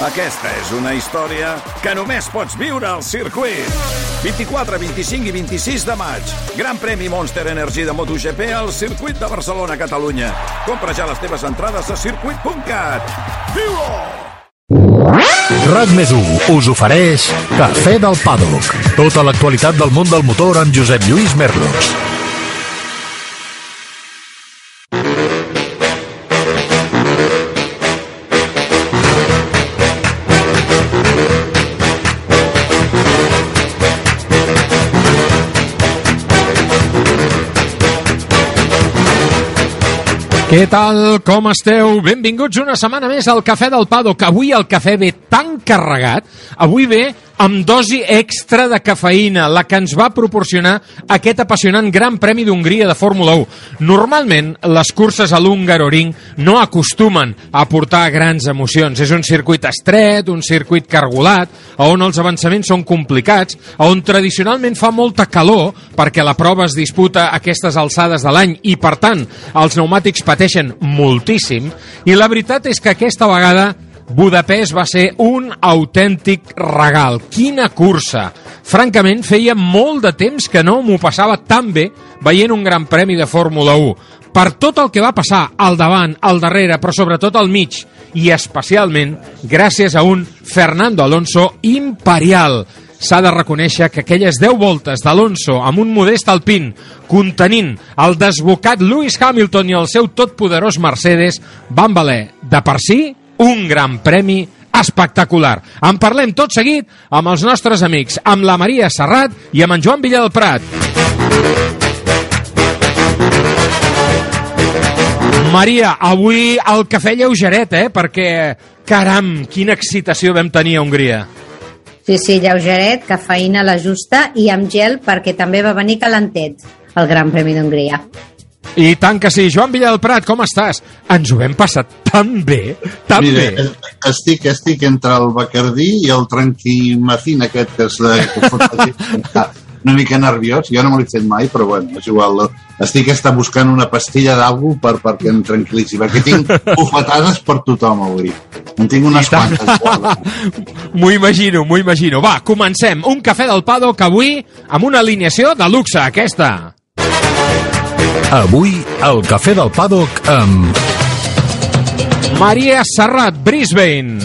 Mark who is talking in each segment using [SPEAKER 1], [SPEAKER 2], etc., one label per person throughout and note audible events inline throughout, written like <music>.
[SPEAKER 1] Aquesta és una història que només pots viure al circuit. 24, 25 i 26 de maig. Gran premi Monster Energy de MotoGP al circuit de Barcelona, Catalunya. Compra ja les teves entrades a circuit.cat. Viu-ho!
[SPEAKER 2] RAC més us ofereix Cafè del Paddock. Tota l'actualitat del món del motor amb Josep Lluís Merlos.
[SPEAKER 3] Què tal? Com esteu? Benvinguts una setmana més al Cafè del Pado, que avui el cafè ve tan carregat, avui ve amb dosi extra de cafeïna, la que ens va proporcionar aquest apassionant Gran Premi d'Hongria de Fórmula 1. Normalment, les curses a l'Hungaroring no acostumen a portar grans emocions. És un circuit estret, un circuit cargolat, on els avançaments són complicats, on tradicionalment fa molta calor, perquè la prova es disputa a aquestes alçades de l'any i, per tant, els pneumàtics pateixen moltíssim, i la veritat és que aquesta vegada Budapest va ser un autèntic regal. Quina cursa! Francament, feia molt de temps que no m'ho passava tan bé veient un gran premi de Fórmula 1. Per tot el que va passar al davant, al darrere, però sobretot al mig, i especialment gràcies a un Fernando Alonso imperial. S'ha de reconèixer que aquelles 10 voltes d'Alonso amb un modest alpin contenint el desbocat Lewis Hamilton i el seu totpoderós Mercedes van valer de per si un gran premi espectacular. En parlem tot seguit amb els nostres amics, amb la Maria Serrat i amb en Joan Villa del Prat. Maria, avui el cafè lleugeret, eh? Perquè, caram, quina excitació vam tenir a Hongria.
[SPEAKER 4] Sí, sí, lleugeret, cafeïna la justa i amb gel perquè també va venir calentet el Gran Premi d'Hongria.
[SPEAKER 3] I tant que sí. Joan Villa del Prat, com estàs? Ens ho hem passat tan bé, tan
[SPEAKER 5] Mira,
[SPEAKER 3] bé.
[SPEAKER 5] Estic, estic entre el Bacardí i el tranquimacín aquest que és de, <laughs> que una mica nerviós, jo no me l'he fet mai, però bueno, és igual. Estic està buscant una pastilla d'algú per, perquè em tranquil·litzi, perquè tinc <laughs> bufetades per tothom avui. En tinc unes quantes. <laughs>
[SPEAKER 3] M'ho imagino, m'ho imagino. Va, comencem. Un cafè del Pado que avui amb una alineació de luxe, aquesta.
[SPEAKER 2] Avui, el Cafè del Paddock amb...
[SPEAKER 3] Maria Serrat, Brisbane.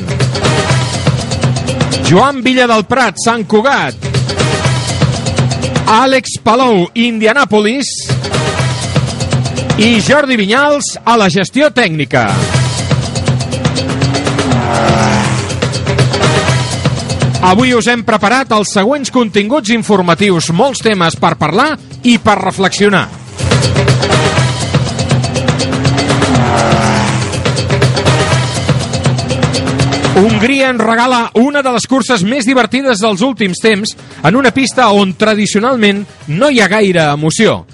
[SPEAKER 3] Joan Villa del Prat, Sant Cugat. Àlex Palou, Indianapolis. I Jordi Vinyals a la gestió tècnica. Avui us hem preparat els següents continguts informatius, molts temes per parlar i per reflexionar. Hongria ens regala una de les curses més divertides dels últims temps en una pista on tradicionalment no hi ha gaire emoció.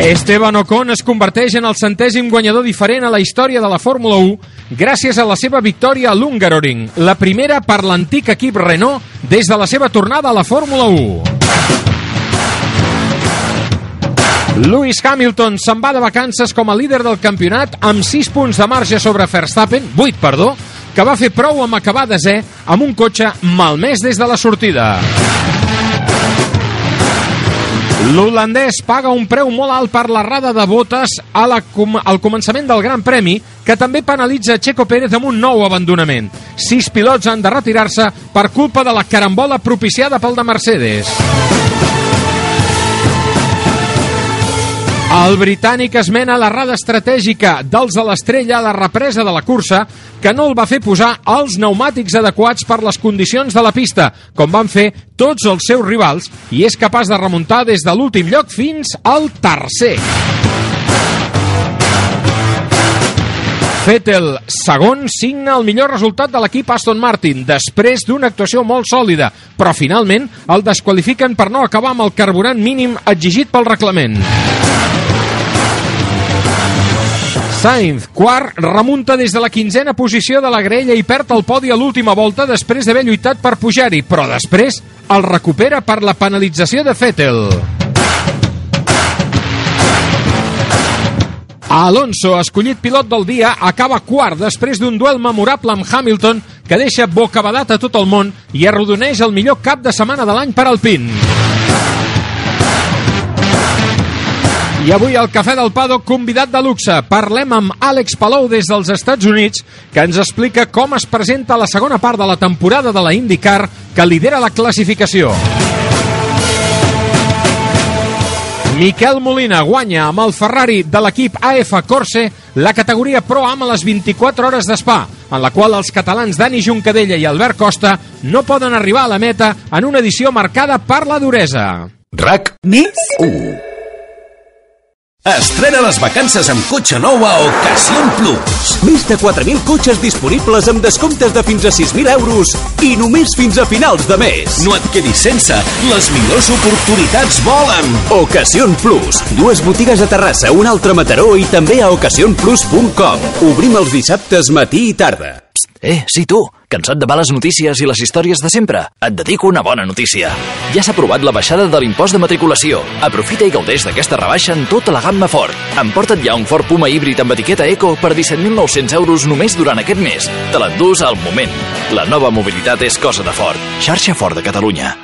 [SPEAKER 3] Esteban Ocon es converteix en el centèsim guanyador diferent a la història de la Fórmula 1 gràcies a la seva victòria a l'Hungaroring, la primera per l'antic equip Renault des de la seva tornada a la Fórmula 1. Lewis Hamilton se'n va de vacances com a líder del campionat amb 6 punts de marge sobre Verstappen, 8, perdó, que va fer prou amb acabar desè amb un cotxe malmès des de la sortida. L'holandès paga un preu molt alt per l'errada de botes a la, al començament del Gran Premi, que també penalitza Checo Pérez amb un nou abandonament. Sis pilots han de retirar-se per culpa de la carambola propiciada pel de Mercedes. El britànic esmena l'errada estratègica dels de l'estrella a la represa de la cursa que no el va fer posar els pneumàtics adequats per les condicions de la pista, com van fer tots els seus rivals, i és capaç de remuntar des de l'últim lloc fins al tercer. Vettel, segon, signa el millor resultat de l'equip Aston Martin, després d'una actuació molt sòlida, però finalment el desqualifiquen per no acabar amb el carburant mínim exigit pel reglament. Sainz, quart, remunta des de la quinzena posició de la grella i perd el podi a l'última volta després d'haver lluitat per pujar-hi, però després el recupera per la penalització de Vettel. Alonso, escollit pilot del dia, acaba quart després d'un duel memorable amb Hamilton que deixa bocabadat a tot el món i arrodoneix el millor cap de setmana de l'any per Alpine. I avui al Cafè del Pado, convidat de luxe. Parlem amb Àlex Palou des dels Estats Units, que ens explica com es presenta la segona part de la temporada de la IndyCar, que lidera la classificació. Miquel Molina guanya amb el Ferrari de l'equip AF Corse la categoria Pro Am a les 24 hores d'Espa, en la qual els catalans Dani Juncadella i Albert Costa no poden arribar a la meta en una edició marcada per la duresa.
[SPEAKER 2] RAC
[SPEAKER 6] Més?
[SPEAKER 2] 1.
[SPEAKER 7] Estrena les vacances amb cotxe nou a Ocasión Plus.
[SPEAKER 6] Més de 4.000 cotxes disponibles amb descomptes de fins a 6.000 euros i només fins a finals de mes.
[SPEAKER 7] No et quedis sense, les millors oportunitats volen.
[SPEAKER 6] Ocasión Plus. Dues botigues a Terrassa, una altra a Mataró i també a ocasionplus.com. Obrim els dissabtes matí i tarda.
[SPEAKER 8] Eh, sí, tu, cansat de males notícies i les històries de sempre? Et dedico una bona notícia. Ja s'ha aprovat la baixada de l'impost de matriculació. Aprofita i gaudeix d'aquesta rebaixa en tota la gamma Ford. Emporta't ja un Ford Puma híbrid amb etiqueta Eco per 17.900 euros només durant aquest mes. Te l'endús al moment. La nova mobilitat és cosa de Ford. Xarxa Ford de Catalunya.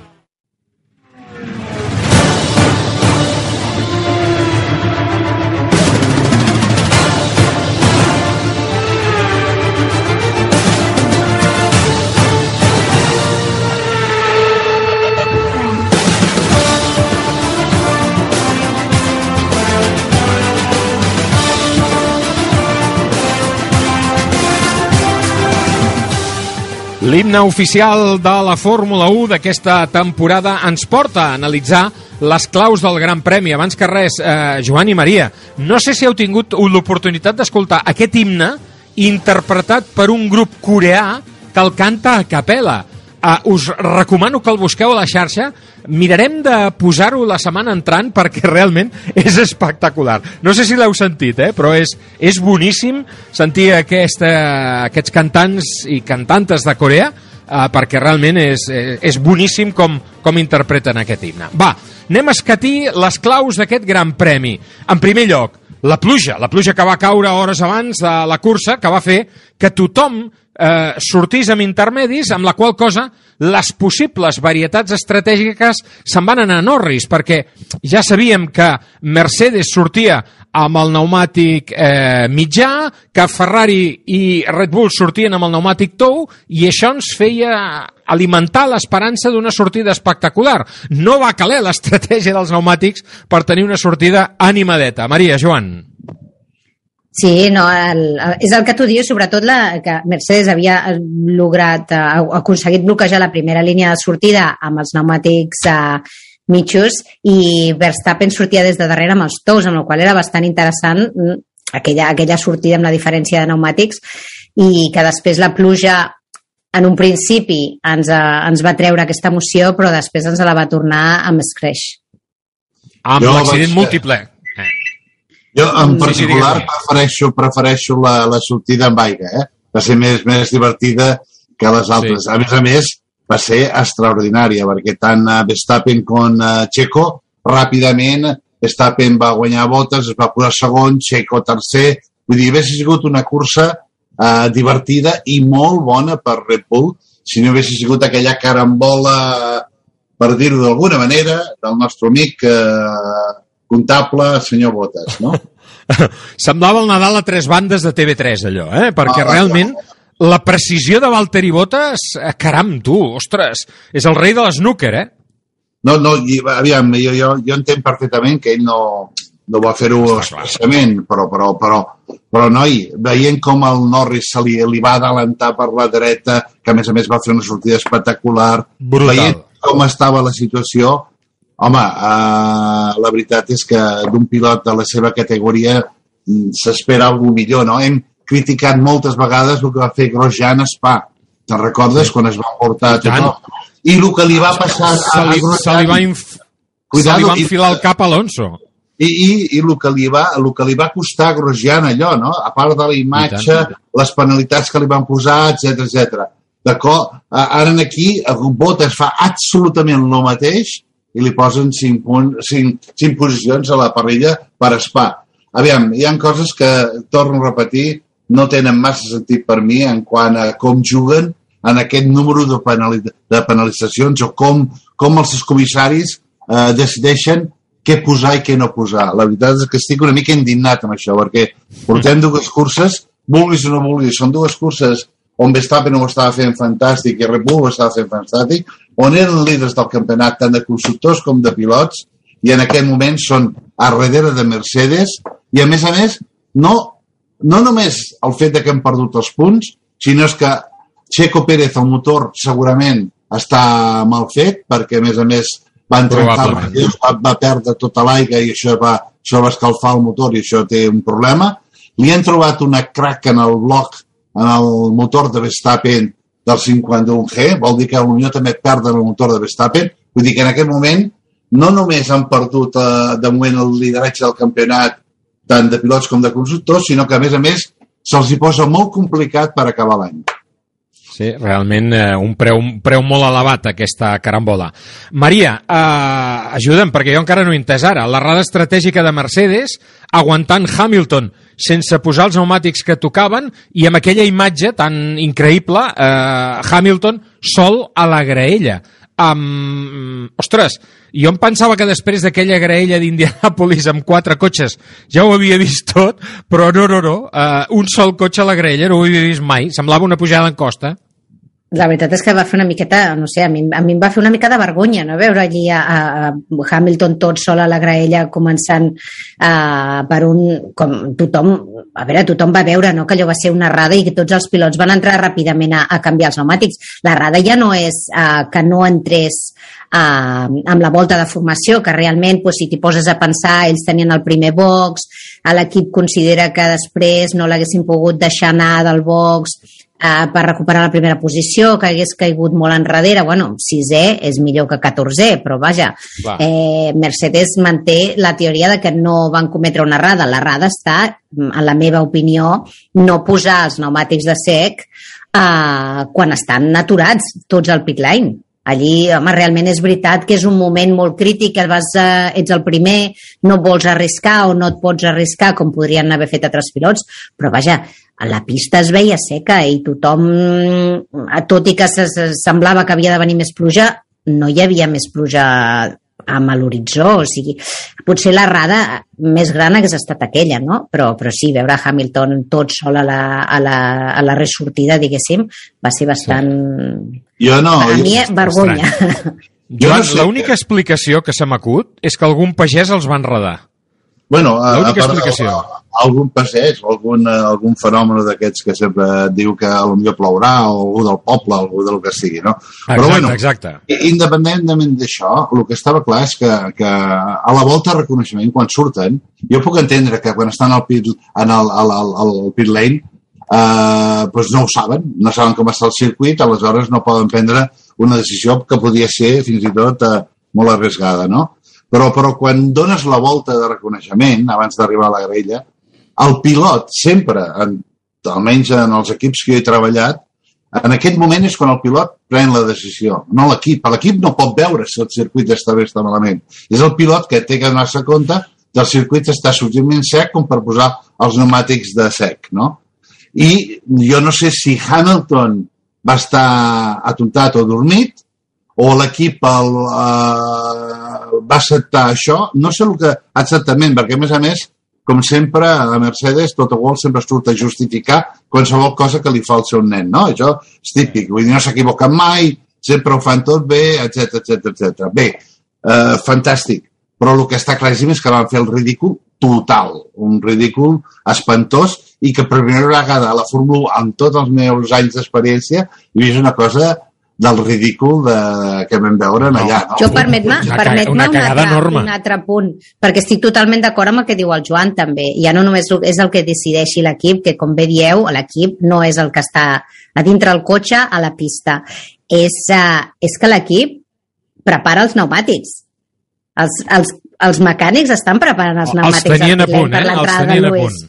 [SPEAKER 3] L'himne oficial de la Fórmula 1 d'aquesta temporada ens porta a analitzar les claus del Gran Premi. Abans que res, eh, Joan i Maria, no sé si heu tingut l'oportunitat d'escoltar aquest himne interpretat per un grup coreà que el canta a capella. Uh, us recomano que el busqueu a la xarxa. Mirarem de posar-ho la setmana entrant perquè realment és espectacular. No sé si l'heu sentit, eh? però és, és boníssim sentir aquesta, aquests cantants i cantantes de Corea uh, perquè realment és, és, és boníssim com, com interpreten aquest himne. Va, anem a escatir les claus d'aquest gran premi. En primer lloc, la pluja, la pluja que va caure hores abans de la cursa, que va fer que tothom eh, sortís amb intermedis, amb la qual cosa les possibles varietats estratègiques se'n van anar a Norris, perquè ja sabíem que Mercedes sortia amb el pneumàtic eh, mitjà, que Ferrari i Red Bull sortien amb el pneumàtic tou, i això ens feia alimentar l'esperança d'una sortida espectacular. No va caler l'estratègia dels pneumàtics per tenir una sortida animadeta. Maria, Joan.
[SPEAKER 4] Sí, no, el, el, és el que tu dius, sobretot la, que Mercedes havia lograt, uh, aconseguit bloquejar la primera línia de sortida amb els pneumàtics uh, mitjos i Verstappen sortia des de darrere amb els tous, amb el qual era bastant interessant mm, aquella, aquella sortida amb la diferència de pneumàtics i que després la pluja en un principi ens, uh, ens va treure aquesta emoció, però després ens la va tornar amb escreix.
[SPEAKER 3] Amb l'accident múltiple.
[SPEAKER 5] Jo, en particular, sí, sí, prefereixo, prefereixo la, la sortida amb aigua, eh? Va ser més, més divertida que les altres. Sí. A més a més, va ser extraordinària, perquè tant uh, Verstappen com uh, Checo, ràpidament, Verstappen va guanyar botes, es va posar segon, Checo tercer, vull dir, hauria sigut una cursa uh, divertida i molt bona per Red Bull, si no hagués sigut aquella carambola, per dir-ho d'alguna manera, del nostre amic eh, comptable senyor Botes, no? <laughs>
[SPEAKER 3] Semblava el Nadal a tres bandes de TV3, allò, eh? Perquè ah, realment la precisió de Valtteri Bottas, eh, caram, tu, ostres, és el rei de l'snooker, eh?
[SPEAKER 5] No, no, i, aviam, jo, jo, jo entenc perfectament que ell no, no va fer-ho expressament, però, però, però, però, noi, veient com el Norris se li, li va adelantar per la dreta, que a més a més va fer una sortida espectacular,
[SPEAKER 3] Brutal.
[SPEAKER 5] veient com estava la situació, Home, uh, la veritat és que d'un pilot de la seva categoria mm, s'espera alguna millor, no? Hem criticat moltes vegades el que va fer Grosjean a Spa. Te'n recordes sí. quan es va portar a tothom? I el que li va passar
[SPEAKER 3] Se li, se li va, inf...
[SPEAKER 5] Cuidado,
[SPEAKER 3] se li va
[SPEAKER 5] i-
[SPEAKER 3] enfilar el cap a Alonso.
[SPEAKER 5] i, i, i el, que li va, el que li va costar a Grosjean allò, no? a part de la imatge, les penalitats que li van posar, etc etc. D'acord? A- Ara aquí el Bottas fa absolutament el mateix i li posen 5, punt, 5, 5 posicions a la parrilla per Spa. Aviam, hi han coses que, torno a repetir, no tenen massa sentit per mi en quant a com juguen en aquest número de, penali de penalitzacions o com, com els comissaris eh, decideixen què posar i què no posar. La veritat és que estic una mica indignat amb això, perquè portem dues curses, vulguis o no vulguis, són dues curses on Verstappen ho estava fent fantàstic i Red Bull ho estava fent fantàstic, on eren líders del campionat tant de constructors com de pilots, i en aquest moment són a darrere de Mercedes, i a més a més, no, no només el fet de que hem perdut els punts, sinó és que Checo Pérez, el motor, segurament està mal fet, perquè a més a més van trencar el va, va perdre tota l'aigua i això va, això va escalfar el motor i això té un problema. Li han trobat una crack en el bloc, en el motor de Verstappen del 51G, vol dir que potser també perden el motor de Verstappen, vull dir que en aquest moment no només han perdut eh, de moment el lideratge del campionat tant de pilots com de constructors, sinó que a més a més se'ls hi posa molt complicat per acabar l'any.
[SPEAKER 3] Sí, realment eh, un, preu, un preu molt elevat aquesta carambola. Maria, eh, ajuda'm, perquè jo encara no he entès ara. L'errada estratègica de Mercedes aguantant Hamilton sense posar els pneumàtics que tocaven i amb aquella imatge tan increïble, eh, Hamilton sol a la graella. Um, ostres, jo em pensava que després d'aquella graella d'Indianapolis amb quatre cotxes ja ho havia vist tot, però no, no, no. Uh, un sol cotxe a la graella no ho havia vist mai. Semblava una pujada en costa.
[SPEAKER 4] La veritat és que va fer una miqueta, no sé, a mi, a mi em va fer una mica de vergonya, no?, veure allí a, a Hamilton tot sol a la graella començant uh, per un... com tothom, a veure, tothom va veure, no?, que allò va ser una errada i que tots els pilots van entrar ràpidament a, a canviar els pneumàtics. L'errada ja no és uh, que no entrés uh, amb la volta de formació, que realment, pues, si t'hi poses a pensar, ells tenien el primer box, l'equip considera que després no l'haguessin pogut deixar anar del box eh, per recuperar la primera posició, que hagués caigut molt enrere. Bueno, sisè és millor que 14è, però vaja,
[SPEAKER 3] Clar.
[SPEAKER 4] eh, Mercedes manté la teoria de que no van cometre una errada. L'errada està, en la meva opinió, no posar els pneumàtics de sec eh, quan estan aturats tots al pit lane. Allí, home, realment és veritat que és un moment molt crític, que vas, eh, ets el primer, no vols arriscar o no et pots arriscar com podrien haver fet altres pilots, però vaja, la pista es veia seca i tothom, tot i que se, se, semblava que havia de venir més pluja, no hi havia més pluja amb l'horitzó, o sigui, potser l'errada més gran hagués estat aquella, no? Però, però sí, veure Hamilton tot sol a la, a la, a la ressortida, diguéssim, va ser bastant...
[SPEAKER 5] Jo no...
[SPEAKER 4] a mi, vergonya. <laughs>
[SPEAKER 5] Jo
[SPEAKER 3] Joan,
[SPEAKER 5] no sé
[SPEAKER 3] l'única explicació que se m'acut és que algun pagès els va enredar.
[SPEAKER 5] Bueno, a, a part de-
[SPEAKER 3] explicació.
[SPEAKER 5] algun passeig algun, eh, algun fenomen d'aquests que sempre diu que potser plourà o algú del poble, algú del que sigui, no? Però
[SPEAKER 3] Exacte,
[SPEAKER 5] bueno,
[SPEAKER 3] exacte.
[SPEAKER 5] independentment d'això, el que estava clar és que, que a la volta de reconeixement, quan surten, jo puc entendre que quan estan al pit, en el, al, al, al pit lane, eh, doncs no ho saben, no saben com està el circuit, aleshores no poden prendre una decisió que podia ser fins i tot eh, molt arriesgada, no? Però, però quan dones la volta de reconeixement, abans d'arribar a la graella, el pilot sempre, en, almenys en els equips que he treballat, en aquest moment és quan el pilot pren la decisió, no l'equip. L'equip no pot veure si el circuit està bé o està malament. És el pilot que té que donar-se compte que el circuit està suficientment sec com per posar els pneumàtics de sec, no? I jo no sé si Hamilton va estar atontat o dormit, o l'equip el, eh, va acceptar això, no sé el que exactament, perquè a més a més, com sempre, a Mercedes, tot igual sempre surt a justificar qualsevol cosa que li fa al seu nen, no? Això és típic, vull dir, no s'equivoquen mai, sempre ho fan tot bé, etc etc etc. Bé, eh, fantàstic, però el que està claríssim és que van fer el ridícul total, un ridícul espantós i que per primera vegada a la Fórmula 1, amb tots els meus anys d'experiència, he vist una cosa del ridícul de, que vam veure en allà. No?
[SPEAKER 4] Jo permet-me
[SPEAKER 3] Una
[SPEAKER 4] permet
[SPEAKER 3] una
[SPEAKER 4] un,
[SPEAKER 3] cagada
[SPEAKER 4] altre,
[SPEAKER 3] enorme.
[SPEAKER 4] un altre punt, perquè estic totalment d'acord amb el que diu el Joan també. Ja no només és el que decideixi l'equip, que com bé dieu, l'equip no és el que està a dintre el cotxe a la pista. és, uh, és que l'equip prepara els pneumàtics. Els, els, els mecànics estan preparant els
[SPEAKER 3] Els
[SPEAKER 4] pneumàtics
[SPEAKER 3] tenien a punt, eh? Els
[SPEAKER 4] l'entrada de
[SPEAKER 3] tenien a punt.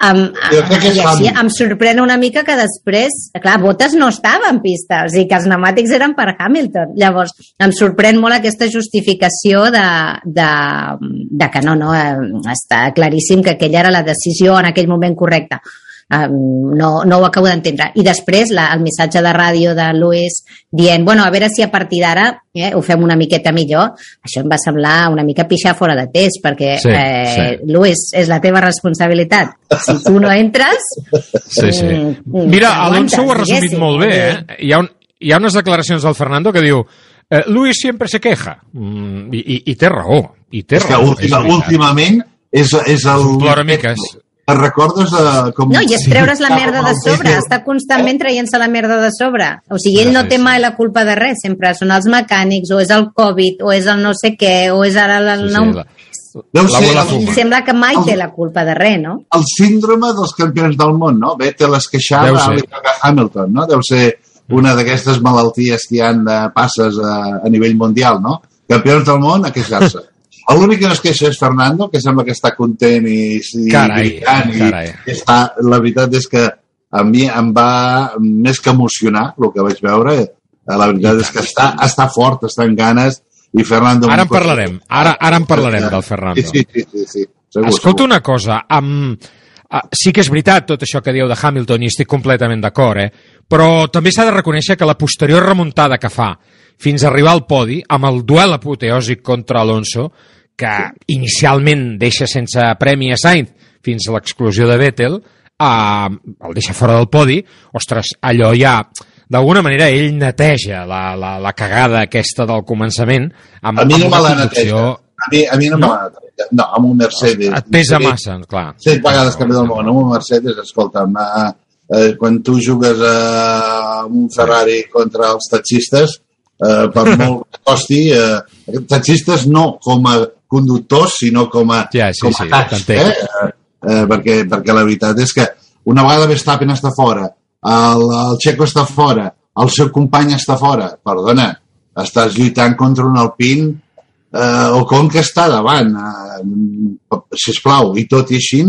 [SPEAKER 4] Em,
[SPEAKER 5] que
[SPEAKER 4] i així em sorprèn una mica que després, clar, Bottas no estava en pista, o sigui que els pneumàtics eren per Hamilton. Llavors, em sorprèn molt aquesta justificació de, de, de que no, no, eh, està claríssim que aquella era la decisió en aquell moment correcta. Um, no, no ho acabo d'entendre. I després la, el missatge de ràdio de Luis dient, bueno, a veure si a partir d'ara eh, ho fem una miqueta millor. Això em va semblar una mica pixar fora de test, perquè,
[SPEAKER 3] Sí,
[SPEAKER 4] eh,
[SPEAKER 3] sí.
[SPEAKER 4] Luis, és la teva responsabilitat. Si tu no entres...
[SPEAKER 3] Sí, sí.
[SPEAKER 4] mm,
[SPEAKER 3] Mira,
[SPEAKER 4] t'aguantes,
[SPEAKER 3] Alonso ho ha resumit
[SPEAKER 4] diguéssim.
[SPEAKER 3] molt bé, eh? Hi ha, un, hi ha unes declaracions del Fernando que diu eh, Luis siempre se queja. Mm, i, i, I té raó. I té
[SPEAKER 5] És que
[SPEAKER 3] raó.
[SPEAKER 5] última,
[SPEAKER 3] veritat.
[SPEAKER 5] últimament és, és el...
[SPEAKER 3] un ploramiques.
[SPEAKER 5] Et recordes de... Com...
[SPEAKER 4] No, i és treure's la merda de sobre, està constantment traient-se la merda de sobre. O sigui, ell no té mai la culpa de res, sempre són els mecànics, o és el Covid, o és el no sé què, o és ara el...
[SPEAKER 3] Sí,
[SPEAKER 4] no...
[SPEAKER 3] sí, la,
[SPEAKER 5] Deu
[SPEAKER 3] la
[SPEAKER 5] ser
[SPEAKER 3] bola
[SPEAKER 5] el-
[SPEAKER 3] fuma.
[SPEAKER 4] Sembla que mai té la culpa de res, no?
[SPEAKER 5] el síndrome dels campions del món, no? Vettel es queixava a Hamilton, no? Deu ser una d'aquestes malalties que hi han de passes a, a nivell mundial, no? Campions del món a queixar-se. L'únic que no es queixa és Fernando, que sembla que està content i, i
[SPEAKER 3] Carai,
[SPEAKER 5] brillant.
[SPEAKER 3] carai.
[SPEAKER 5] I està, la veritat és que a mi em va més que emocionar el que vaig veure. La veritat és que està, està fort, està en ganes i Fernando...
[SPEAKER 3] Ara en parlarem. Ara, ara en parlarem del Fernando.
[SPEAKER 5] Sí, sí, sí. sí. Segur,
[SPEAKER 3] Escolta una cosa, amb... Uh, sí que és veritat tot això que dieu de Hamilton i estic completament d'acord, eh? però també s'ha de reconèixer que la posterior remuntada que fa fins a arribar al podi, amb el duel apoteòsic contra Alonso, que inicialment deixa sense premi a Sainz fins a l'exclusió de Vettel, uh, el deixa fora del podi, ostres, allò ja d'alguna manera ell neteja la, la, la cagada aquesta del començament amb,
[SPEAKER 5] A mi no
[SPEAKER 3] amb
[SPEAKER 5] la
[SPEAKER 3] conducció-
[SPEAKER 5] neteja. A mi, a mi no,
[SPEAKER 3] No?
[SPEAKER 5] me la neteja. No, amb un Mercedes.
[SPEAKER 3] Et pesa
[SPEAKER 5] Sí,
[SPEAKER 3] massa, clar.
[SPEAKER 5] Set vegades campió del món, amb un Mercedes, escolta'm, eh, eh, quan tu jugues eh, amb un Ferrari contra els taxistes, eh, per molt que costi, eh, taxistes no com a conductors, sinó com a,
[SPEAKER 3] Ja, sí,
[SPEAKER 5] com
[SPEAKER 3] sí,
[SPEAKER 5] a tax,
[SPEAKER 3] t'entenc.
[SPEAKER 5] eh? Eh, eh, perquè, perquè la veritat és que una vegada Verstappen està fora, el, el Checo està fora, el seu company està fora, perdona, estàs lluitant contra un Alpine eh, o com que està davant, eh, sisplau, i tot i així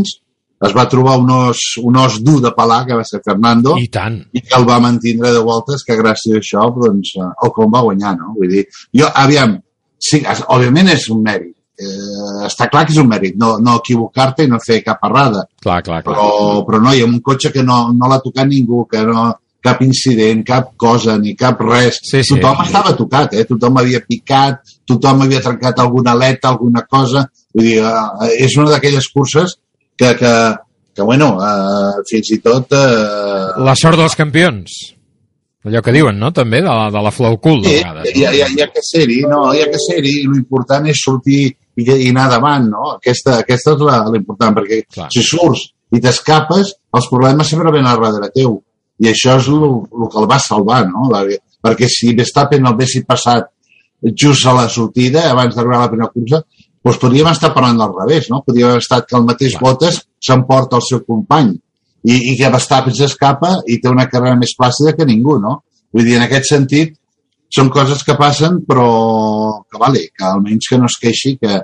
[SPEAKER 5] es va trobar un os, un os dur de pelar, que va ser Fernando,
[SPEAKER 3] I tant.
[SPEAKER 5] i que el va mantindre de voltes, que gràcies a això, doncs, eh, el com va guanyar, no? Vull dir, jo, aviam, sí, òbviament és un mèrit, eh, està clar que és un mèrit, no, no equivocar-te i no fer cap errada,
[SPEAKER 3] Clar, clar, clar.
[SPEAKER 5] però, però no, hi ha un cotxe que no, no l'ha tocat ningú, que no, cap incident, cap cosa, ni cap res.
[SPEAKER 3] Sí, sí.
[SPEAKER 5] Tothom estava tocat, eh? tothom havia picat, tothom havia trencat alguna aleta, alguna cosa. Vull dir, eh, és una d'aquelles curses que, que, que bueno, eh, fins i tot... Eh,
[SPEAKER 3] La sort dels campions. Allò que diuen, no?, també, de la, de la flow cool, de
[SPEAKER 5] Sí,
[SPEAKER 3] vegades.
[SPEAKER 5] hi, ha, hi, ha, hi ha que ser-hi, no? Hi ha que ser-hi l'important és sortir i, i anar davant, no? Aquesta, aquesta és la- l'important, perquè
[SPEAKER 3] Clar.
[SPEAKER 5] si surts i t'escapes, els problemes sempre venen a darrere teu. I això és el que el va salvar, no? La, perquè si Verstappen el haguessin passat just a la sortida, abans d'arribar a la primera cursa, doncs podríem estar parlant del revés, no? Podria haver estat que el mateix
[SPEAKER 3] Clar.
[SPEAKER 5] Bottas s'emporta el seu company i, i que Verstappen s'escapa i té una carrera més plàcida que ningú, no? Vull dir, en aquest sentit, són coses que passen, però que vale, que almenys que no es queixi, que,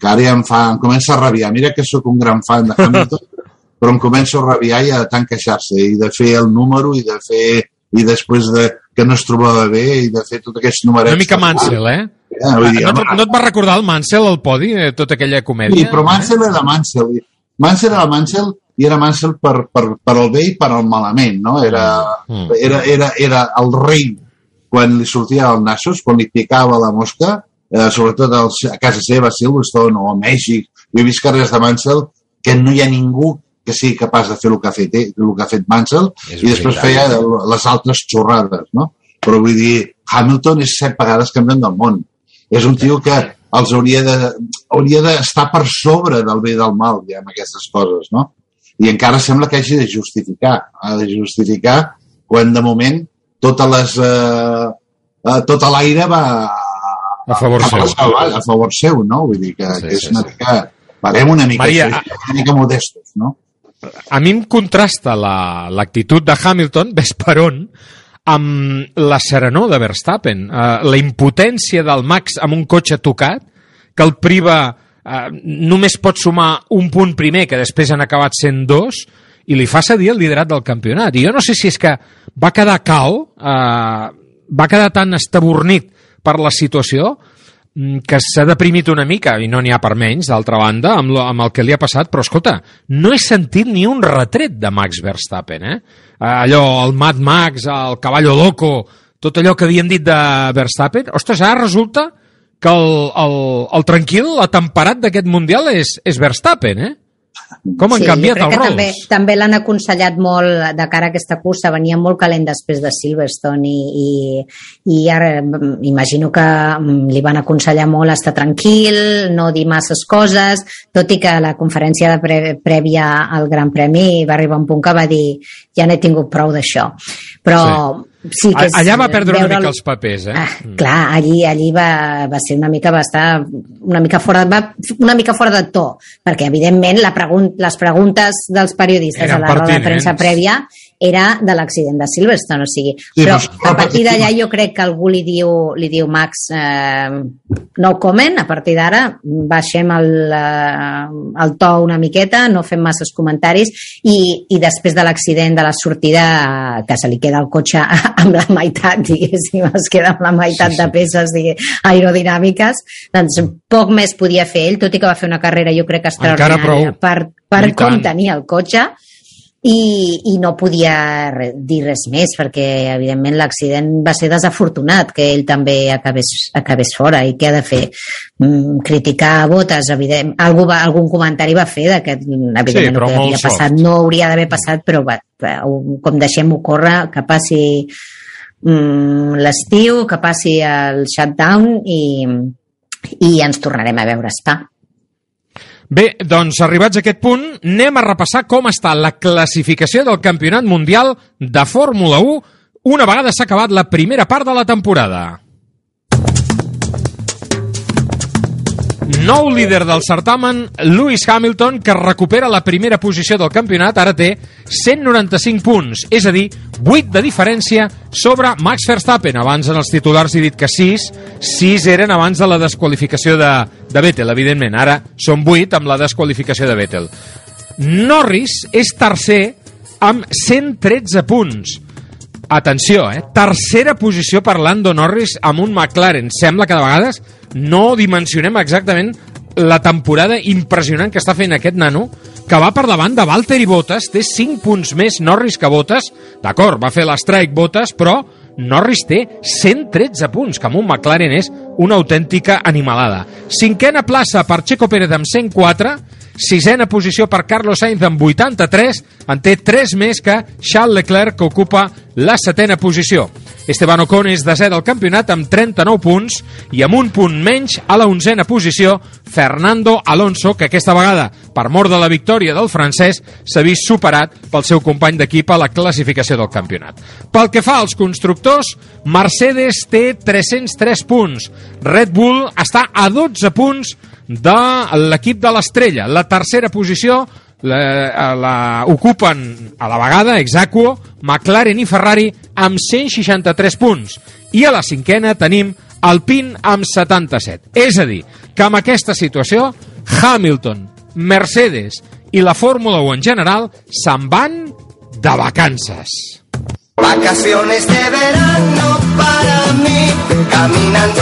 [SPEAKER 5] que ara ja em, fa, em comença a rabiar. Mira que sóc un gran fan de Hamilton, <laughs> però em començo a rabiar i a tant queixar-se, i de fer el número, i de fer i després de que no es trobava bé, i de fer tots aquests numerets.
[SPEAKER 3] Una mica Mansell, eh?
[SPEAKER 5] Vull dir,
[SPEAKER 3] no,
[SPEAKER 5] home,
[SPEAKER 3] no et va recordar el Mansell al podi, eh, tota aquella comèdia?
[SPEAKER 5] Sí, però Mansell era Mansell. Mansell era Mansell i era Mansell per, per, per el bé i per al malament, no? Era,
[SPEAKER 3] Mm.
[SPEAKER 5] era, era, era el rei quan li sortia el nassos, quan li picava la mosca, eh, sobretot als, a casa seva, a Silverstone o a Mèxic. Jo he vist carrers de Mansell que no hi ha ningú que sigui capaç de fer el que ha fet, ell, el que ha fet Mansell
[SPEAKER 3] És
[SPEAKER 5] i després
[SPEAKER 3] veritat.
[SPEAKER 5] feia les altres xorrades, no? Però vull dir, Hamilton és set vegades campió del món. És un tio que els hauria de hauria d'estar per sobre del bé i del mal, ja, amb aquestes coses, no? I encara sembla que hagi de justificar. Ha de justificar quan, de moment, totes les... Eh, eh, tota l'aire va...
[SPEAKER 3] A favor seu.
[SPEAKER 5] A, a favor seu, no? Vull dir que,
[SPEAKER 3] Sí,
[SPEAKER 5] sí, que és
[SPEAKER 3] sí,
[SPEAKER 5] una
[SPEAKER 3] sí.
[SPEAKER 5] mica... Parem una mica,
[SPEAKER 3] Maria,
[SPEAKER 5] Maria, una mica modestos, no?
[SPEAKER 3] A mi em contrasta la- l'actitud la, de Hamilton, <laughs> ves per on, amb la serenor de Verstappen, eh, la impotència del Max amb un cotxe tocat, que el priva eh, només pot sumar un punt primer, que després han acabat sent dos, i li fa cedir el liderat del campionat. I jo no sé si és que va quedar cao, eh, va quedar tan estabornit per la situació, mm, que s'ha deprimit una mica, i no n'hi ha per menys, d'altra banda, amb, lo, amb el que li ha passat, però escolta, no he sentit ni un retret de Max Verstappen, eh? Allò, el Mad Max, el Caballo Loco, tot allò que havien dit de Verstappen, ostres, ara resulta que el, el, el tranquil, l'temperat d'aquest Mundial és, és Verstappen, eh? Com han
[SPEAKER 4] sí,
[SPEAKER 3] canviat els rols?
[SPEAKER 4] també, també l'han aconsellat molt de cara a aquesta cursa, venia molt calent després de Silverstone i, i, i ara mm, imagino que mm, li van aconsellar molt estar tranquil, no dir masses coses, tot i que la conferència de pre prèvia al Gran Premi va arribar un punt que va dir ja n'he tingut prou d'això. Però sí, que és,
[SPEAKER 3] Allà va perdre una mica els papers, eh?
[SPEAKER 4] Ah, clar, allí, allí va, va ser una mica, va estar una mica fora, va, una mica fora de to, perquè evidentment la pregun les preguntes dels periodistes
[SPEAKER 3] Eren
[SPEAKER 4] a la roda de premsa prèvia era de l'accident de Silverstone, o sigui,
[SPEAKER 5] Sí,
[SPEAKER 4] però a partir d'allà jo crec que algú li diu, li diu Max, eh, no comment, a partir d'ara baixem el, eh, el to una miqueta, no fem masses comentaris i, i després de l'accident de la sortida que se li queda el cotxe <laughs> amb la meitat, diguéssim, es queda amb la meitat
[SPEAKER 3] Sí, sí.
[SPEAKER 4] de peces digue, aerodinàmiques, doncs poc més podia fer ell, tot i que va fer una carrera jo crec que extraordinària
[SPEAKER 3] prou.
[SPEAKER 4] per, per com tenia el cotxe i, i no podia re, dir res més perquè evidentment l'accident va ser desafortunat que ell també acabés, acabés fora i què ha de fer? Mm, criticar botes, evident, algú va, algun comentari va fer que evidentment
[SPEAKER 3] Sí,
[SPEAKER 4] el que havia passat
[SPEAKER 3] soft.
[SPEAKER 4] no hauria d'haver passat però va, va, com deixem-ho córrer que passi mm, l'estiu, que passi el shutdown i, i ens tornarem a veure a Spa.
[SPEAKER 3] Bé, doncs arribats a aquest punt, anem a repassar com està la classificació del Campionat Mundial de Fórmula 1 una vegada s'ha acabat la primera part de la temporada. Nou líder del certamen, Lewis Hamilton, que recupera la primera posició del campionat, ara té 195 punts, és a dir, 8 de diferència sobre Max Verstappen. Abans en els titulars he dit que 6, 6 eren abans de la desqualificació de, de Vettel, evidentment. Ara són 8 amb la desqualificació de Vettel. Norris és tercer amb 113 punts. Atenció, eh? Tercera posició per Lando Norris amb un McLaren. Sembla que de vegades no dimensionem exactament la temporada impressionant que està fent aquest nano, que va per davant de Valtteri Bottas, té 5 punts més Norris que Bottas. D'acord, va fer l'estrike Bottas, però Norris té 113 punts, que amb un McLaren és una autèntica animalada. Cinquena plaça per Checo Pérez amb 104, sisena posició per Carlos Sainz amb 83, en té 3 més que Charles Leclerc, que ocupa la setena posició. Esteban Ocon és desè del campionat amb 39 punts i amb un punt menys a la onzena posició Fernando Alonso, que aquesta vegada, per mort de la victòria del francès, s'ha vist superat pel seu company d'equip a la classificació del campionat. Pel que fa als constructors, Mercedes té 303 punts, Red Bull està a 12 punts de l'equip de l'Estrella. La tercera posició la, la ocupen a la vegada Exacuo, McLaren i Ferrari amb 163 punts. I a la cinquena tenim Alpine amb 77. És a dir, que amb aquesta situació Hamilton, Mercedes i la Fórmula 1 en general se'n van de vacances.
[SPEAKER 9] Vacaciones de verano para mí, caminando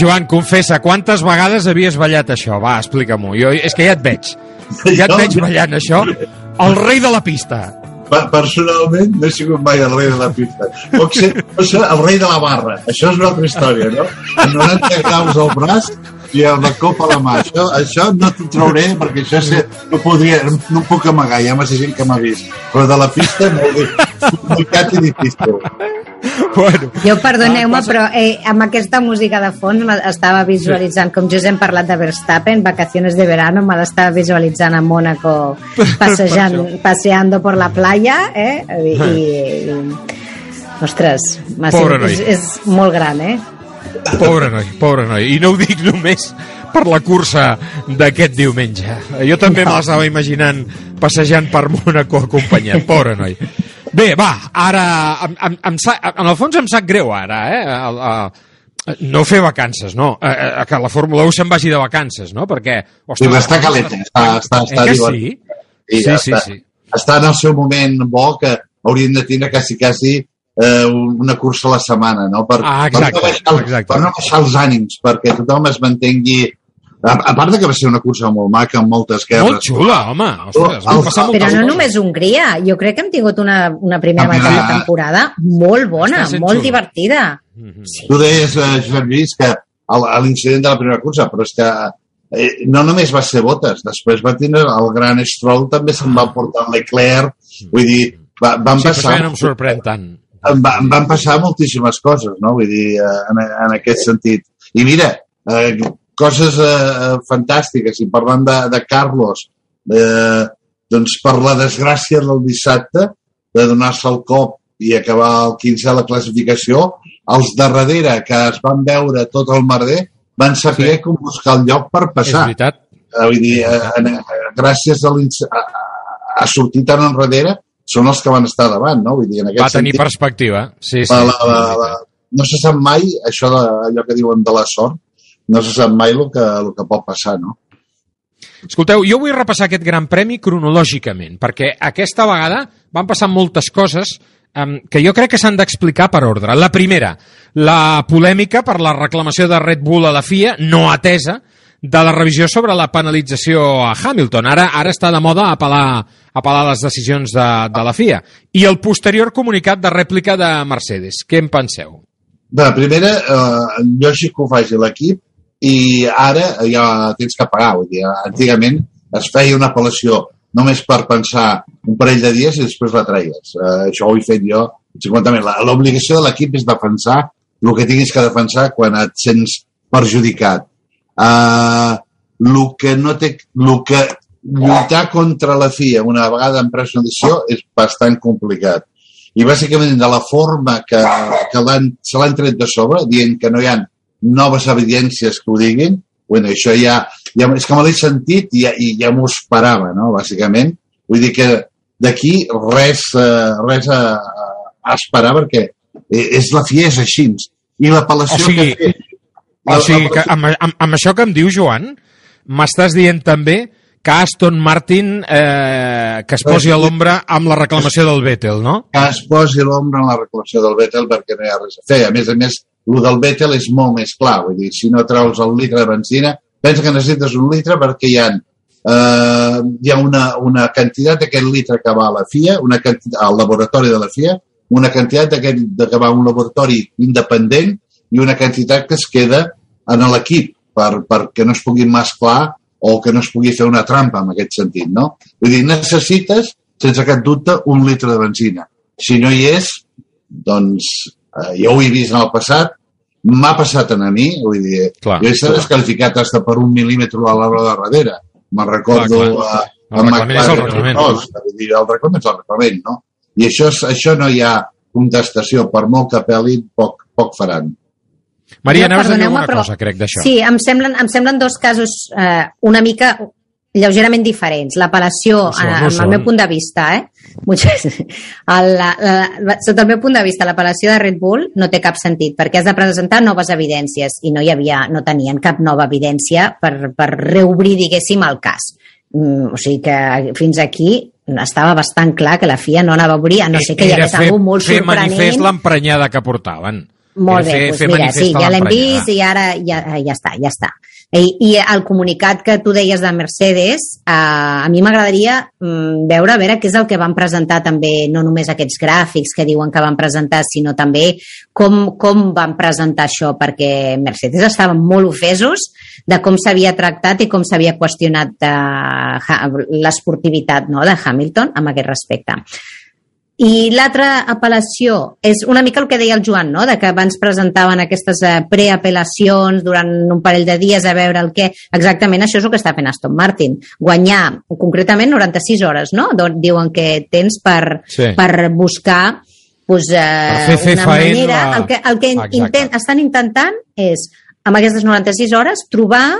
[SPEAKER 3] Joan, confessa, quantes vegades havies ballat això? Va, explica-m'ho. Jo, és que ja et veig. Ja et veig ballant això. El rei de la pista.
[SPEAKER 5] Per- Personalment no he sigut mai el rei de la pista. Puc ser, puc ser el rei de la barra. Això és una altra història, no? Amb 90 graus al braç i amb la copa a la mà. Això, això no t'ho trauré perquè això sí, no podria, no puc amagar, hi ha massa gent que m'ha vist. Però de la pista, molt, complicat i difícil.
[SPEAKER 3] bueno,
[SPEAKER 4] Jo, perdoneu-me,
[SPEAKER 3] Ah, cosa-
[SPEAKER 4] però eh, amb aquesta música de fons estava visualitzant, com just hem parlat de Verstappen, vacaciones de verano, me l'estava visualitzant a Mónaco, <laughs> passejant, paseando por la playa, eh? I, i, i ostres, m'ha
[SPEAKER 3] Pobre
[SPEAKER 4] és,
[SPEAKER 3] noi.
[SPEAKER 4] és molt gran, eh?
[SPEAKER 3] Pobre noi, pobre noi. I no ho dic només per la cursa d'aquest diumenge. Jo també me l'estava imaginant passejant per Mónaco acompanyat. Pobre noi. Bé, va, ara... Em, em, em, en el fons em sap greu ara, eh? El, el, no fer vacances, no. Eh, eh, que la Fórmula 1 se'n vagi de vacances, no? Perquè...
[SPEAKER 5] Sí, però està calenta, està, està, està
[SPEAKER 3] eh sí?
[SPEAKER 5] Sí,
[SPEAKER 3] Sí,
[SPEAKER 5] ja
[SPEAKER 3] sí,
[SPEAKER 5] està,
[SPEAKER 3] sí.
[SPEAKER 5] està en el seu moment bo que haurien de tindre quasi, quasi eh, una cursa a la setmana, no? Per,
[SPEAKER 3] Ah, exacte,
[SPEAKER 5] per, no baixar,
[SPEAKER 3] exacte.
[SPEAKER 5] per no baixar els ànims, perquè tothom es mantengui... A, a part de que va ser una cursa molt maca, amb moltes guerres.
[SPEAKER 3] Molt xula, home. Ostres,
[SPEAKER 5] El-
[SPEAKER 3] van passar
[SPEAKER 4] Però no
[SPEAKER 3] coses.
[SPEAKER 4] només Hongria, jo crec que hem tingut una, una primera meitat de temporada molt bona, molt
[SPEAKER 3] xulo.
[SPEAKER 4] divertida.
[SPEAKER 5] Tu deies, eh, Josep Lluís, que el- a l'incident de la primera cursa, però és que eh, no només va ser Botes, després va tindre el gran Stroll, també se'n va portar Leclerc, vull dir, va, van
[SPEAKER 3] Sí,
[SPEAKER 5] passar...
[SPEAKER 3] això ja no em sorprèn tant.
[SPEAKER 5] Em, va, em van passar moltíssimes coses, no? Vull dir, eh, en, en aquest sentit. I mira, eh, coses eh, fantàstiques, i parlant de, de Carlos, eh, doncs per la desgràcia del dissabte, de donar-se el cop i acabar el 15 de la classificació, els de darrere que es van veure tot el merder van saber
[SPEAKER 3] Sí.
[SPEAKER 5] com buscar el lloc per
[SPEAKER 3] És
[SPEAKER 5] passar.
[SPEAKER 3] veritat.
[SPEAKER 5] Eh, vull dir, eh, eh, gràcies a, l'inc- a, a, a sortir tan enrere, són els que van estar davant, no? Vull dir, en aquest
[SPEAKER 3] Va tenir
[SPEAKER 5] sentit,
[SPEAKER 3] perspectiva. Sí, sí.
[SPEAKER 5] la, la, la, no se sap mai això de, allò que diuen de la sort, no se sap mai el que, el que pot passar, no?
[SPEAKER 3] Escolteu, jo vull repassar aquest gran premi cronològicament, perquè aquesta vegada van passar moltes coses um, que jo crec que s'han d'explicar per ordre. La primera, la polèmica per la reclamació de Red Bull a la FIA, no atesa, de la revisió sobre la penalització a Hamilton. Ara ara està de moda apel·lar, apel·lar les decisions de, de la FIA. I el posterior comunicat de rèplica de Mercedes. Què en penseu?
[SPEAKER 5] Bé, la primera, eh, lògic que ho faci l'equip i ara ja tens que pagar. Vull dir, antigament es feia una apel·lació només per pensar un parell de dies i després la treies. Eh, això ho he fet jo 50 La- L'obligació de l'equip és defensar el que tinguis que defensar quan et sents perjudicat. Uh, el que no té, el que lluitar contra la FIA una vegada en pres una decisió és bastant complicat. I bàsicament de la forma que, que se l'han tret de sobre, dient que no hi ha noves evidències que ho diguin, bueno, això ja, ja és que me l'he sentit i ja, i ja m'ho esperava, no?, bàsicament. Vull dir que d'aquí res, eh, res a, a esperar perquè eh, és la FIA és així. I l'apel·lació
[SPEAKER 3] O sigui,
[SPEAKER 5] que ha fet...
[SPEAKER 3] O sigui, que amb, amb, amb això que em diu Joan, m'estàs dient també que Aston Martin eh, que es posi a l'ombra amb la reclamació del Vettel, no?
[SPEAKER 5] que es posi l'ombra en la reclamació del Vettel perquè no hi ha res a fer. A més a més, el del Vettel és molt més clar. Vull dir, si no treus el litre de benzina, pensa que necessites un litre perquè hi ha, eh, hi ha una, una quantitat d'aquest litre que va a la FIA, una quantitat, al laboratori de la FIA, una quantitat d'aquest de que va a un laboratori independent i una quantitat que es queda en l'equip per, perquè no es pugui mesclar o que no es pugui fer una trampa en aquest sentit, no? Vull dir, necessites, sense cap dubte, un litre de benzina. Si no hi és, doncs, eh, jo ho he vist en el passat, m'ha passat a mi, vull dir,
[SPEAKER 3] Clar,
[SPEAKER 5] jo he estat
[SPEAKER 3] clar.
[SPEAKER 5] desqualificat hasta per un mil·límetre a l'hora de darrere. Me'n recordo
[SPEAKER 3] Clar, clar.
[SPEAKER 5] a,
[SPEAKER 3] El reglament és el reglament.
[SPEAKER 5] No, vull dir, el reglament és el reglament, no? I això, és- això no hi ha contestació, per molt que apel·lin, poc, poc faran.
[SPEAKER 3] Maria, anaves a dir alguna
[SPEAKER 4] però-
[SPEAKER 3] cosa, crec, d'això.
[SPEAKER 4] Sí, em semblen, em semblen dos casos eh, una mica lleugerament diferents. L'apel·lació,
[SPEAKER 3] són,
[SPEAKER 4] en,
[SPEAKER 3] ho
[SPEAKER 4] en el meu punt de vista, eh? <laughs> El, la, la, sota el meu punt de vista, l'apel·lació de Red Bull no té cap sentit, perquè has de presentar noves evidències i no hi havia, no tenien cap nova evidència per, per reobrir, diguéssim, el cas. Mm, o sigui que fins aquí estava bastant clar que la FIA no anava a obrir, a no sé que hi hagués
[SPEAKER 3] fer,
[SPEAKER 4] alguna molt
[SPEAKER 3] fer manifest
[SPEAKER 4] sorprenent.
[SPEAKER 3] l'emprenyada que portaven.
[SPEAKER 4] Molt bé, doncs mira, sí, ja l'hem vist i ara ja, ja està, ja està. I, I el comunicat que tu deies de Mercedes, eh, a mi m'agradaria mm, veure a veure què és el que van presentar també, no només aquests gràfics que diuen que van presentar, sinó també com, com van presentar això, perquè Mercedes estaven molt ofesos de com s'havia tractat i com s'havia qüestionat eh, l'esportivitat no, de Hamilton amb aquest respecte. I l'altra apel·lació és una mica el que deia el Joan, no? de que abans presentaven aquestes eh, preapel·lacions durant un parell de dies a veure el que... Exactament això és el que està fent Aston Martin. Guanyar, concretament, 96 hores, no? Doncs diuen que tens per,
[SPEAKER 3] Sí.
[SPEAKER 4] per buscar pues, eh,
[SPEAKER 3] Per fer-
[SPEAKER 4] una manera...
[SPEAKER 3] la-
[SPEAKER 4] El que, el que
[SPEAKER 3] Exacte.
[SPEAKER 4] intent, estan intentant és, amb aquestes 96 hores, trobar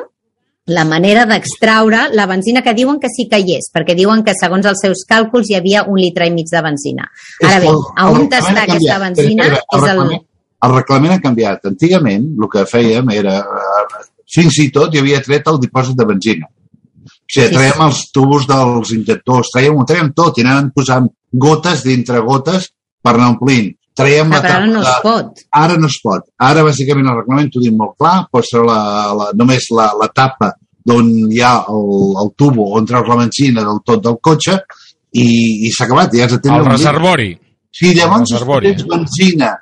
[SPEAKER 4] la manera d'extraure la benzina que diuen que sí que hi és, perquè diuen que segons els seus càlculs hi havia un litre i mig de benzina. Ara bé, a on està aquesta benzina
[SPEAKER 5] Espera,
[SPEAKER 4] és el...
[SPEAKER 5] reglament- El reglament ha canviat. Antigament, el que fèiem era... eh, Fins i tot hi havia tret el dipòsit de benzina. O sigui,
[SPEAKER 4] Sí,
[SPEAKER 5] traiem els tubos dels injectors, traiem, ho traiem tot i anàvem posant gotes dintre gotes per anar omplint. Traiem
[SPEAKER 4] Ah,
[SPEAKER 5] la
[SPEAKER 4] però ara no es pot.
[SPEAKER 5] Ara no es pot. Ara, bàsicament, el reglament t'ho diu molt clar, posa la, la, només la, la tapa d'on hi ha el, el tubo on treus la benzina del tot del cotxe i, i s'ha acabat, ja has
[SPEAKER 3] El reservori.
[SPEAKER 5] Si llavors
[SPEAKER 3] El reservori,
[SPEAKER 5] tens benzina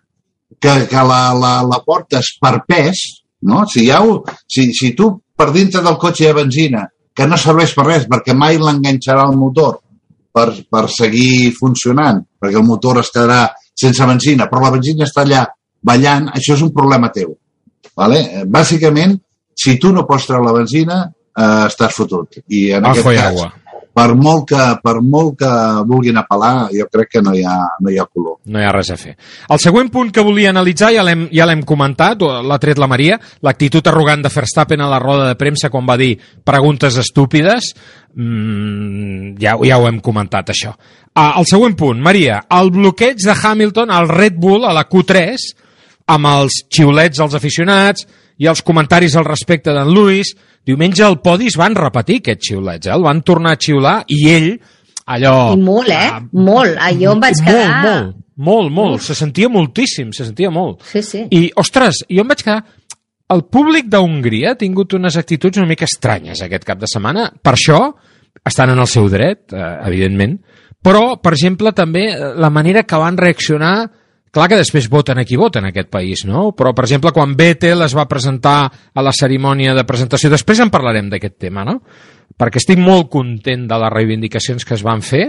[SPEAKER 5] que, que la, la, la portes per pes, no? Si, hi ha, un- si, si tu per dintre del cotxe hi ha benzina que no serveix per res perquè mai l'enganxarà al motor per, per seguir funcionant, perquè el motor es quedarà sense benzina, però la benzina està allà ballant, això és un problema teu. Vale? Bàsicament, si tu no pots treure la benzina, eh, estàs fotut. I en
[SPEAKER 3] Ajo i
[SPEAKER 5] aquest
[SPEAKER 3] agua.
[SPEAKER 5] Per molt, que, per molt que vulguin apel·lar, jo crec que no hi ha, no hi ha color.
[SPEAKER 3] No hi ha res a fer. El següent punt que volia analitzar, ja l'hem ja comentat, l'ha tret la Maria, l'actitud arrogant de Verstappen a la roda de premsa quan va dir preguntes estúpides, mm, ja, ja ho hem comentat, això. Ah, el següent punt, Maria, el bloqueig de Hamilton al Red Bull a la Q3, amb els xiulets als aficionats i els comentaris al respecte d'en Lewis, diumenge al podi es van repetir aquests xiulets, eh? el van tornar a xiular i ell, allò...
[SPEAKER 4] I molt, eh? Molt. Ah, Jo em vaig quedar...
[SPEAKER 3] Molt, molt, molt, molt. Se sentia moltíssim, se sentia molt.
[SPEAKER 4] Sí, sí.
[SPEAKER 3] I, ostres, jo em vaig quedar... El públic d'Hongria ha tingut unes actituds una mica estranyes aquest cap de setmana. Per això estan en el seu dret, eh, evidentment, però, per exemple, també eh, la manera que van reaccionar Clar que després voten a qui vota en aquest país, no? Però, per exemple, quan Vettel es va presentar a la cerimònia de presentació, després en parlarem d'aquest tema, no? Perquè estic molt content de les reivindicacions que es van fer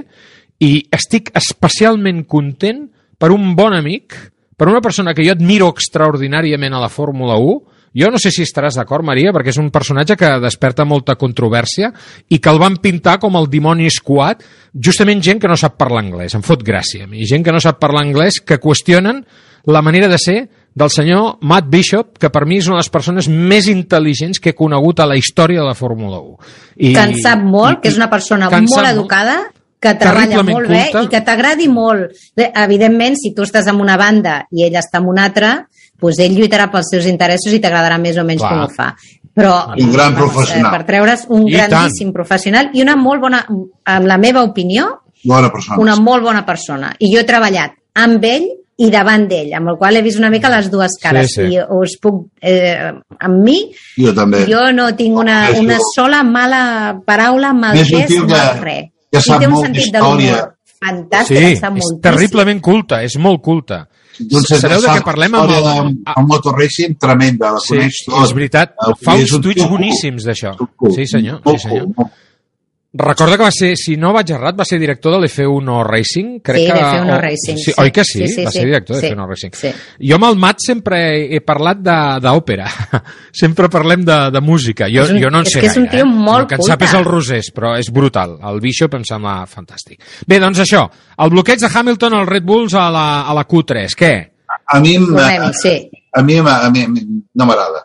[SPEAKER 3] i estic especialment content per un bon amic, per una persona que jo admiro extraordinàriament a la Fórmula 1, jo no sé si estaràs d'acord, Maria, perquè és un personatge que desperta molta controvèrsia i que el van pintar com el dimoni escuat, justament gent que no sap parlar anglès, em fot gràcia a mi, gent que no sap parlar anglès, que qüestionen la manera de ser del senyor Matt Bishop, que per mi és una de les persones més intel·ligents que he conegut a la història de la Fórmula 1. I,
[SPEAKER 4] que en sap molt, que és una persona molt educada, que treballa molt bé
[SPEAKER 3] culta.
[SPEAKER 4] i que t'agradi molt. Evidentment, si tu estàs en una banda i ell està en una altra, doncs ell lluitarà pels seus interessos i t'agradarà més o menys
[SPEAKER 3] Clar.
[SPEAKER 4] com ho fa. Però,
[SPEAKER 5] Un gran
[SPEAKER 4] vamos,
[SPEAKER 5] professional.
[SPEAKER 4] eh, Per treure's un
[SPEAKER 3] I
[SPEAKER 4] grandíssim professional i una molt bona, en la meva opinió,
[SPEAKER 5] Bona persona.
[SPEAKER 4] una molt bona persona. I jo he treballat amb ell i davant d'ell, amb el qual he vist una mica les dues cares.
[SPEAKER 3] Sí, sí.
[SPEAKER 4] I us puc... Eh, amb mi,
[SPEAKER 5] Jo també.
[SPEAKER 4] jo no tinc una, una
[SPEAKER 5] un-
[SPEAKER 4] sola mala paraula, mal
[SPEAKER 5] És un
[SPEAKER 4] gest,
[SPEAKER 5] que-
[SPEAKER 4] mal res.
[SPEAKER 5] que
[SPEAKER 4] I
[SPEAKER 5] sap
[SPEAKER 4] té un sentit de l'humor fantàstic,
[SPEAKER 3] Sí, és
[SPEAKER 4] moltíssim.
[SPEAKER 3] terriblement culta, és molt culta.
[SPEAKER 5] Doncs
[SPEAKER 3] Sabeu de què parlem amb el...
[SPEAKER 5] el... El motor racing tremenda, la
[SPEAKER 3] Sí,
[SPEAKER 5] coneix tot.
[SPEAKER 3] és veritat. Fa uns
[SPEAKER 5] un
[SPEAKER 3] tuits boníssims d'això. Sí, senyor. Sí, senyor. Recorda que va ser, si no vaig errat, va ser director de l'F1 Racing. Crec
[SPEAKER 4] Sí,
[SPEAKER 3] que,
[SPEAKER 4] d'F1
[SPEAKER 3] o-
[SPEAKER 4] Racing,
[SPEAKER 3] Sí,
[SPEAKER 4] sí.
[SPEAKER 3] Oi que sí?
[SPEAKER 4] Sí, sí,
[SPEAKER 3] va
[SPEAKER 4] sí.
[SPEAKER 3] ser director
[SPEAKER 4] Sí,
[SPEAKER 3] d'F1 Racing.
[SPEAKER 4] sí.
[SPEAKER 3] Jo amb el Mat sempre he, he parlat de- d'òpera. <laughs> sempre parlem de, de música. Jo,
[SPEAKER 4] És un-
[SPEAKER 3] jo no en
[SPEAKER 4] és
[SPEAKER 3] sé
[SPEAKER 4] que és un
[SPEAKER 3] gaire,
[SPEAKER 4] tio
[SPEAKER 3] eh?
[SPEAKER 4] molt
[SPEAKER 3] El que en sap és el Rosés, però és brutal. El Bishop em sembla fantàstic. Bé, doncs això. El bloqueig de Hamilton al Red Bulls a la, a la Q3. Què?
[SPEAKER 5] A mi, em-
[SPEAKER 4] Polèmic, sí.
[SPEAKER 5] a mi, em- a mi, a mi no m'agrada.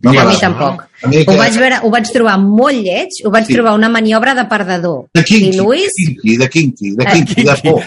[SPEAKER 5] No
[SPEAKER 4] A mi tampoc.
[SPEAKER 5] A mi
[SPEAKER 4] Ho
[SPEAKER 5] que-
[SPEAKER 4] vaig, veure, ho vaig trobar molt lleig, ho vaig
[SPEAKER 5] Sí.
[SPEAKER 4] trobar una maniobra de perdedor.
[SPEAKER 5] De kinky,
[SPEAKER 4] I Luis,
[SPEAKER 5] de kinky, de kinky, de
[SPEAKER 4] Eh,
[SPEAKER 5] kinky, de por.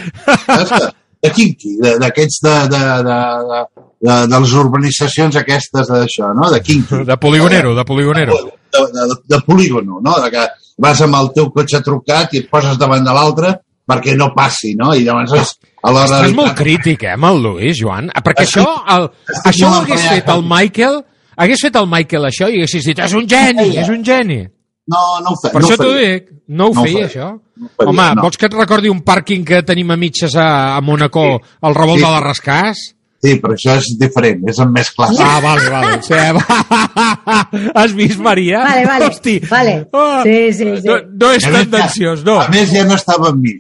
[SPEAKER 5] De kinky, de- d'aquests de, de, de, de, de, de les urbanitzacions aquestes d'això, no? De kinky.
[SPEAKER 3] De poligonero, de poligonero.
[SPEAKER 5] De, de, de polígono, no? De que vas amb el teu cotxe trucat i et poses davant de l'altre perquè no passi, no? I llavors és a l'hora...
[SPEAKER 3] Estàs molt crític, eh, amb el Luis, Joan? Perquè
[SPEAKER 5] Estic-
[SPEAKER 3] això, el,
[SPEAKER 5] estic
[SPEAKER 3] això ho hagués fet el Michael, hagués fet el Michael això i haguessis dit, és un geni, és un geni.
[SPEAKER 5] No, no ho fe,
[SPEAKER 3] Per
[SPEAKER 5] no
[SPEAKER 3] això
[SPEAKER 5] ho
[SPEAKER 3] t'ho dic, no ho
[SPEAKER 5] No
[SPEAKER 3] feia,
[SPEAKER 5] faria.
[SPEAKER 3] això.
[SPEAKER 5] No ho faria,
[SPEAKER 3] Home,
[SPEAKER 5] no.
[SPEAKER 3] vols que et recordi un pàrquing que tenim a mitges a, a Mónaco, al revolt
[SPEAKER 5] Sí.
[SPEAKER 3] de la Rascàs?
[SPEAKER 5] Sí, però això és diferent, és amb més classe.
[SPEAKER 3] Ah, vale, vale. Sí, va. <laughs> Has vist, Maria?
[SPEAKER 4] Vale, vale,
[SPEAKER 3] Hosti.
[SPEAKER 4] vale.
[SPEAKER 3] Ah,
[SPEAKER 4] Sí, sí, sí.
[SPEAKER 3] No, no és tendenciós, no.
[SPEAKER 5] A més, ja no estava amb mi.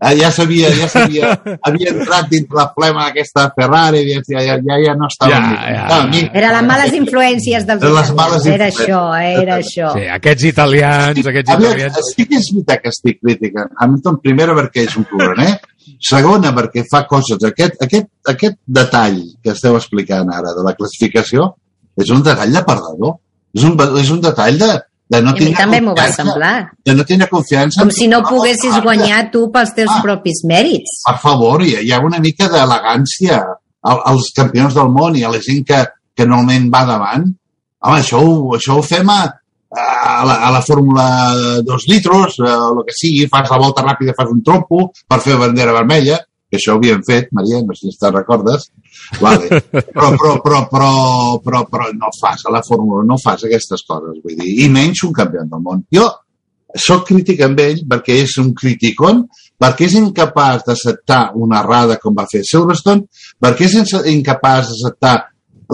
[SPEAKER 5] Eh, ja sabia, ja sabia, <laughs> havia entrat dins la flema aquesta Ferrari, ja, ja, ja, ja no estava...
[SPEAKER 3] Ja, ja,
[SPEAKER 5] mi.
[SPEAKER 4] Era les males influències dels
[SPEAKER 5] les
[SPEAKER 4] italians.
[SPEAKER 5] males
[SPEAKER 4] Era
[SPEAKER 5] influències.
[SPEAKER 4] això, era això.
[SPEAKER 3] Sí, aquests italians, aquests
[SPEAKER 5] A veure,
[SPEAKER 3] italians...
[SPEAKER 5] sí que és veritat que estic criticant Hamilton, primera perquè és un cloraner, segona perquè fa coses. Aquest, aquest, aquest detall que esteu explicant ara de la classificació és un detall de perdedor. És un, és un detall de, de no
[SPEAKER 4] I a mi també m'ho va semblar.
[SPEAKER 5] De no tenir confiança.
[SPEAKER 4] Com si no poguessis guanyar tu pels teus
[SPEAKER 5] Ah.
[SPEAKER 4] propis mèrits.
[SPEAKER 5] Per favor, hi ha, hi ha una mica d'elegància al- als campions del món i a la gent que, que normalment va davant. Home, això, ho- això ho fem a, a, la, a la Fórmula 2 litros, eh, el que sigui, fas la volta ràpida, fas un trompo per fer bandera vermella, que això ho havíem fet, Maria, no sé si te'n recordes. Vale. Però, però, però, però, però, però no fas a la Fórmula, no fas aquestes coses, vull dir, i menys un campió del món. Jo sóc crític amb ell perquè és un criticón, perquè és incapaç d'acceptar una errada com va fer Silverstone, perquè és incapaç d'acceptar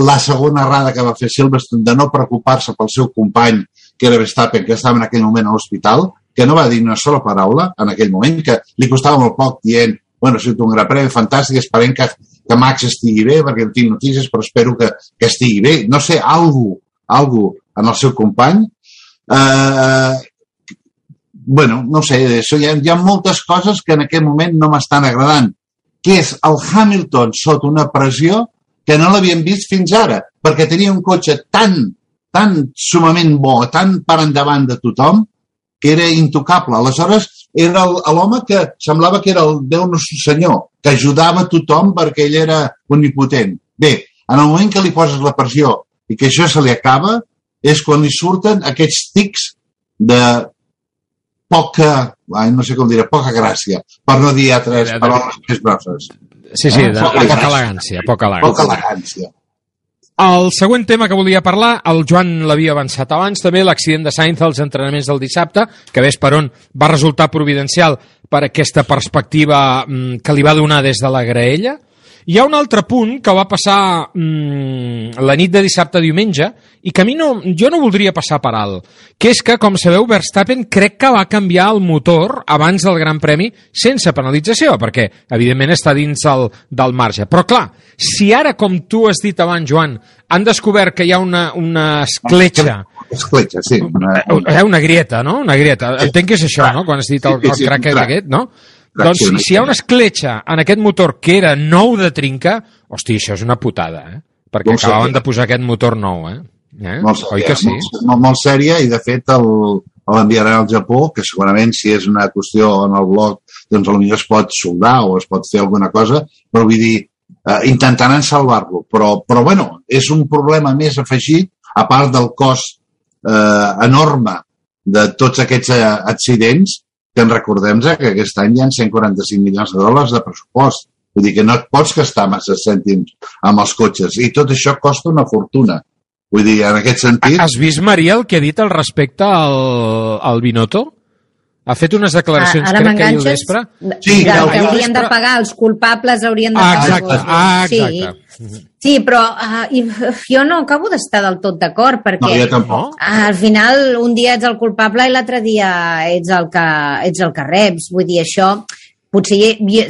[SPEAKER 5] la segona errada que va fer Silverstone de no preocupar-se pel seu company, que era Verstappen, que estava en aquell moment a l'hospital, que no va dir una sola paraula en aquell moment, que li costava molt poc dient bueno, ha sigut un gran premi fantàstic, esperem que, que Max estigui bé, perquè no tinc notícies, però espero que, que estigui bé. No sé, algú, algú en el seu company. Eh, bueno, no sé, això hi ha, hi ha moltes coses que en aquest moment no m'estan agradant, que és el Hamilton sota una pressió que no l'havíem vist fins ara, perquè tenia un cotxe tan, tan sumament bo, tan per endavant de tothom, era intocable. Aleshores, era l'home que semblava que era el Déu nostre senyor, que ajudava tothom perquè ell era omnipotent. Bé, en el moment que li poses la pressió i que això se li acaba, és quan li surten aquests tics de poca, ai, no sé com dir, poca gràcia, per no dir altres paraules més grosses.
[SPEAKER 3] Sí, sí, de, de
[SPEAKER 5] Poca
[SPEAKER 3] poca
[SPEAKER 5] elegància.
[SPEAKER 3] elegància, poca
[SPEAKER 5] Poca
[SPEAKER 3] elegància. El següent tema que volia parlar, el Joan l'havia avançat abans també, l'accident de Sainz als entrenaments del dissabte, que ves per on va resultar providencial per aquesta perspectiva mm, que li va donar des de la graella. Hi ha un altre punt que va passar mm, la nit de dissabte a diumenge i que a mi no, jo no voldria passar per alt, que és que, com sabeu, Verstappen crec que va canviar el motor abans del Gran Premi sense penalització, perquè, evidentment, està dins el, del marge. Però, clar, si ara, com tu has dit abans, Joan, han descobert que hi ha una, una escletxa,
[SPEAKER 5] Escletxa, sí. Una,
[SPEAKER 3] una, una grieta, no? Una grieta. Entenc que és això, no?, quan has dit el,
[SPEAKER 5] Sí,
[SPEAKER 3] el
[SPEAKER 5] sí, crac.
[SPEAKER 3] aquest, no? Doncs si, si hi ha una escletxa en aquest motor que era nou de trinca, hosti, això és una putada, eh? Perquè
[SPEAKER 5] Molt
[SPEAKER 3] acabaven
[SPEAKER 5] sèria.
[SPEAKER 3] de posar aquest motor nou, eh? eh?
[SPEAKER 5] molt
[SPEAKER 3] Oi
[SPEAKER 5] sèria,
[SPEAKER 3] que sí?
[SPEAKER 5] molt, molt, molt sèria i de fet l'enviaran al Japó que segurament si és una qüestió en el blog doncs potser es pot soldar o es pot fer alguna cosa però vull dir, eh, intentaran salvar-lo però, però bueno, és un problema més afegit a part del cost eh, enorme de tots aquests eh, accidents en recordem que aquest any hi ha 145 milions de dòlars de pressupost Vull dir que no et pots gastar massa cèntims amb els cotxes i tot això costa una fortuna. Vull dir, en aquest sentit...
[SPEAKER 3] Has vist, Maria, el que ha dit al respecte al, al Binotto? Ha fet unes declaracions,
[SPEAKER 4] Ah, ara
[SPEAKER 3] crec que ahir al vespre.
[SPEAKER 5] Sí,
[SPEAKER 4] que, que haurien de
[SPEAKER 3] vespre-
[SPEAKER 4] pagar, els culpables haurien de
[SPEAKER 3] Ah,
[SPEAKER 4] pagar.
[SPEAKER 3] exacte, ah,
[SPEAKER 4] Sí.
[SPEAKER 3] exacte.
[SPEAKER 4] Sí, però uh, i, jo no acabo d'estar del tot d'acord, perquè
[SPEAKER 5] No, jo tampoc.
[SPEAKER 4] ah, al final un dia ets el culpable i l'altre dia ets el, que, ets el que reps. Vull dir, això potser hi, hi,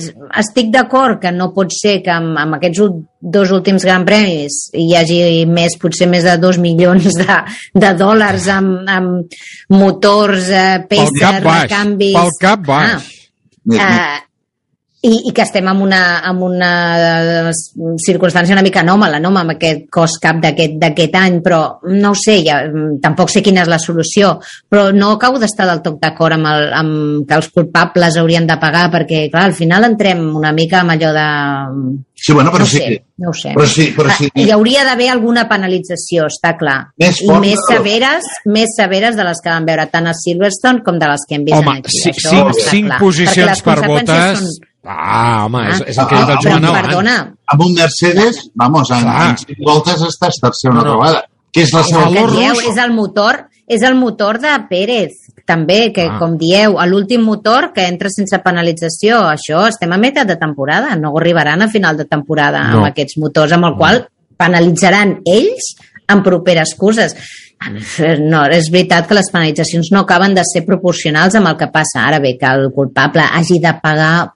[SPEAKER 4] estic d'acord que no pot ser que amb, amb aquests dos últims Gran Premis hi hagi més, potser més de dos milions de, de dòlars amb, amb motors, eh,
[SPEAKER 3] Pel
[SPEAKER 4] peces,
[SPEAKER 3] cap baix,
[SPEAKER 4] recanvis...
[SPEAKER 3] pel cap baix.
[SPEAKER 5] Més.
[SPEAKER 4] Eh, i, i que estem en una, en una eh, circumstància una mica anòmala, no? amb aquest cost cap d'aquest d'aquest any, però no ho sé, ja, mm, tampoc sé quina és la solució, però no acabo d'estar del tot d'acord amb, el, amb que els culpables haurien de pagar, perquè, clar, al final entrem una mica amb allò de...
[SPEAKER 5] Sí, bueno, però
[SPEAKER 4] no
[SPEAKER 5] sí.
[SPEAKER 4] sé, no ho sé.
[SPEAKER 5] Però sí, però sí.
[SPEAKER 4] Ah, Hi hauria d'haver alguna penalització, està clar.
[SPEAKER 5] Més
[SPEAKER 4] I més
[SPEAKER 5] de-
[SPEAKER 4] severes, més severes de les que vam veure tant a Silverstone com de les que hem vist
[SPEAKER 3] Home,
[SPEAKER 4] aquí. Això
[SPEAKER 3] cinc, cinc posicions per botes...
[SPEAKER 4] són-
[SPEAKER 3] Ah, home, és, és el
[SPEAKER 5] Ah,
[SPEAKER 3] que ha dit el
[SPEAKER 5] ah,
[SPEAKER 3] Joan abans.
[SPEAKER 4] perdona,
[SPEAKER 5] Amb un Mercedes, vamos, en,
[SPEAKER 3] Clar.
[SPEAKER 5] en cinc voltes estàs tercer una
[SPEAKER 3] No, no.
[SPEAKER 5] vegada. Que és la
[SPEAKER 3] El
[SPEAKER 5] seva...
[SPEAKER 4] el que
[SPEAKER 3] valor
[SPEAKER 4] dieu és el motor és el motor de Pérez també, que
[SPEAKER 3] Ah.
[SPEAKER 4] com dieu, a l'últim motor que entra sense penalització, això estem a meitat de temporada, no arribaran a final de temporada
[SPEAKER 3] No.
[SPEAKER 4] amb aquests motors, amb el qual penalitzaran ells en properes curses. No, és veritat que les penalitzacions no acaben de ser proporcionals amb el que passa. Ara bé, que el culpable hagi de pagar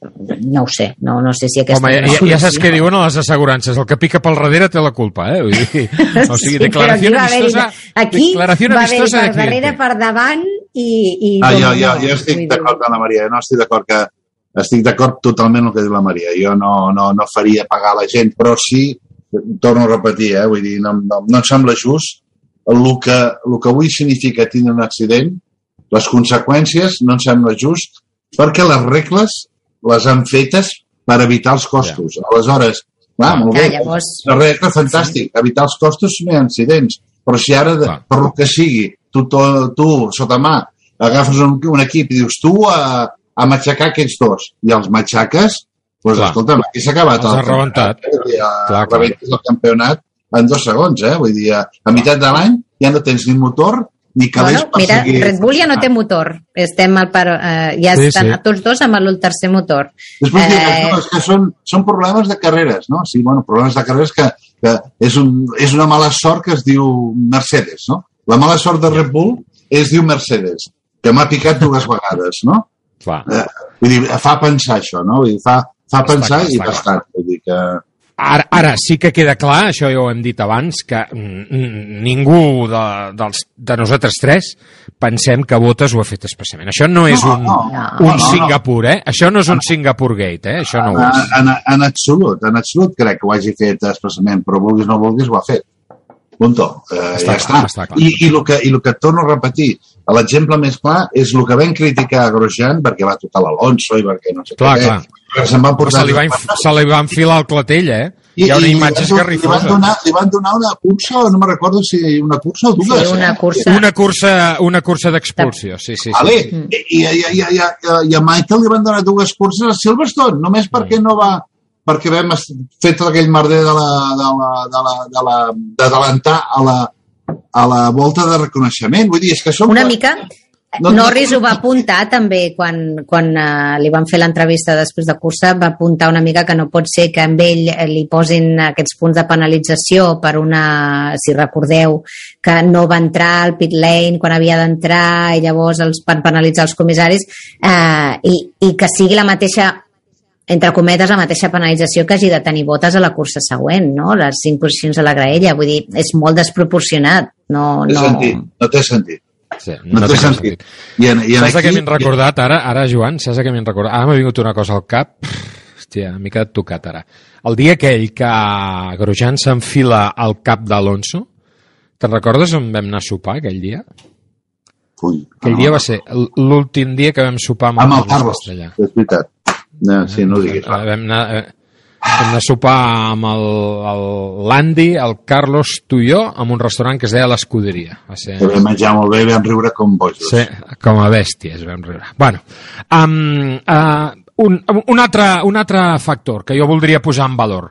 [SPEAKER 4] no ho sé, no, no sé si aquesta
[SPEAKER 3] Home,
[SPEAKER 4] és
[SPEAKER 3] ja,
[SPEAKER 4] una
[SPEAKER 3] ja saps què diuen a les assegurances. El que pica pel darrere té la culpa, eh? Vull dir, <laughs> o sigui,
[SPEAKER 4] Sí,
[SPEAKER 3] declaració amistosa...
[SPEAKER 4] Aquí
[SPEAKER 3] declaració
[SPEAKER 4] va haver
[SPEAKER 3] amistosa de
[SPEAKER 4] per darrere, per davant i... i
[SPEAKER 5] Ah, jo, jo, jo estic d'acord amb la Maria, no estic d'acord que estic d'acord totalment amb el que diu la Maria. Jo no, no, no faria pagar la gent, però sí, torno a repetir, eh, vull dir, no, no, no em sembla just el que, el que avui significa tindre un accident, les conseqüències no em sembla just, perquè les regles les han fetes per evitar els costos. Aleshores, clar, molt
[SPEAKER 4] Ja,
[SPEAKER 5] bé,
[SPEAKER 4] llavors...
[SPEAKER 5] la regla, fantàstic, evitar els costos no hi ha accidents. Però si ara, de, per lo que sigui, tu, tu, tu sota mà, agafes un, un equip i dius tu a, a matxacar aquests dos, i els matxaques, doncs
[SPEAKER 3] Clar.
[SPEAKER 5] escolta'm, aquí s'ha acabat
[SPEAKER 3] Els
[SPEAKER 5] el
[SPEAKER 3] has rebentat.
[SPEAKER 5] campionat, eh?
[SPEAKER 3] Clar, clar.
[SPEAKER 5] rebentis el campionat en dos segons, eh? Vull dir, a, a meitat de l'any ja no tens ni motor ni calés
[SPEAKER 4] Bueno, mira,
[SPEAKER 5] seguir.
[SPEAKER 4] Red Bull ja no té motor. Estem al par... eh, ja
[SPEAKER 5] Sí,
[SPEAKER 4] estan
[SPEAKER 5] sí.
[SPEAKER 4] tots dos amb el tercer motor.
[SPEAKER 5] Després eh... No, és que són, són problemes de carreres, no? Sí, bueno, problemes de carreres que, que és, un, és una mala sort que es diu Mercedes, no? La mala sort de Red Bull es diu Mercedes, que m'ha picat dues <laughs> vegades, no?
[SPEAKER 3] Clar.
[SPEAKER 5] Eh, vull dir, fa pensar això, no? Vull dir, fa, fa pensar
[SPEAKER 3] clar,
[SPEAKER 5] i bastant. Vull dir que...
[SPEAKER 3] Ara, ara sí que queda clar, això ja ho hem dit abans, que ningú de, dels, de nosaltres tres pensem que Botes ho ha fet especialment. Això no és
[SPEAKER 5] No,
[SPEAKER 3] un,
[SPEAKER 5] no,
[SPEAKER 3] un
[SPEAKER 5] no, no.
[SPEAKER 3] Singapur, eh? Això no és un Singapur Gate, eh? Això no ho és.
[SPEAKER 5] En, en, en absolut, en absolut crec que ho hagi fet expressament, però vulguis o no vulguis ho ha fet. Punto. Eh,
[SPEAKER 3] Està
[SPEAKER 5] ja
[SPEAKER 3] clar,
[SPEAKER 5] està.
[SPEAKER 3] està clar.
[SPEAKER 5] I, i, el que, I el que torno a repetir, l'exemple més clar és el que vam criticar a Grosjean perquè va tocar l'Alonso i perquè no sé
[SPEAKER 3] Clar,
[SPEAKER 5] què.
[SPEAKER 3] clar.
[SPEAKER 5] Se'n van portar...
[SPEAKER 3] se li, va, inf- se li va enfilar el clatell, eh?
[SPEAKER 5] I,
[SPEAKER 3] Hi ha una
[SPEAKER 5] i
[SPEAKER 3] imatge
[SPEAKER 5] van, li, van
[SPEAKER 3] esgarrifosa.
[SPEAKER 5] donar, li van donar una cursa, no me recordo si una cursa o dues.
[SPEAKER 4] Sí, una
[SPEAKER 5] eh?
[SPEAKER 4] cursa.
[SPEAKER 3] Una cursa, una cursa d'expulsió, sí, sí. sí.
[SPEAKER 5] Vale. I, i, i, i, i, i, i a Michael li van donar dues curses a Silverstone, només perquè no va perquè vam fer tot aquell merder de la de la de la de la d'adelantar a la a la volta de reconeixement. Vull dir, és que som
[SPEAKER 4] Una mica...
[SPEAKER 5] No-
[SPEAKER 4] Norris ho va apuntar també quan, quan uh, li van fer l'entrevista després de cursa, va apuntar una mica que no pot ser que amb ell eh, li posin aquests punts de penalització per una, si recordeu, que no va entrar al pit lane quan havia d'entrar i llavors els van penalitzar els comissaris eh, i, i que sigui la mateixa entre cometes, la mateixa penalització que hagi de tenir botes a la cursa següent, no? Les cinc posicions a la graella, vull dir, és molt desproporcionat. No,
[SPEAKER 5] té
[SPEAKER 4] no...
[SPEAKER 5] sentit, no té sentit.
[SPEAKER 3] Sí,
[SPEAKER 5] No, té sentit. I en, i en
[SPEAKER 3] Saps de què
[SPEAKER 5] aquí,
[SPEAKER 3] m'he recordat ara, ara Joan? Saps què m'he recordat? Ara m'ha vingut una cosa al cap. Hòstia, m'he quedat tocat ara. El dia aquell que Grosjean s'enfila al cap d'Alonso, te'n recordes on vam anar a sopar aquell dia?
[SPEAKER 5] Ui,
[SPEAKER 3] Aquell dia va ser l'últim dia que vam sopar amb,
[SPEAKER 5] amb el
[SPEAKER 3] Carlos Castellà.
[SPEAKER 5] és veritat. No, sí, no ho diguis.
[SPEAKER 3] Eh, Vam anar, eh, vam anar a sopar amb el, el l'Andy, el Carlos, tu i jo, en un restaurant que es deia l'Escuderia. Va ser...
[SPEAKER 5] Que vam menjar molt bé, vam riure com bojos.
[SPEAKER 3] Sí, com a bèsties vam riure. Bueno, um, uh, un, un, altre, un altre factor que jo voldria posar en valor.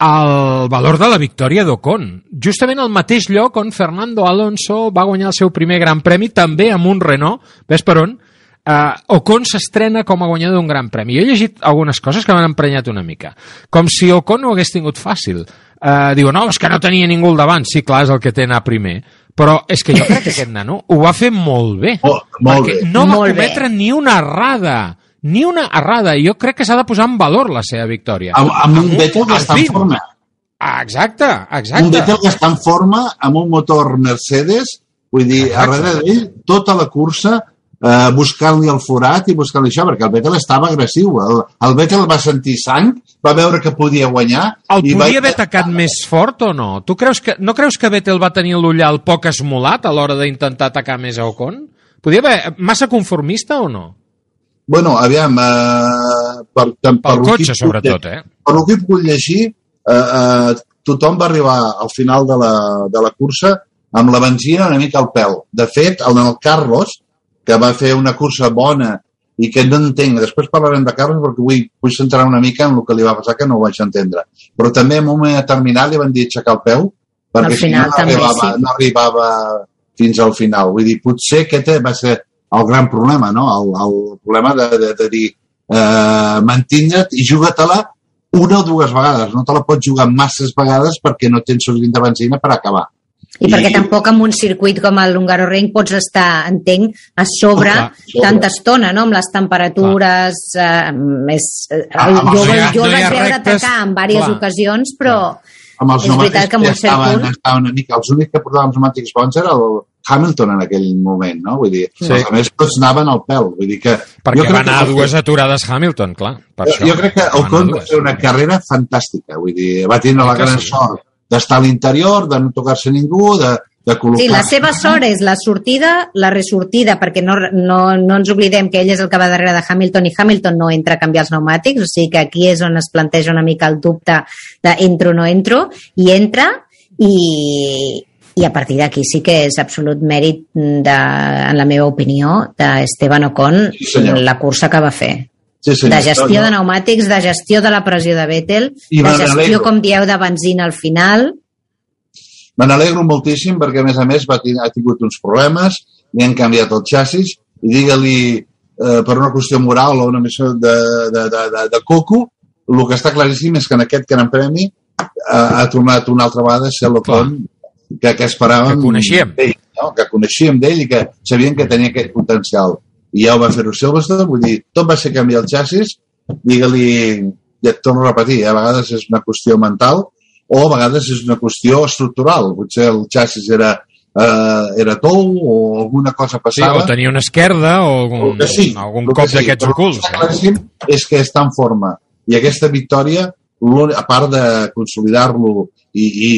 [SPEAKER 3] El valor de la victòria d'Ocon. Justament al mateix lloc on Fernando Alonso va guanyar el seu primer gran premi, també amb un Renault, ves per on? Uh, Ocon s'estrena com a guanyador d'un gran premi. Jo he llegit algunes coses que m'han emprenyat una mica. Com si Ocon ho hagués tingut fàcil. Uh, diu, no, és que no tenia ningú al davant. Sí, clar, és el que té anar primer. Però és que jo crec que aquest nano ho va fer molt bé.
[SPEAKER 5] Oh, molt bé.
[SPEAKER 3] no va
[SPEAKER 4] Molt bé.
[SPEAKER 3] cometre ni una errada. Ni una errada. Jo crec que s'ha de posar en valor la seva victòria.
[SPEAKER 5] Amb, amb un Vettel que està en forma.
[SPEAKER 3] Ah, exacte,
[SPEAKER 5] Un
[SPEAKER 3] exacte.
[SPEAKER 5] Vettel que està en forma amb un motor Mercedes, vull dir, a darrere d'ell, tota la cursa, eh, buscant-li el forat i buscant-li això, perquè el Vettel estava agressiu. El, el Vettel va sentir sang, va veure que podia guanyar...
[SPEAKER 3] El
[SPEAKER 5] i
[SPEAKER 3] podia
[SPEAKER 5] va...
[SPEAKER 3] haver atacat més fort o no? Tu creus que, no creus que Vettel va tenir l'ullal poc esmolat a l'hora d'intentar atacar més a Ocon? Podia haver massa conformista o no?
[SPEAKER 5] Bueno, aviam, eh, per, per, per
[SPEAKER 3] Pel
[SPEAKER 5] que
[SPEAKER 3] cotxe, sobretot, eh?
[SPEAKER 5] Per el que he pogut llegir, eh, eh, tothom va arribar al final de la, de la cursa amb la benzina una mica al pèl. De fet, el, el Carlos, que va fer una cursa bona i que no entenc, després parlarem de Carlos perquè vull, vull centrar una mica en el que li va passar que no ho vaig entendre. Però també en un moment determinat li van dir aixecar el peu perquè
[SPEAKER 4] Al final
[SPEAKER 5] si no, no
[SPEAKER 4] també,
[SPEAKER 5] arribava,
[SPEAKER 4] sí.
[SPEAKER 5] no arribava fins al final. Vull dir, potser aquest va ser el gran problema, no? El, el problema de, de, de dir eh, mantindre't i juga-te-la una o dues vegades. No te la pots jugar masses vegades perquè no tens suficient de benzina per acabar.
[SPEAKER 4] I, I perquè tampoc en un circuit com el Hungaroring pots estar, entenc, a sobre
[SPEAKER 3] Oh, clar.
[SPEAKER 4] tanta estona, no? Amb les temperatures... Eh, més, eh,
[SPEAKER 5] Ah, amb
[SPEAKER 4] jo,
[SPEAKER 5] els-
[SPEAKER 4] jo
[SPEAKER 5] no
[SPEAKER 4] el vaig veure
[SPEAKER 3] rectes,
[SPEAKER 4] atacar en diverses
[SPEAKER 3] clar.
[SPEAKER 4] ocasions, però
[SPEAKER 5] amb els
[SPEAKER 4] és veritat que en un
[SPEAKER 5] estaven,
[SPEAKER 4] punt...
[SPEAKER 5] estaven una mica, els únics que portaven els pneumàtics bons era el Hamilton en aquell moment, no? Vull dir,
[SPEAKER 3] Sí.
[SPEAKER 5] els altres tots anaven al pèl. Vull dir que...
[SPEAKER 3] Perquè
[SPEAKER 5] crec
[SPEAKER 3] va anar a
[SPEAKER 5] que-
[SPEAKER 3] dues aturades Hamilton, clar. Per
[SPEAKER 5] Jo,
[SPEAKER 3] això.
[SPEAKER 5] jo crec que
[SPEAKER 3] Va
[SPEAKER 5] el
[SPEAKER 3] anar a
[SPEAKER 5] Con va fer una carrera fantàstica. Vull dir, va tenir la gran
[SPEAKER 3] sí?
[SPEAKER 5] sort d'estar a l'interior, de no tocar-se ningú, de, de col·locar...
[SPEAKER 4] Sí, la seva sort és la sortida, la ressortida, perquè no, no, no ens oblidem que ell és el que va darrere de Hamilton i Hamilton no entra a canviar els pneumàtics, o sigui que aquí és on es planteja una mica el dubte de entro o no entro, i entra i, i a partir d'aquí sí que és absolut mèrit, de, en la meva opinió, d'Esteban Ocon
[SPEAKER 5] Sí, senyor.
[SPEAKER 4] la cursa que va fer.
[SPEAKER 5] Sí, senyor.
[SPEAKER 4] de gestió
[SPEAKER 5] No,
[SPEAKER 4] de pneumàtics, de gestió de la pressió de Vettel,
[SPEAKER 5] I
[SPEAKER 4] de gestió, com dieu, de benzina al final.
[SPEAKER 5] Me n'alegro moltíssim perquè, a més a més, va ha tingut uns problemes, li han canviat el xassis, i digue-li, eh, per una qüestió moral o una missió de, de, de, de, de coco, el que està claríssim és que en aquest gran premi ha, ha tornat una altra vegada a ser l'Ocon que, que esperàvem
[SPEAKER 3] Que coneixíem.
[SPEAKER 5] d'ell, no? que coneixíem d'ell i que sabien que tenia aquest potencial. I ja ho va fer-ho Silverstone, vull dir, tot va ser canviar el xassis, digue-li, ja et torno a repetir, a vegades és una qüestió mental o a vegades és una qüestió estructural. Potser el xassis era, eh, era tou o alguna cosa
[SPEAKER 3] Sí,
[SPEAKER 5] passava.
[SPEAKER 3] o tenia una esquerda o algun,
[SPEAKER 5] El que sí,
[SPEAKER 3] algun
[SPEAKER 5] el que
[SPEAKER 3] cop
[SPEAKER 5] sí,
[SPEAKER 3] d'aquests
[SPEAKER 5] el
[SPEAKER 3] ocults.
[SPEAKER 5] claríssim és que està en forma. I aquesta victòria, a part de consolidar-lo i, i,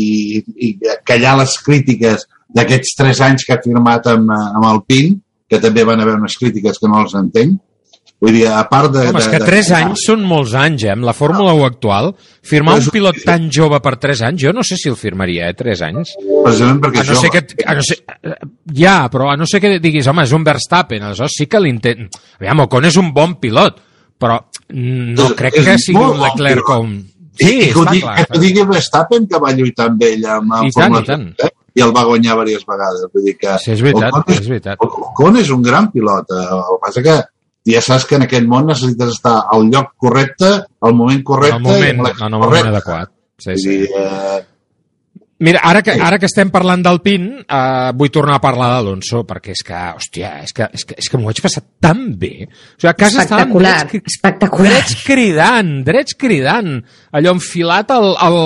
[SPEAKER 5] i, i callar les crítiques d'aquests tres anys que ha firmat amb, amb el PIN, que també van haver unes crítiques que no les entenc, Vull dir, a part de...
[SPEAKER 3] Home, és
[SPEAKER 5] de,
[SPEAKER 3] que
[SPEAKER 5] de-
[SPEAKER 3] 3 anys són molts anys, eh? Amb la Fórmula 1 actual, firmar un pilot tan jove per 3 anys, jo no sé si el firmaria, eh? 3 anys.
[SPEAKER 5] Precisament perquè
[SPEAKER 3] A no
[SPEAKER 5] jove.
[SPEAKER 3] que, a no ser, ja, però a no ser que diguis, home, és un Verstappen, aleshores sí que l'intent... Aviam, Ocon és un bon pilot, però no
[SPEAKER 5] És-
[SPEAKER 3] crec
[SPEAKER 5] és
[SPEAKER 3] que sigui un
[SPEAKER 5] bon
[SPEAKER 3] Leclerc
[SPEAKER 5] pilot.
[SPEAKER 3] com... Sí,
[SPEAKER 5] i que,
[SPEAKER 3] està clar.
[SPEAKER 5] que digui Verstappen, que va lluitar amb ell amb, amb
[SPEAKER 3] I tant,
[SPEAKER 5] Fórmula
[SPEAKER 3] i tant.
[SPEAKER 5] 1, eh? I el va guanyar diverses vegades. Vull dir que
[SPEAKER 3] Sí, és veritat,
[SPEAKER 5] Ocon és,
[SPEAKER 3] és veritat.
[SPEAKER 5] Ocon és un gran pilot. eh, El que passa que ja saps que en aquest món necessites estar al lloc correcte, al moment correcte,
[SPEAKER 3] En el moment,
[SPEAKER 5] i
[SPEAKER 3] en el moment
[SPEAKER 5] correcte.
[SPEAKER 3] adequat. Sí, sí.
[SPEAKER 5] dir, eh,
[SPEAKER 3] Mira, ara que, ara que estem parlant del PIN, eh, vull tornar a parlar d'Alonso, perquè és que, hòstia, és que, és que, és que m'ho vaig passar tan bé. O sigui, a casa estàvem
[SPEAKER 4] Espectacular,
[SPEAKER 3] drets,
[SPEAKER 4] espectacular.
[SPEAKER 3] drets cridant, drets cridant, allò enfilat al, al,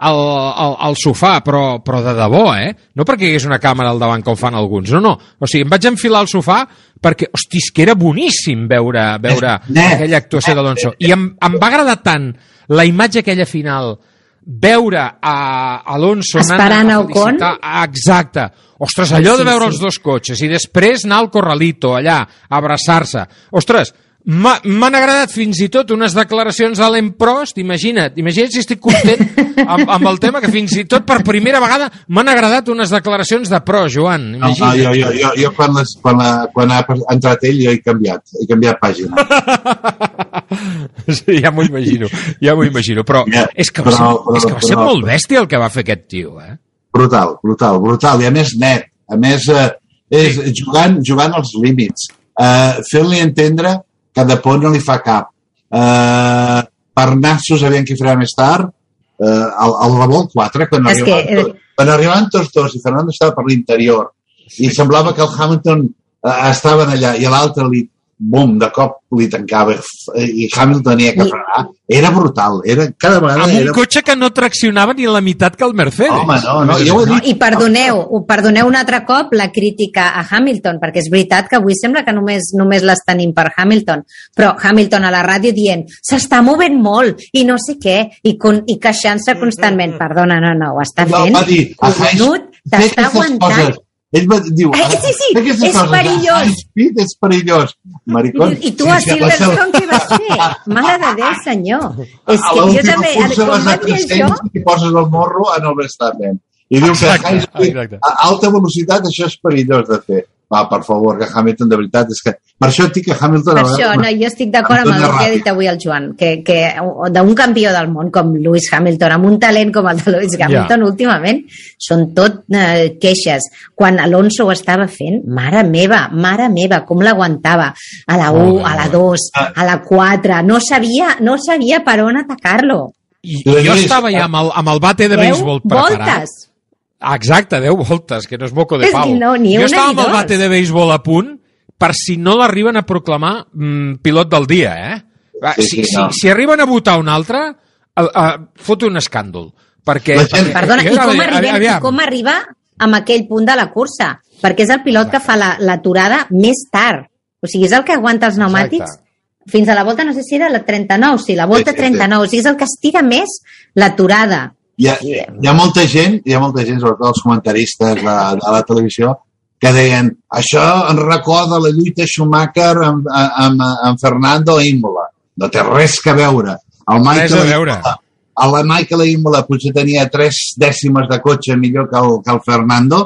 [SPEAKER 3] al, al, al sofà, però, però de debò, eh? No perquè hi hagués una càmera al davant com fan alguns, no, no. O sigui, em vaig enfilar al sofà perquè, hosti, és que era boníssim veure, veure <laughs>
[SPEAKER 5] Net,
[SPEAKER 3] aquella actuació d'Alonso. I em, em va agradar tant la imatge aquella final veure a Alonso
[SPEAKER 4] Esperant
[SPEAKER 3] anant a felicitar... Ah, Exacte. Ostres, allò
[SPEAKER 4] Sí,
[SPEAKER 3] de veure
[SPEAKER 4] sí.
[SPEAKER 3] els dos cotxes i després anar al corralito allà, abraçar-se. Ostres, m'han agradat fins i tot unes declaracions d'Alain Prost, imagina't, imagina't si estic content amb, amb el tema, que fins i tot per primera vegada m'han agradat unes declaracions de Prost, Joan,
[SPEAKER 5] no, no,
[SPEAKER 3] imagina't.
[SPEAKER 5] jo, jo, jo, jo quan, les, quan, la, quan ha entrat ell jo he canviat, he canviat pàgina. <laughs>
[SPEAKER 3] Sí, ja m'ho imagino, ja m'ho imagino, però
[SPEAKER 5] Ja,
[SPEAKER 3] és que va,
[SPEAKER 5] però-
[SPEAKER 3] ser,
[SPEAKER 5] però-
[SPEAKER 3] és que va ser
[SPEAKER 5] però-
[SPEAKER 3] molt bèstia el que va fer aquest tio, eh?
[SPEAKER 5] Brutal, brutal, brutal. I a més net. A més, eh, és jugant, jugant als límits. Eh, Fent-li entendre que de por no li fa cap. Eh, per nassos, aviam qui farà més tard, eh, el, el revolt 4, quan arribaven,
[SPEAKER 4] que-
[SPEAKER 5] tot, quan arribaven tots dos i Fernando estava per l'interior i semblava que el Hamilton eh, estaven allà i l'altre li bum, de cop li tancava i Hamilton tenia que frenar. Era brutal. Era, cada vegada
[SPEAKER 3] Amb un
[SPEAKER 5] era...
[SPEAKER 3] cotxe que no traccionava ni la meitat que el Mercedes.
[SPEAKER 5] Home, no, no, jo ho he
[SPEAKER 4] No,
[SPEAKER 5] dit.
[SPEAKER 4] I perdoneu, perdoneu un altre cop la crítica a Hamilton, perquè és veritat que avui sembla que només només les tenim per Hamilton, però Hamilton a la ràdio dient s'està movent molt i no sé què, i, con, i queixant-se constantment. Perdona, no, no, ho està
[SPEAKER 5] No,
[SPEAKER 4] fent.
[SPEAKER 5] va dir, a
[SPEAKER 4] t'està aguantant.
[SPEAKER 5] coses. Ell va, diu,
[SPEAKER 4] Eh, sí, sí,
[SPEAKER 5] aquestes
[SPEAKER 4] és
[SPEAKER 5] coses a
[SPEAKER 4] perillós.
[SPEAKER 5] Speed és perillós. Maricón.
[SPEAKER 4] I, I tu a
[SPEAKER 5] Sí, sí, la seva-
[SPEAKER 4] Silverstone què vas fer? <laughs> Mare de Déu, senyor. És
[SPEAKER 5] a
[SPEAKER 4] que jo
[SPEAKER 5] l'última
[SPEAKER 4] també,
[SPEAKER 5] cursa
[SPEAKER 4] quan
[SPEAKER 5] vas a
[SPEAKER 4] vaig dir això,
[SPEAKER 5] 300 i poses el morro en el Verstappen. I diu que a,
[SPEAKER 3] Exacte, exacte.
[SPEAKER 5] a alta velocitat això és perillós de fer. Va, per favor, que Hamilton, de veritat, és que... Per això et dic que Hamilton...
[SPEAKER 4] Per això, no, jo estic d'acord amb el que ha dit avui el Joan, que, que d'un campió del món com Lewis Hamilton, amb un talent com el de Lewis Hamilton, últimament, són tot eh, queixes. Quan Alonso ho estava fent, mare meva, mare meva, com l'aguantava. A la 1, a la 2, a la 4, no sabia, no sabia per on atacar-lo.
[SPEAKER 3] I jo estava ja amb el, amb el bate de
[SPEAKER 4] 10
[SPEAKER 3] béisbol preparat.
[SPEAKER 4] voltes.
[SPEAKER 3] Exacte, 10 voltes, que no és moco de pau.
[SPEAKER 4] no, ni
[SPEAKER 3] jo
[SPEAKER 4] una
[SPEAKER 3] estava
[SPEAKER 4] ni
[SPEAKER 3] amb el bate de béisbol a punt per si no l'arriben a proclamar mm, pilot del dia, eh? Va,
[SPEAKER 5] Sí,
[SPEAKER 3] si,
[SPEAKER 5] sí, no.
[SPEAKER 3] si, si arriben a votar un altre, uh, uh, fot un escàndol. Perquè,
[SPEAKER 5] La gent-
[SPEAKER 3] perquè-
[SPEAKER 4] Perdona, i com,
[SPEAKER 3] a
[SPEAKER 4] arribem, i
[SPEAKER 3] aviam,
[SPEAKER 4] com arriba amb aquell punt de la cursa? Perquè és el pilot que fa la- l'aturada més tard. O sigui, és el que aguanta els pneumàtics
[SPEAKER 3] Exacte.
[SPEAKER 4] fins a la volta, no sé si era la 39, sí, la volta
[SPEAKER 5] Sí, sí, sí.
[SPEAKER 4] 39. O sigui, és el que estira més l'aturada.
[SPEAKER 5] Hi ha, hi ha molta gent, hi ha molta gent, sobretot els comentaristes de, de la televisió, que deien això ens recorda la lluita Schumacher amb, amb, amb Fernando Imola. No té res que veure. El
[SPEAKER 3] Res a
[SPEAKER 5] Michael
[SPEAKER 3] veure.
[SPEAKER 5] Imola, el Michael Imola potser tenia tres dècimes de cotxe millor que el, que el Fernando,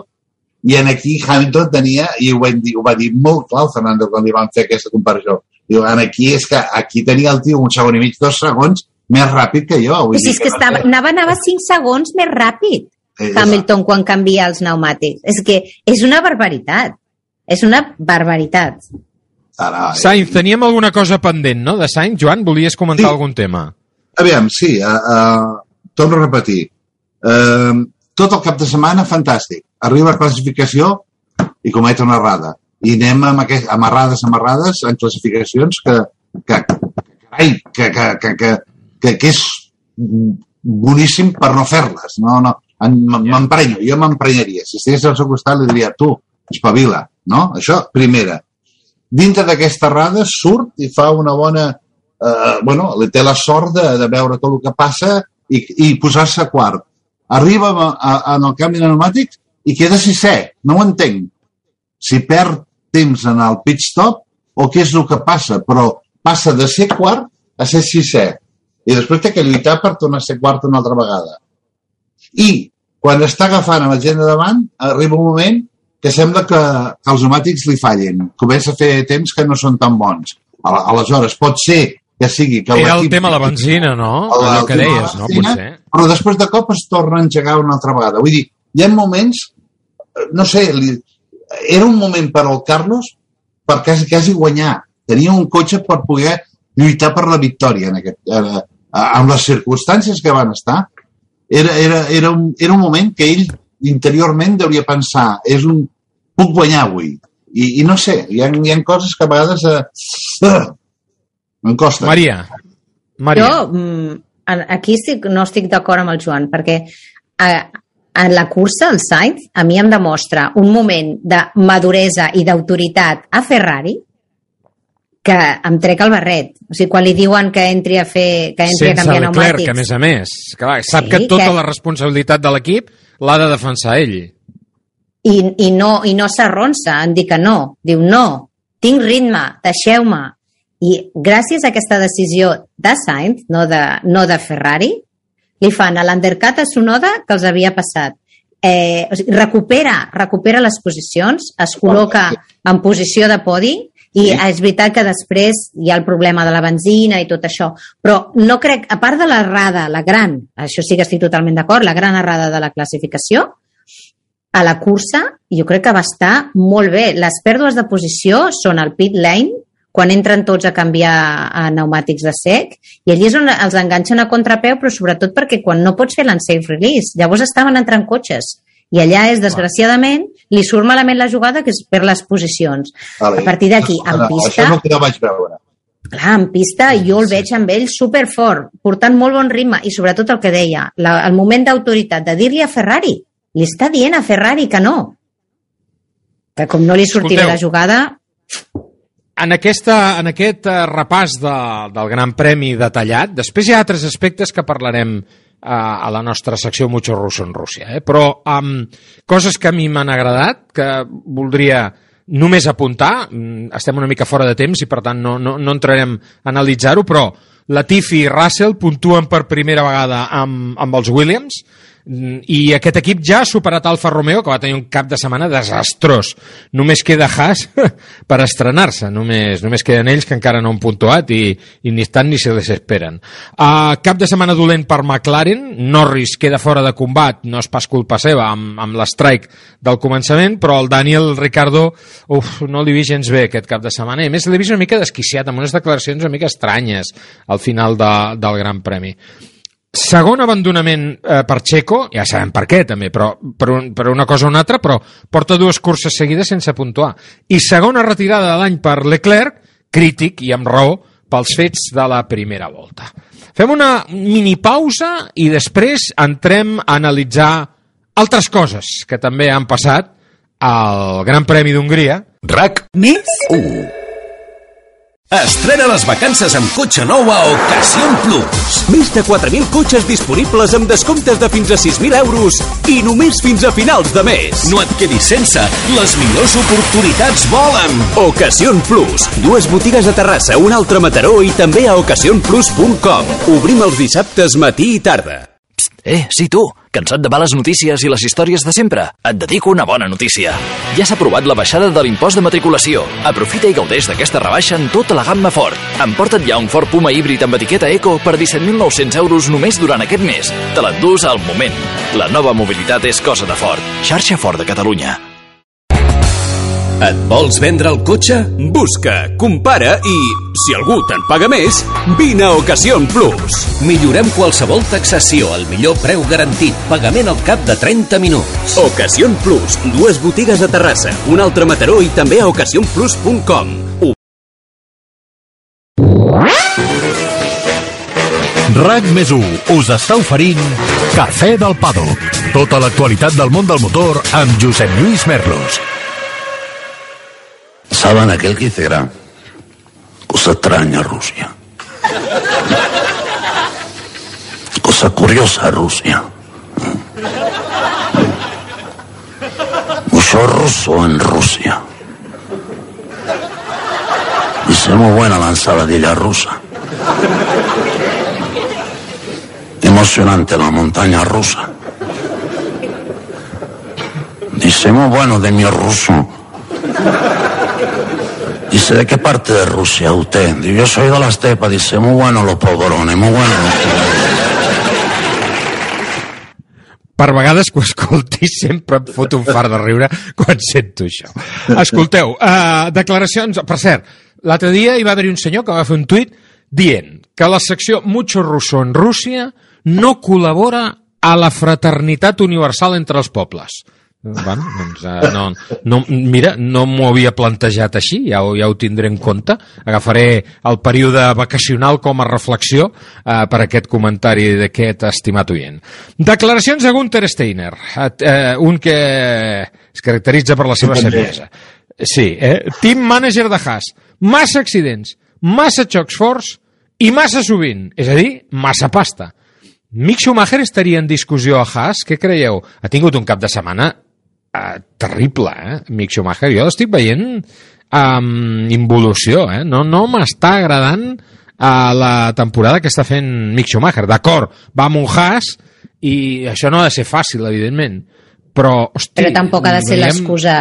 [SPEAKER 5] i en aquí Hamilton tenia, i ho, vam dir, ho va dir molt clar el Fernando quan li van fer aquesta comparació, diu, en aquí és que aquí tenia el tio un segon i mig, dos segons, més ràpid que jo. Vull
[SPEAKER 4] O sigui, és que
[SPEAKER 5] no
[SPEAKER 4] estava, anava, anava 5 segons més ràpid
[SPEAKER 5] Eh,
[SPEAKER 4] Hamilton quan canvia els pneumàtics. És que és una barbaritat. És una barbaritat.
[SPEAKER 5] Ara, eh,
[SPEAKER 3] Sainz, teníem alguna cosa pendent, no? De Sainz, Joan, volies comentar
[SPEAKER 5] Sí.
[SPEAKER 3] algun tema?
[SPEAKER 5] Aviam, sí, uh, uh, torno a repetir. Uh, tot el cap de setmana, fantàstic. Arriba a classificació i comet una errada. I anem amb aquest, amarrades, amarrades, en classificacions que, que, carai, que, que, que, que, que, que és boníssim per no fer-les. No, no, em- m'emprenyo, jo m'emprenyaria. Si estigués al seu costat li diria, tu, espavila, no? Això, primera. Dintre d'aquesta errada surt i fa una bona... Eh, bueno, li té la sort de, de veure tot el que passa i, i posar-se a quart. Arriba a, a, en el canvi de pneumàtics i queda sisè. No ho entenc. Si perd temps en el pit stop o què és el que passa, però passa de ser quart a ser sisè. I després té que lluitar per tornar a ser quart una altra vegada. I quan està agafant amb la gent de davant, arriba un moment que sembla que, que els pneumàtics li fallen. Comença a fer temps que no són tan bons. Al- Aleshores, pot ser que sigui que
[SPEAKER 3] Era el tema de la benzina, no?
[SPEAKER 5] el- el
[SPEAKER 3] que deies, no?
[SPEAKER 5] benzina,
[SPEAKER 3] Potser.
[SPEAKER 5] Però després de cop es torna a engegar una altra vegada. Vull dir, hi ha moments, no sé, li, era un moment per al Carlos per quasi, quasi guanyar. Tenia un cotxe per poder lluitar per la victòria en aquest, amb les circumstàncies que van estar. Era, era, era, un, era un moment que ell interiorment deuria pensar és un, puc guanyar avui. I, i no sé, hi ha, hi ha coses que a vegades eh, uh, em costa.
[SPEAKER 3] Maria. Maria.
[SPEAKER 4] Jo, mm, aquí estic, no estic d'acord amb el Joan, perquè a, en la cursa, el Sainz, a mi em demostra un moment de maduresa i d'autoritat a Ferrari que em trec el barret. O sigui, quan li diuen que entri a fer, que entri a
[SPEAKER 3] Sense
[SPEAKER 4] canviar
[SPEAKER 3] Leclerc,
[SPEAKER 4] pneumàtics...
[SPEAKER 3] que a més a més, clar, sap
[SPEAKER 4] Sí,
[SPEAKER 3] que tota
[SPEAKER 4] que-
[SPEAKER 3] la responsabilitat de l'equip l'ha de defensar ell.
[SPEAKER 4] i, i no, i no s'arronsa en dir que no. Diu, no, tinc ritme, deixeu-me. I gràcies a aquesta decisió de Sainz, no de, no de Ferrari, li fan a l'undercut a Sonoda que els havia passat. Eh, o sigui, recupera, recupera les posicions, es col·loca en posició de podi i
[SPEAKER 5] Sí.
[SPEAKER 4] és veritat que després hi ha el problema de la benzina i tot això, però no crec, a part de l'errada, la gran, això sí que estic totalment d'acord, la gran errada de la classificació, a la cursa jo crec que va estar molt bé. Les pèrdues de posició són al pit lane, quan entren tots a canviar a pneumàtics de sec, i allí és on els enganxen a contrapeu, però sobretot perquè quan no pots fer l'unsafe release, llavors estaven entrant cotxes. I allà és, desgraciadament, li surt malament la jugada, que és per les posicions.
[SPEAKER 5] Vale.
[SPEAKER 4] A partir d'aquí, en
[SPEAKER 5] Això
[SPEAKER 4] pista,
[SPEAKER 5] és el que no vaig veure.
[SPEAKER 4] clar, en pista jo el veig amb ell superfort, portant molt bon ritme, i sobretot el que deia, la, el moment d'autoritat de dir-li a Ferrari, li està dient a Ferrari que no. Que com no li surti bé
[SPEAKER 3] Escolteu.
[SPEAKER 4] la jugada,
[SPEAKER 3] En, aquesta, en aquest eh, repàs de, del Gran Premi detallat, després hi ha altres aspectes que parlarem eh, a la nostra secció Mucho Russo en Rússia, eh? però um, coses que a mi m'han agradat, que voldria només apuntar, mm, estem una mica fora de temps i per tant no, no, no entrarem a analitzar-ho, però Latifi i Russell puntuen per primera vegada amb, amb els Williams, i aquest equip ja ha superat Alfa Romeo, que va tenir un cap de setmana desastrós. Només queda Haas <laughs> per estrenar-se, només, només queden ells que encara no han puntuat i, i ni estan ni se les esperen. Uh, cap de setmana dolent per McLaren, Norris queda fora de combat, no és pas culpa seva amb, amb l'strike del començament, però el Daniel Ricardo uf, no li vi gens bé aquest cap de setmana, i a més l'he vist una mica desquiciat, amb unes declaracions una mica estranyes al final de, del Gran Premi. Segon abandonament eh, per Checo, ja sabem per què també, però per, un, per una cosa o una altra, però porta dues curses seguides sense puntuar. I segona retirada de l'any per Leclerc, crític i amb raó pels fets de la primera volta. Fem una mini pausa i després entrem a analitzar altres coses que també han passat al Gran Premi d'Hongria.
[SPEAKER 7] RAC
[SPEAKER 10] Més?
[SPEAKER 7] 1 Estrena les vacances amb cotxe nou a Ocasión Plus.
[SPEAKER 6] Més de 4.000 cotxes disponibles amb descomptes de fins a 6.000 euros i només fins a finals de mes.
[SPEAKER 7] No et quedis sense, les millors oportunitats volen.
[SPEAKER 6] Ocasión Plus. Dues botigues a Terrassa, un altre a Mataró i també a ocasionplus.com. Obrim els dissabtes matí i tarda.
[SPEAKER 8] Eh, sí, tu, cansat de males notícies i les històries de sempre? Et dedico una bona notícia. Ja s'ha aprovat la baixada de l'impost de matriculació. Aprofita i gaudeix d'aquesta rebaixa en tota la gamma Ford. Emporta't ja un Ford Puma híbrid amb etiqueta Eco per 17.900 euros només durant aquest mes. Te l'endús al moment. La nova mobilitat és cosa de Ford. Xarxa Ford de Catalunya.
[SPEAKER 7] Et vols vendre el cotxe?
[SPEAKER 6] Busca, compara i, si algú te'n paga més, vine a Ocasión Plus.
[SPEAKER 7] Millorem qualsevol taxació al millor preu garantit. Pagament al cap de 30 minuts.
[SPEAKER 6] Ocasión Plus. Dues botigues a Terrassa, un altre a Mataró i també a ocasionplus.com.
[SPEAKER 2] RAC més 1 us està oferint Cafè del Paddock. Tota l'actualitat del món del motor amb Josep Lluís Merlos.
[SPEAKER 11] Saben aquel que dice gran. Cosa extraña Rusia. Cosa curiosa Rusia. Mucho ruso en Rusia. Dice muy buena la ensaladilla rusa. Emocionante la montaña rusa. Dice muy bueno de mi ruso. Dice, ¿de qué parte de Rusia usted? Digo, yo soy de la estepa. Dice, muy bueno los polvorones, muy bueno los.
[SPEAKER 3] Per vegades que ho escolti sempre em fot un far de riure quan sento això. Escolteu, uh, declaracions... Per cert, l'altre dia hi va haver un senyor que va fer un tuit dient que la secció Mucho Russo en Rússia no col·labora a la fraternitat universal entre els pobles. Bueno, doncs, uh, no, no, mira, no m'ho havia plantejat així, ja ho, ja ho tindré en compte. Agafaré el període vacacional com a reflexió uh, per aquest comentari d'aquest estimat oient. Declaracions de Gunther Steiner, uh, un que es caracteritza per la seva saviesa. Sí, eh? team manager de Haas. Massa accidents, massa xocs forts i massa sovint, és a dir, massa pasta. Mick Schumacher estaria en discussió a Haas? Què creieu? Ha tingut un cap de setmana uh, terrible, eh? Mick Schumacher. Jo l'estic veient amb involució, eh? No, no m'està agradant uh, la temporada que està fent Mick Schumacher. D'acord, va amb un Haas i això no ha de ser fàcil, evidentment. Però, hosti...
[SPEAKER 4] Però tampoc ha de ser
[SPEAKER 3] veiem-
[SPEAKER 4] l'excusa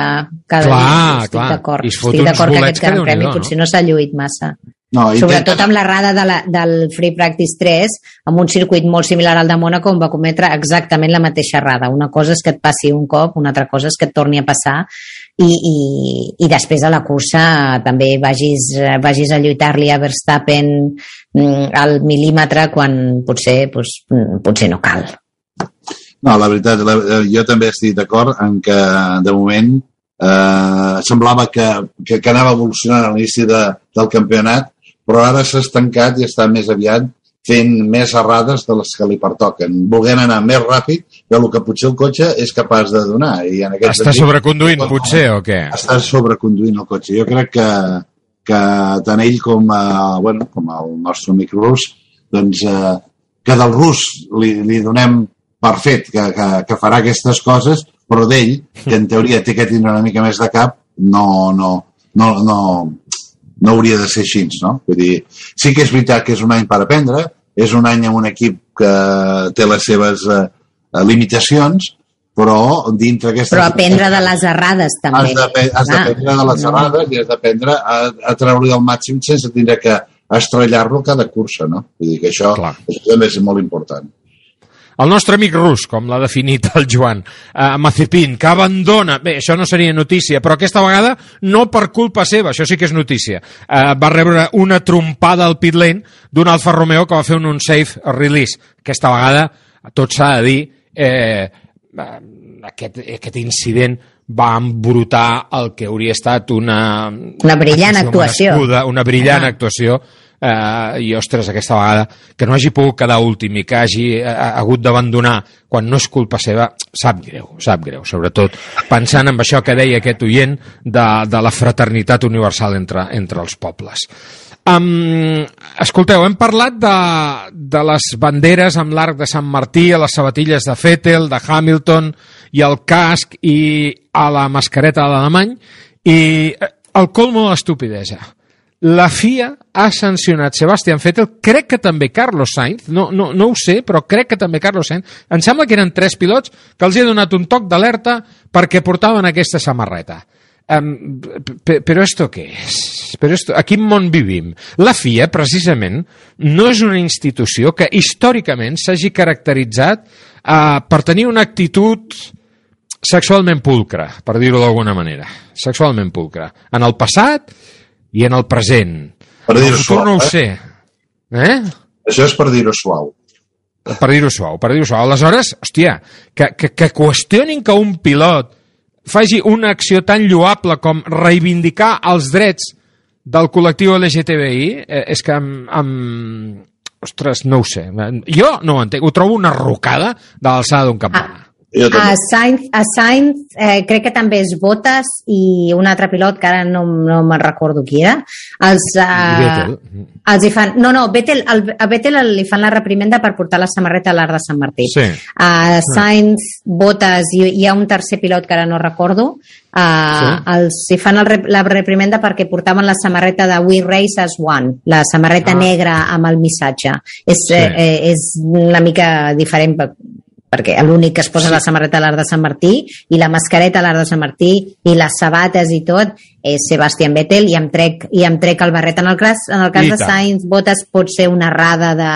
[SPEAKER 4] cada
[SPEAKER 3] Clar,
[SPEAKER 4] dia. Estic d'acord. Estic d'acord que aquest
[SPEAKER 3] que
[SPEAKER 4] gran premi
[SPEAKER 3] Déu-n'hi-do,
[SPEAKER 4] potser no s'ha lluït massa.
[SPEAKER 5] No,
[SPEAKER 4] Sobretot amb l'errada de la, del Free Practice 3, amb un circuit molt similar al de Mónaco, on va cometre exactament la mateixa errada. Una cosa és que et passi un cop, una altra cosa és que et torni a passar i, i, i després a la cursa també vagis, vagis a lluitar-li a Verstappen mm, al mil·límetre quan potser, doncs, potser no cal.
[SPEAKER 5] No, la veritat, la, eh, jo també estic d'acord en que, de moment, eh, semblava que, que, que anava evolucionant a l'inici de, del campionat, però ara s'ha estancat i està més aviat fent més errades de les que li pertoquen, volent anar més ràpid del que potser el cotxe és capaç de donar. I en aquest
[SPEAKER 3] Està
[SPEAKER 5] sentit,
[SPEAKER 3] sobreconduint, potser, o què?
[SPEAKER 5] està sobreconduint el cotxe. Jo crec que, que tant ell com, eh, bueno, com el nostre amic rus, doncs, eh, que del rus li, li donem per fet que, que, que farà aquestes coses, però d'ell, que en teoria té que tindre una mica més de cap, no, no, no, no, no hauria de ser així, no? Vull dir, sí que és veritat que és un any per aprendre, és un any amb un equip que té les seves eh, limitacions, però dintre d'aquestes...
[SPEAKER 4] Però aprendre de les errades també.
[SPEAKER 5] Has d'aprendre d'aprendre de les
[SPEAKER 4] No.
[SPEAKER 5] errades i has d'aprendre a, a treure-li el màxim sense tindre que estrellar-lo cada cursa, no? Vull dir que això, això també és molt important.
[SPEAKER 3] El nostre amic rus, com l'ha definit el Joan, uh, Mazepin, que abandona... Bé, això no seria notícia, però aquesta vegada no per culpa seva, això sí que és notícia. Uh, va rebre una trompada al pit lane d'un Alfa Romeo que va fer un unsafe release. Aquesta vegada, tot s'ha de dir, eh, aquest, aquest incident va embrutar el que hauria estat una...
[SPEAKER 4] Una brillant actuació.
[SPEAKER 3] Una brillant ah. actuació eh, i ostres, aquesta vegada que no hagi pogut quedar últim i que hagi eh, hagut d'abandonar quan no és culpa seva, sap greu, sap greu, sobretot pensant en això que deia aquest oient de, de la fraternitat universal entre, entre els pobles. Um, escolteu, hem parlat de, de les banderes amb l'arc de Sant Martí, a les sabatilles de Fettel, de Hamilton i el casc i a la mascareta de l'alemany i eh, el colmo de l'estupidesa. La FIA ha sancionat Sebastian Vettel, crec que també Carlos Sainz, no, no, no ho sé, però crec que també Carlos Sainz. Em sembla que eren tres pilots que els he donat un toc d'alerta perquè portaven aquesta samarreta. Um, però esto què és? Però esto, a quin món vivim? La FIA, precisament, no és una institució que històricament s'hagi caracteritzat uh, per tenir una actitud sexualment pulcra, per dir-ho d'alguna manera. Sexualment pulcra. En el passat i en el present.
[SPEAKER 5] Per dir-ho
[SPEAKER 3] suau, no ho
[SPEAKER 5] eh?
[SPEAKER 3] sé. Eh?
[SPEAKER 5] Això és per dir-ho suau.
[SPEAKER 3] Per dir-ho suau, per dir-ho suau. Aleshores, hòstia, que, que, que qüestionin que un pilot faci una acció tan lloable com reivindicar els drets del col·lectiu LGTBI eh, és que amb, amb... Ostres, no ho sé. Jo no ho entenc. Ho trobo una rocada de l'alçada d'un campana.
[SPEAKER 4] A Sainz, a Sainz eh, crec que també és Botes i un altre pilot que ara no, no me'n recordo qui era els, eh, els hi fan no, no, Vettel, el, a Vettel li fan la reprimenda per portar la samarreta a l'art de Sant Martí
[SPEAKER 3] sí.
[SPEAKER 4] a Sainz, Botes i hi ha un tercer pilot que ara no recordo uh, sí. els hi fan el, la reprimenda perquè portaven la samarreta de We Race as One la samarreta ah. negra amb el missatge és, sí. eh, és una mica diferent perquè l'únic que es posa sí. la samarreta a l'art de Sant Martí i la mascareta a l'art de Sant Martí i les sabates i tot és Sebastian Vettel i em trec, i em trec el barret en el cas, en el cas de Sainz Botes pot ser una errada de,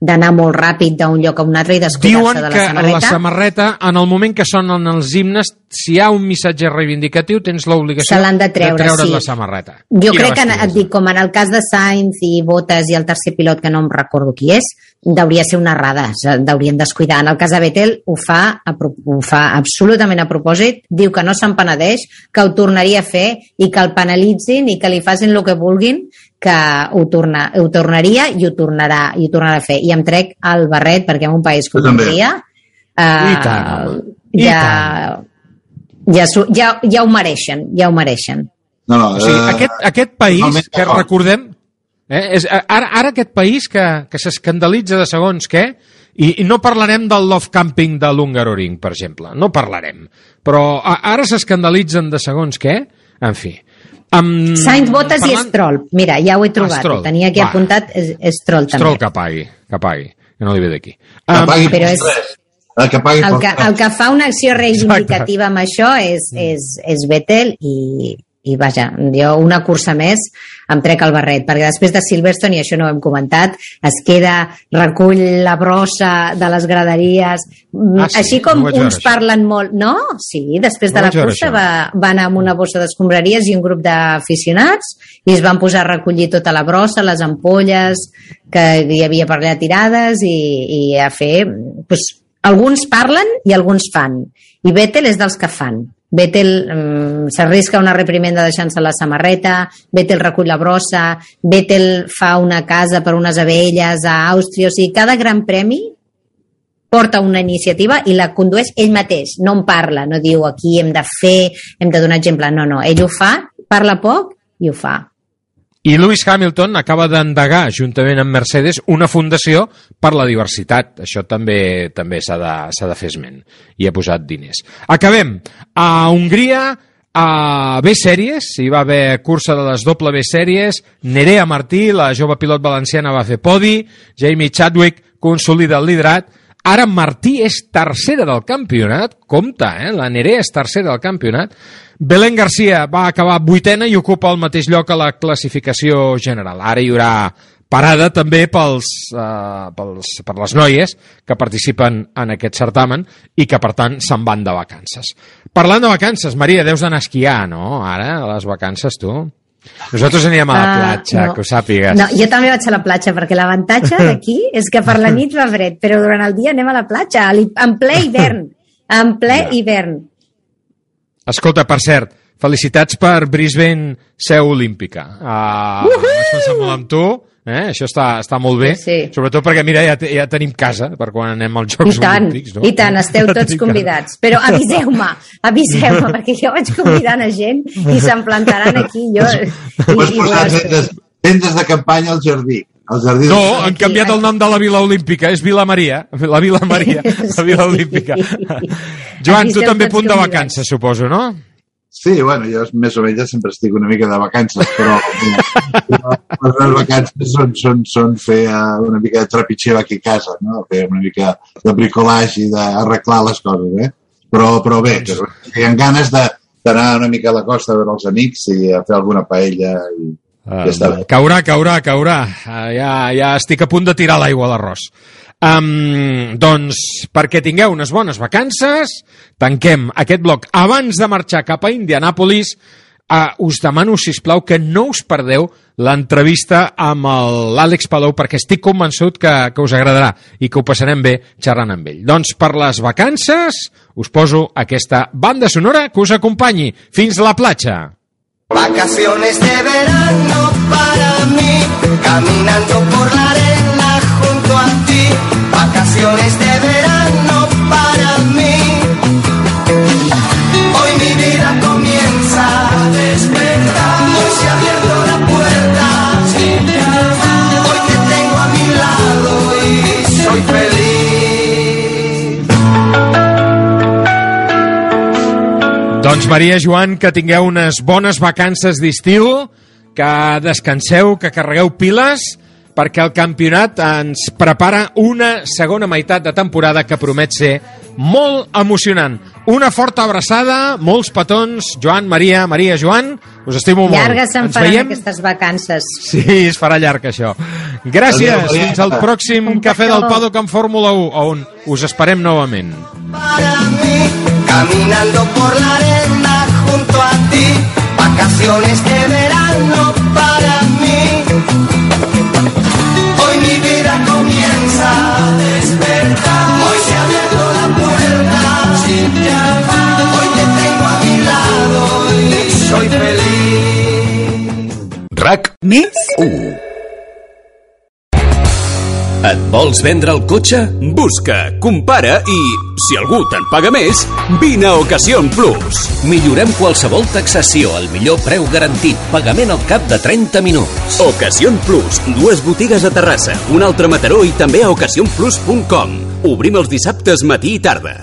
[SPEAKER 4] d'anar molt ràpid d'un lloc a un altre i descuidar-se de la samarreta.
[SPEAKER 3] Diuen que la samarreta, en el moment que sonen els himnes, si hi ha un missatge reivindicatiu, tens l'obligació
[SPEAKER 4] de, de treure,
[SPEAKER 3] de treure
[SPEAKER 4] sí.
[SPEAKER 3] la samarreta.
[SPEAKER 4] Jo I crec que, et dic, com en el cas de Sainz i Botas i el tercer pilot, que no em recordo qui és, hauria ser una errada, d'haurien descuidar. En el cas de Vettel ho fa, ho fa absolutament a propòsit, diu que no se'n penedeix, que ho tornaria a fer i que el penalitzin i que li facin el que vulguin que ho, torna, ho tornaria i ho tornarà, i ho tornarà a fer. I em trec el barret perquè en un país com Hongria eh,
[SPEAKER 3] I tant,
[SPEAKER 4] ja, ja, ja, ja ho mereixen, ja ho mereixen.
[SPEAKER 5] No, no,
[SPEAKER 3] o sigui,
[SPEAKER 5] eh,
[SPEAKER 3] aquest, aquest país que recordem eh, és, ara, ara aquest país que, que s'escandalitza de segons què i, i no parlarem del love camping de l'Hungaroring, per exemple, no parlarem. Però a, ara s'escandalitzen de segons què en fi, Um,
[SPEAKER 4] Sainz, Botes parlant... i Stroll. Mira, ja ho he trobat.
[SPEAKER 3] Stroll.
[SPEAKER 4] Ho tenia aquí
[SPEAKER 3] Va.
[SPEAKER 4] apuntat. És Stroll també.
[SPEAKER 3] Stroll que pagui, que pagui, que no li ve d'aquí.
[SPEAKER 5] que
[SPEAKER 3] Um,
[SPEAKER 5] pagui
[SPEAKER 4] però és-
[SPEAKER 5] tres. El que pagui
[SPEAKER 4] El que, el que fa una acció reivindicativa amb això és, és, és Vettel i, i vaja, jo una cursa més em trec el barret, perquè després de Silverstone, i això no ho hem comentat, es queda, recull la brossa de les graderies,
[SPEAKER 3] Ah, sí?
[SPEAKER 4] així com
[SPEAKER 3] No
[SPEAKER 4] uns
[SPEAKER 3] això.
[SPEAKER 4] parlen molt... No? Sí, després
[SPEAKER 3] No
[SPEAKER 4] de la cursa
[SPEAKER 3] això.
[SPEAKER 4] va, va anar amb una bossa d'escombraries i un grup d'aficionats i es van posar a recollir tota la brossa, les ampolles que hi havia per allà tirades i, i a fer... Pues, alguns parlen i alguns fan. I Vettel és dels que fan. Vettel mm, s'arrisca una reprimenda deixant-se la samarreta, Vettel recull la brossa, Vettel fa una casa per unes abelles a Àustria, o sigui, cada gran premi porta una iniciativa i la condueix ell mateix, no en parla, no diu aquí hem de fer, hem de donar exemple, no, no, ell ho fa, parla poc i ho fa.
[SPEAKER 3] I Lewis Hamilton acaba d'endegar, juntament amb Mercedes, una fundació per la diversitat. Això també també s'ha de, de fer esment. I ha posat diners. Acabem. A Hongria, a B-Sèries, hi va haver cursa de les doble B-Sèries, Nerea Martí, la jove pilot valenciana, va fer podi, Jamie Chadwick consolida el liderat, Ara Martí és tercera del campionat, compte, eh? la Nerea és tercera del campionat. Belén Garcia va acabar vuitena i ocupa el mateix lloc a la classificació general. Ara hi haurà parada també pels, uh, pels, per les noies que participen en aquest certamen i que, per tant, se'n van de vacances. Parlant de vacances, Maria, deus d'anar a esquiar, no? Ara, a les vacances, tu? Nosaltres anirem a la
[SPEAKER 4] Ah,
[SPEAKER 3] platja,
[SPEAKER 4] no.
[SPEAKER 3] que ho sàpigues.
[SPEAKER 4] No, jo també vaig a la platja, perquè l'avantatge d'aquí <laughs> és que per la nit fa fred, però durant el dia anem a la platja, en ple hivern. En ple hivern.
[SPEAKER 3] Escolta, per cert, felicitats per Brisbane Seu Olímpica. Uh, uh -huh! Molt amb tu, eh? això està, està molt bé,
[SPEAKER 4] Sí.
[SPEAKER 3] sobretot perquè, mira, ja, ja tenim casa per quan anem als Jocs
[SPEAKER 4] I tant,
[SPEAKER 3] Olímpics. No?
[SPEAKER 4] i tant, esteu <laughs>
[SPEAKER 3] Ja
[SPEAKER 4] tots convidats. Però aviseu-me, aviseu-me, perquè jo vaig convidant a gent i se'n plantaran aquí. Jo,
[SPEAKER 5] Pots
[SPEAKER 4] i, i
[SPEAKER 5] posar
[SPEAKER 4] veuràs.
[SPEAKER 5] tendes, tendes de campanya al jardí. Al jardí
[SPEAKER 3] No, han canviat el nom de la Vila Olímpica, és Vila Maria, la Vila Maria, la Vila Olímpica. Joan, tu també punt de vacances, suposo, no?
[SPEAKER 5] Sí, bueno, jo més o menys sempre estic una mica de vacances, però, però les meves vacances són, són, són fer eh, una mica de trepitxeu aquí a casa, no? fer una mica de bricolage i d'arreglar les coses, eh? Però, però bé, que, hi ha ganes de- d'anar una mica a la costa a veure els amics i a fer alguna paella i, està bé.
[SPEAKER 3] Caurà, caurà, caurà. Uh, ja, ja estic a punt de tirar l'aigua a l'arròs. Um, doncs, perquè tingueu unes bones vacances, tanquem aquest bloc abans de marxar cap a Indianàpolis. Uh, us demano, si plau que no us perdeu l'entrevista amb l'Àlex Palou, perquè estic convençut que, que us agradarà i que ho passarem bé xerrant amb ell. Doncs per les vacances us poso aquesta banda sonora que us acompanyi fins a la platja.
[SPEAKER 9] Vacaciones de verano para mí, caminando por la arena junto a ti. Vacaciones de verano
[SPEAKER 3] Doncs Maria Joan, que tingueu unes bones vacances d'estiu, que descanseu, que carregueu piles, perquè el campionat ens prepara una segona meitat de temporada que promet ser molt emocionant. Una forta abraçada, molts petons, Joan, Maria, Maria, Joan, us estimo molt.
[SPEAKER 4] Llargues se'n faran
[SPEAKER 3] veiem?
[SPEAKER 4] aquestes vacances.
[SPEAKER 3] Sí, es farà llarg, això. Gràcies,
[SPEAKER 5] Adéu, Maria.
[SPEAKER 3] fins al pròxim
[SPEAKER 4] Un
[SPEAKER 3] Cafè
[SPEAKER 4] petó.
[SPEAKER 3] del Paddock en Fórmula 1, on us esperem novament.
[SPEAKER 9] para mí, caminando por la arena junto a ti, vacaciones de verano para mí. Hoy mi vida comienza a despertar, hoy se ha abierto la puerta, hoy te tengo a mi lado y soy feliz.
[SPEAKER 7] RAC
[SPEAKER 12] Més?
[SPEAKER 7] 1 Et vols vendre el cotxe? Busca, compara i, si algú te'n paga més, vine a Ocasión Plus. Millorem qualsevol taxació al millor preu garantit, pagament al cap de 30 minuts. Ocasión Plus, dues botigues a Terrassa, una altra a Mataró i també a ocasiónplus.com. Obrim els dissabtes matí i tarda.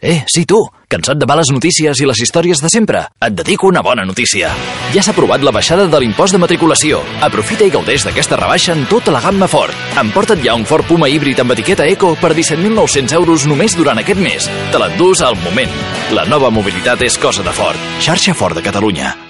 [SPEAKER 8] Eh, sí, tu, cansat de males notícies i les històries de sempre? Et dedico una bona notícia. Ja s'ha aprovat la baixada de l'impost de matriculació. Aprofita i gaudeix d'aquesta rebaixa en tota la gamma Ford. Emporta't ja un Ford Puma híbrid amb etiqueta Eco per 17.900 euros només durant aquest mes. Te l'endús al moment. La nova mobilitat és cosa de Ford. Xarxa Ford de Catalunya.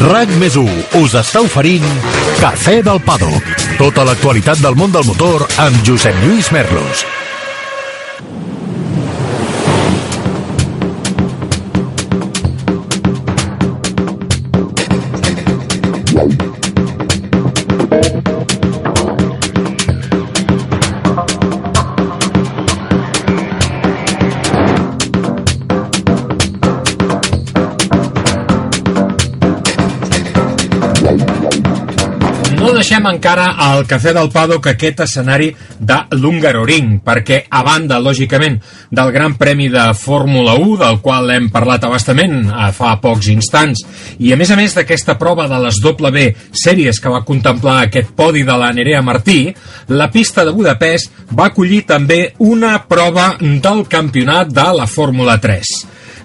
[SPEAKER 2] RAC més 1 us està oferint Cafè del Paddock. Tota l'actualitat del món del motor amb Josep Lluís Merlos.
[SPEAKER 3] No deixem encara al Cafè del Paddock aquest escenari de l'Hungaroring, perquè a banda, lògicament, del Gran Premi de Fórmula 1, del qual hem parlat abastament eh, fa pocs instants, i a més a més d'aquesta prova de les W sèries que va contemplar aquest podi de la Nerea Martí, la pista de Budapest va acollir també una prova del campionat de la Fórmula 3.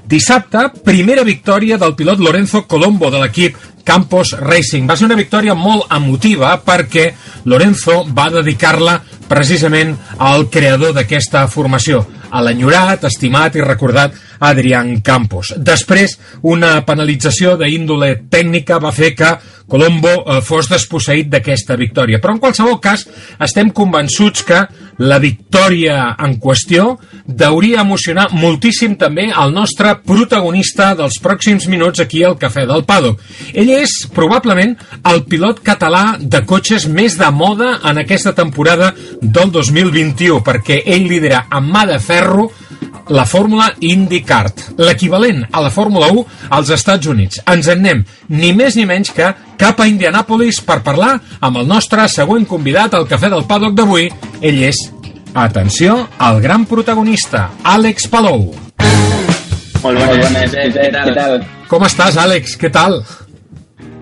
[SPEAKER 3] Dissabte, primera victòria del pilot Lorenzo Colombo de l'equip Campos Racing. Va ser una victòria molt emotiva perquè Lorenzo va dedicar-la precisament al creador d'aquesta formació, a l'enyorat, estimat i recordat Adrián Campos. Després, una penalització d'índole tècnica va fer que Colombo eh, fos desposseït d'aquesta victòria. Però en qualsevol cas, estem convençuts que la victòria en qüestió deuria emocionar moltíssim també el nostre protagonista dels pròxims minuts aquí al Cafè del Pado. Ell és probablement el pilot català de cotxes més de moda en aquesta temporada del 2021, perquè ell lidera amb mà de ferro la fórmula IndyCart, l'equivalent a la Fórmula 1 als Estats Units. Ens en anem ni més ni menys que cap a Indianapolis per parlar amb el nostre següent convidat al Cafè del Paddock d'avui. Ell és, atenció, el gran protagonista, Àlex Palou.
[SPEAKER 12] Molt bones, què, què, què tal?
[SPEAKER 3] Com estàs, Àlex? Què tal?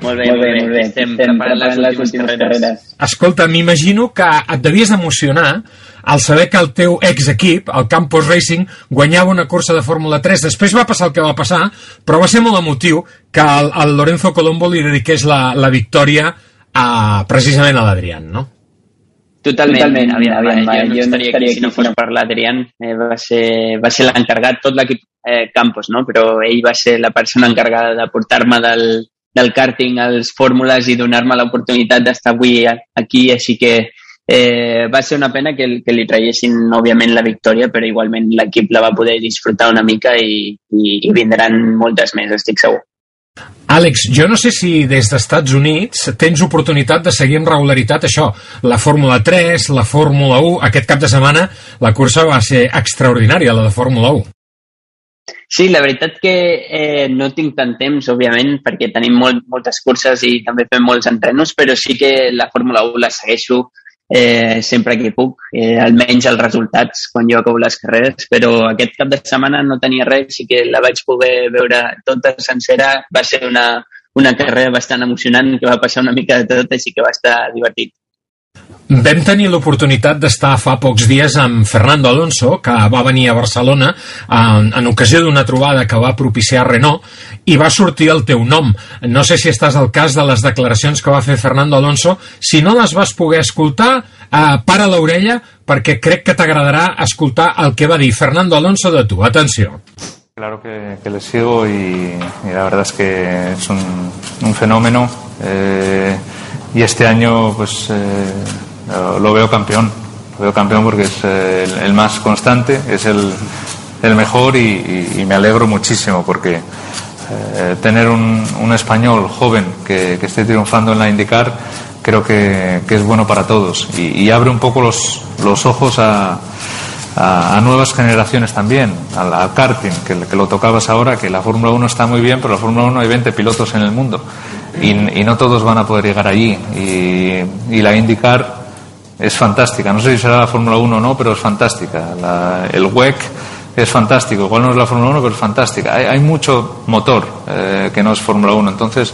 [SPEAKER 12] Molt bé, molt bé, molt bé. Estem, Estem preparant les, les últimes carreres. carreres.
[SPEAKER 3] Escolta, m'imagino que et devies emocionar al saber que el teu ex-equip, el Campos Racing, guanyava una cursa de Fórmula 3. Després va passar el que va passar, però va ser molt emotiu que el, el Lorenzo Colombo li dediqués la, la victòria a, precisament a l'Adrián, no?
[SPEAKER 12] Totalment, Totalment aviam, aviam, aviam, jo, jo no estaria aquí si no fos per l'Adrián. Eh, va ser, va ser l'encarregat, tot l'equip eh, Campos, no? però ell va ser la persona encarregada de portar-me del, del karting als fórmules i donar-me l'oportunitat d'estar avui aquí, així que Eh, va ser una pena que, que li traiessin, òbviament, la victòria, però igualment l'equip la va poder disfrutar una mica i, i, i vindran moltes més, estic segur.
[SPEAKER 3] Àlex, jo no sé si des d'Estats Units tens oportunitat de seguir amb regularitat això, la Fórmula 3, la Fórmula 1, aquest cap de setmana la cursa va ser extraordinària, la de Fórmula 1.
[SPEAKER 12] Sí, la veritat que eh, no tinc tant temps, òbviament, perquè tenim molt, moltes curses i també fem molts entrenos, però sí que la Fórmula 1 la segueixo eh, sempre que puc, eh, almenys els resultats quan jo acabo les carreres, però aquest cap de setmana no tenia res, i que la vaig poder veure tota sencera, va ser una, una carrera bastant emocionant, que va passar una mica de tot, així que va estar divertit.
[SPEAKER 3] Vam tenir l'oportunitat d'estar fa pocs dies amb Fernando Alonso, que va venir a Barcelona en, en ocasió d'una trobada que va propiciar Renault i va sortir el teu nom. No sé si estàs al cas de les declaracions que va fer Fernando Alonso. Si no les vas poder escoltar, eh, para l'orella perquè crec que t'agradarà escoltar el que va dir Fernando Alonso de tu. Atenció.
[SPEAKER 13] Claro que, que le sigo y, y, la verdad es que es un, un fenómeno. Eh, y este año pues eh, lo veo campeón. Lo veo campeón porque es eh, el, más constante, es el, mejor y, me alegro muchísimo porque eh, tener un, español joven que, esté triunfando en la IndyCar creo que, que es bueno para todos y, y, abre un poco los, los ojos a, a, nuevas generaciones también, al, al karting, que, lo tocabas ahora, que la Fórmula 1 está muy bien, pero la Fórmula 1 hay 20 pilotos en el mundo y, no todos van a poder llegar allí y, la IndyCar es fantástica. No sé si será la Fórmula 1 o no, pero es fantástica. El WEC es fantástico. Igual no es la Fórmula 1, pero es fantástica. Hay, hay mucho motor eh, que no es Fórmula 1. Entonces,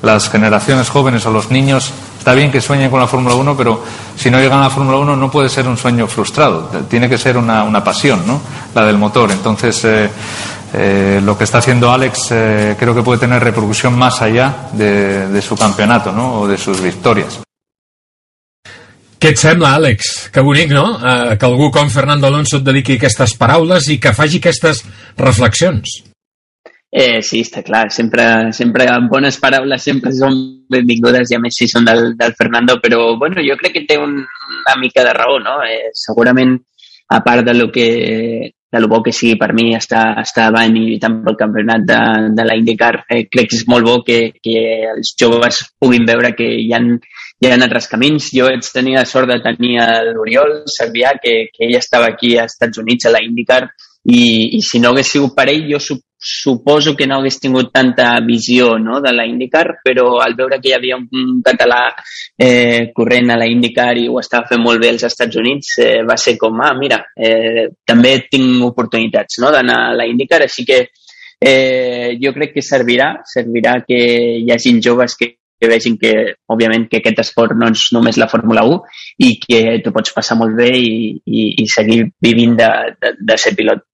[SPEAKER 13] las generaciones jóvenes o los niños, está bien que sueñen con la Fórmula 1, pero si no llegan a la Fórmula 1 no puede ser un sueño frustrado. Tiene que ser una, una pasión, ¿no? La del motor. Entonces, eh, eh, lo que está haciendo Alex eh, creo que puede tener repercusión más allá de, de su campeonato, ¿no? O de sus victorias.
[SPEAKER 3] Què et sembla, Àlex? Que bonic, no? Uh, que algú com Fernando Alonso et dediqui aquestes paraules i que faci aquestes reflexions.
[SPEAKER 12] Eh, sí, està clar. Sempre, sempre bones paraules sempre són benvingudes i a més si són del, del Fernando, però bueno, jo crec que té un, una mica de raó, no? Eh, segurament, a part de lo que de lo bo que sigui per mi estar, estar davant i tant pel campionat de, de la IndyCar, eh, crec que és molt bo que, que els joves puguin veure que hi ha, hi ha altres camins. Jo vaig tenir la sort de tenir l'Oriol Servià, que, que ell estava aquí als Estats Units, a la IndyCar, i, i si no hagués sigut per ell, jo suposo que no hagués tingut tanta visió no, de la IndyCar, però al veure que hi havia un català eh, corrent a la IndyCar i ho estava fent molt bé als Estats Units, eh, va ser com, ah, mira, eh, també tinc oportunitats no, d'anar a la IndyCar, així que eh, jo crec que servirà, servirà que hi hagi joves que que vegin que, òbviament, que aquest esport no és només la Fórmula 1 i que tu pots passar molt bé i, i, i seguir vivint de, de, de ser pilot.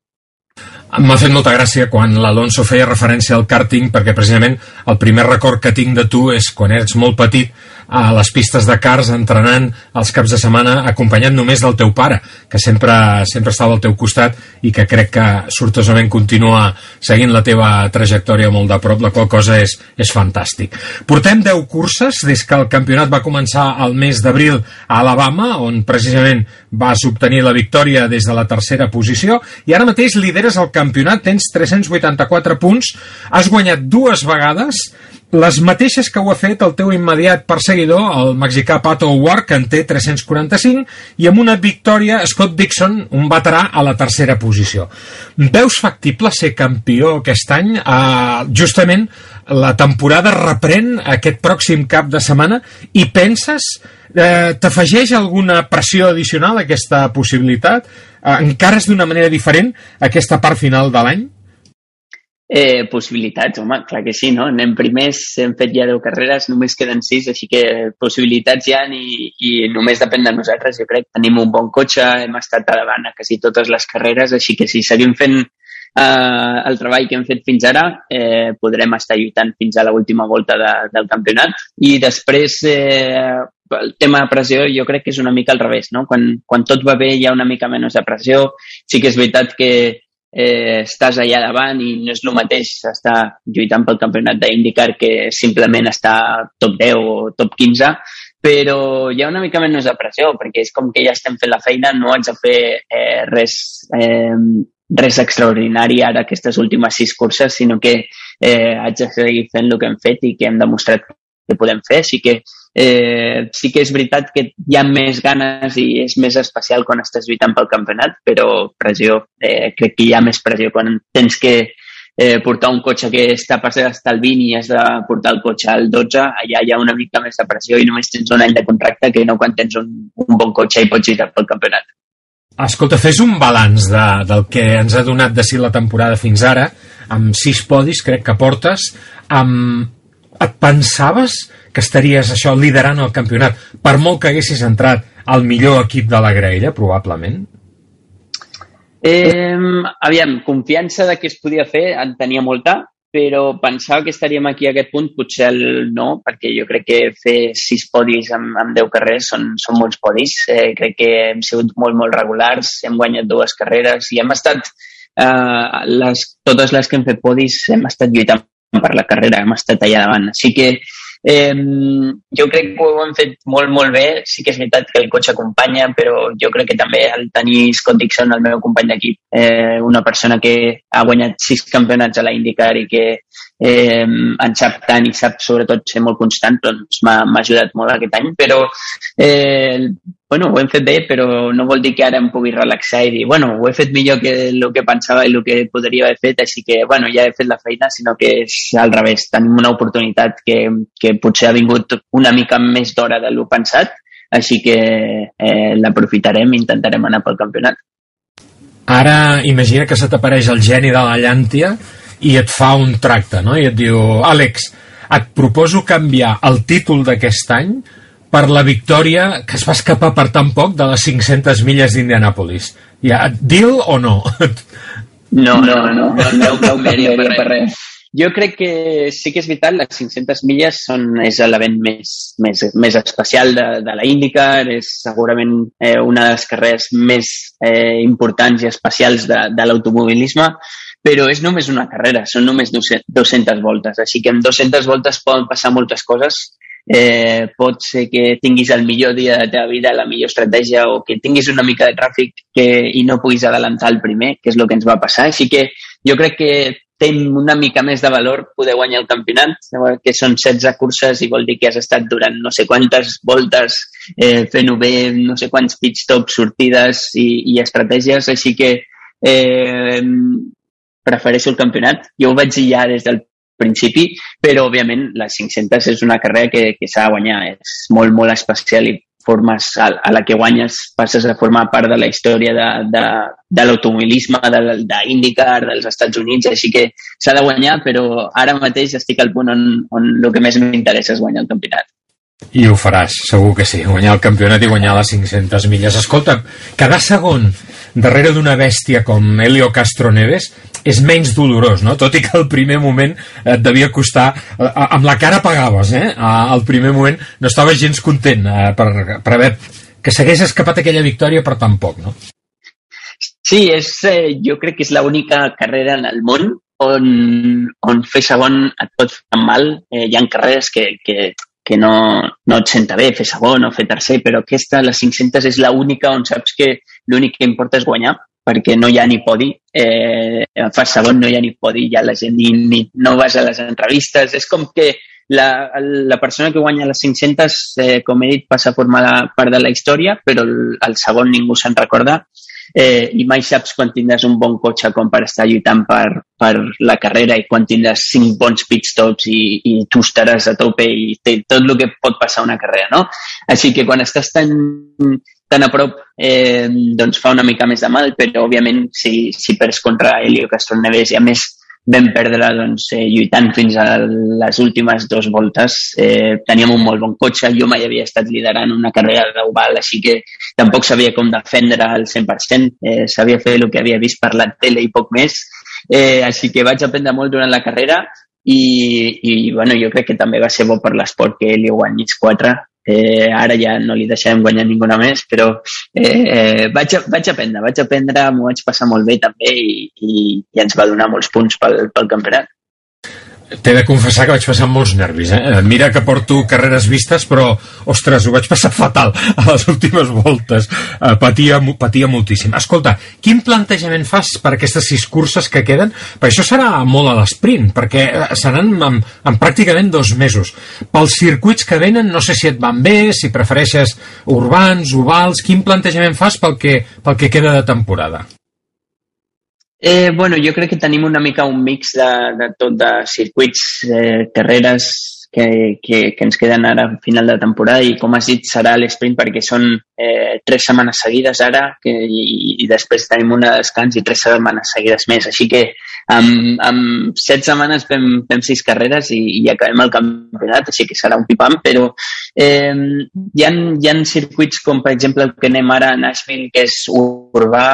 [SPEAKER 3] M'ha fet molta gràcia quan l'Alonso feia referència al karting perquè precisament el primer record que tinc de tu és quan ets molt petit a les pistes de cars entrenant els caps de setmana acompanyat només del teu pare que sempre, sempre estava al teu costat i que crec que sortosament continua seguint la teva trajectòria molt de prop la qual cosa és, és fantàstic. Portem 10 curses des que el campionat va començar al mes d'abril a Alabama on precisament vas obtenir la victòria des de la tercera posició i ara mateix lideres el campionat, tens 384 punts, has guanyat dues vegades, les mateixes que ho ha fet el teu immediat perseguidor, el mexicà Pato O'Ward, que en té 345, i amb una victòria Scott Dixon, un veterà, a la tercera posició. Veus factible ser campió aquest any? Uh, justament la temporada reprèn aquest pròxim cap de setmana i penses eh, t'afegeix alguna pressió addicional a aquesta possibilitat? Eh, encares d'una manera diferent aquesta part final de l'any?
[SPEAKER 12] Eh, possibilitats, home, clar que sí, no? Anem primers, hem fet ja 10 carreres, només queden 6, així que possibilitats hi ha i, i només depèn de nosaltres, jo crec. Tenim un bon cotxe, hem estat a davant a quasi totes les carreres, així que si seguim fent eh, el treball que hem fet fins ara, eh, podrem estar lluitant fins a l'última volta de, del campionat. I després, eh, el tema de pressió jo crec que és una mica al revés, no? Quan, quan tot va bé hi ha una mica menys de pressió. Sí que és veritat que eh, estàs allà davant i no és el mateix estar lluitant pel campionat d'IndyCar que simplement estar top 10 o top 15, però hi ha una mica menys de pressió, perquè és com que ja estem fent la feina, no haig de fer eh, res, eh, res extraordinari ara aquestes últimes sis curses, sinó que eh, haig de seguir fent el que hem fet i que hem demostrat que podem fer, així que eh, sí que és veritat que hi ha més ganes i és més especial quan estàs lluitant pel campionat, però pressió, eh, crec que hi ha més pressió quan tens que eh, portar un cotxe que està per ser hasta el 20 i has de portar el cotxe al 12, allà hi ha una mica més de pressió i només tens un any de contracte que no quan tens un, un bon cotxe i pots lluitar pel campionat.
[SPEAKER 3] Escolta, fes un balanç de, del que ens ha donat de si la temporada fins ara, amb sis podis, crec que portes, amb... et pensaves que estaries això liderant el campionat, per molt que haguessis entrat al millor equip de la graella, probablement?
[SPEAKER 12] Eh, aviam, confiança de que es podia fer en tenia molta, però pensava que estaríem aquí a aquest punt, potser el no, perquè jo crec que fer sis podis amb, amb 10 carreres són, són molts podis. Eh, crec que hem sigut molt, molt regulars, hem guanyat dues carreres i hem estat, eh, les, totes les que hem fet podis, hem estat lluitant per la carrera, hem estat allà davant. Així que Eh, jo crec que ho hem fet molt, molt bé. Sí que és veritat que el cotxe acompanya, però jo crec que també el tenir Scott Dixon, el meu company d'equip, eh, una persona que ha guanyat sis campionats a la IndyCar i que eh, en sap tant i sap sobretot ser molt constant, doncs m'ha ajudat molt aquest any, però eh, bueno, ho hem fet bé, però no vol dir que ara em pugui relaxar i dir, bueno, ho he fet millor que el que pensava i el que podria haver fet, així que, bueno, ja he fet la feina, sinó que és al revés. Tenim una oportunitat que, que potser ha vingut una mica més d'hora de lo pensat, així que eh, l'aprofitarem i intentarem anar pel campionat.
[SPEAKER 3] Ara imagina que se t'apareix el geni de la llàntia i et fa un tracte, no? I et diu, Àlex, et proposo canviar el títol d'aquest any per la victòria que es va escapar per tan poc de les 500 milles d'Indianàpolis. Ja, deal o no?
[SPEAKER 12] No, no, no, no, no, no no per res. Jo crec que sí que és vital, les 500 milles són, és l'event més, més, més especial de, de la IndyCar, és segurament eh, una de les carreres més eh, importants i especials de, de l'automobilisme, però és només una carrera, són només 200 voltes, així que en 200 voltes poden passar moltes coses eh, pot ser que tinguis el millor dia de la teva vida, la millor estratègia o que tinguis una mica de tràfic que, i no puguis adelantar el primer, que és el que ens va passar. Així que jo crec que té una mica més de valor poder guanyar el campionat, que són 16 curses i vol dir que has estat durant no sé quantes voltes eh, fent-ho bé, no sé quants pit stops, sortides i, i estratègies, així que eh, prefereixo el campionat. Jo ho vaig dir ja des del principi, però òbviament les 500 és una carrera que, que s'ha de guanyar, és molt, molt especial i formes a, a la que guanyes passes a formar part de la història de, de, de l'automobilisme, d'IndyCar, de, dels Estats Units, així que s'ha de guanyar, però ara mateix estic al punt on, on el que més m'interessa és guanyar el campionat.
[SPEAKER 3] I ho faràs, segur que sí, guanyar el campionat i guanyar les 500 milles. Escolta, cada segon darrere d'una bèstia com Helio Castro Neves és menys dolorós, no? Tot i que al primer moment et devia costar... Eh, amb la cara pagaves, eh? Al primer moment no estava gens content eh, per, per haver que s'hagués escapat aquella victòria per tan poc, no?
[SPEAKER 12] Sí, és, eh, jo crec que és l'única carrera en el món on, on fer segon et pot fer mal. Eh, hi ha carreres que, que, que no, no et senta bé fer segon o fer tercer, però aquesta, les 500, és l'única on saps que l'únic que importa és guanyar perquè no hi ha ni podi, eh, fa segon no hi ha ni podi, ja la gent ni, ni, no vas a les entrevistes, és com que la, la persona que guanya les 500, eh, com he dit, passa a formar part de la història, però el, el segon ningú se'n recorda eh, i mai saps quan tindràs un bon cotxe com per estar lluitant per, per la carrera i quan tindràs cinc bons pitstops i, i tu estaràs a tope i té tot el que pot passar una carrera, no? Així que quan estàs tan, tan a prop eh, doncs fa una mica més de mal, però òbviament si, si perds contra Helio Castroneves i a més vam perdre doncs, eh, lluitant fins a les últimes dues voltes. Eh, teníem un molt bon cotxe, jo mai havia estat liderant una carrera d'oval, així que tampoc sabia com defendre al 100%, eh, sabia fer el que havia vist per la tele i poc més, eh, així que vaig aprendre molt durant la carrera i, i bueno, jo crec que també va ser bo per l'esport que li guanyis quatre, Eh, ara ja no li deixarem guanyar ninguna més, però eh, eh, vaig, a, vaig aprendre, vaig aprendre, m'ho vaig passar molt bé també i, i, i ens va donar molts punts pel, pel campionat.
[SPEAKER 3] T'he de confessar que vaig passar molts nervis, eh? Mira que porto carreres vistes, però, ostres, ho vaig passar <laughs> fatal a les últimes voltes. Eh, patia, patia moltíssim. Escolta, quin plantejament fas per aquestes sis curses que queden? Per això serà molt a l'esprint, perquè eh, seran en, en pràcticament dos mesos. Pels circuits que venen, no sé si et van bé, si prefereixes urbans, ovals, quin plantejament fas pel que, pel que queda de temporada?
[SPEAKER 12] Eh, bueno, jo crec que tenim una mica un mix de, de tot de circuits, eh, carreres que, que, que ens queden ara a final de temporada i com has dit serà l'esprint perquè són eh, tres setmanes seguides ara que, i, i després tenim una de descans i tres setmanes seguides més. Així que amb, amb set setmanes fem, fem sis carreres i, i acabem el campionat, així que serà un pipam, però eh, hi, ha, hi ha circuits com per exemple el que anem ara a Nashville, que és urbà,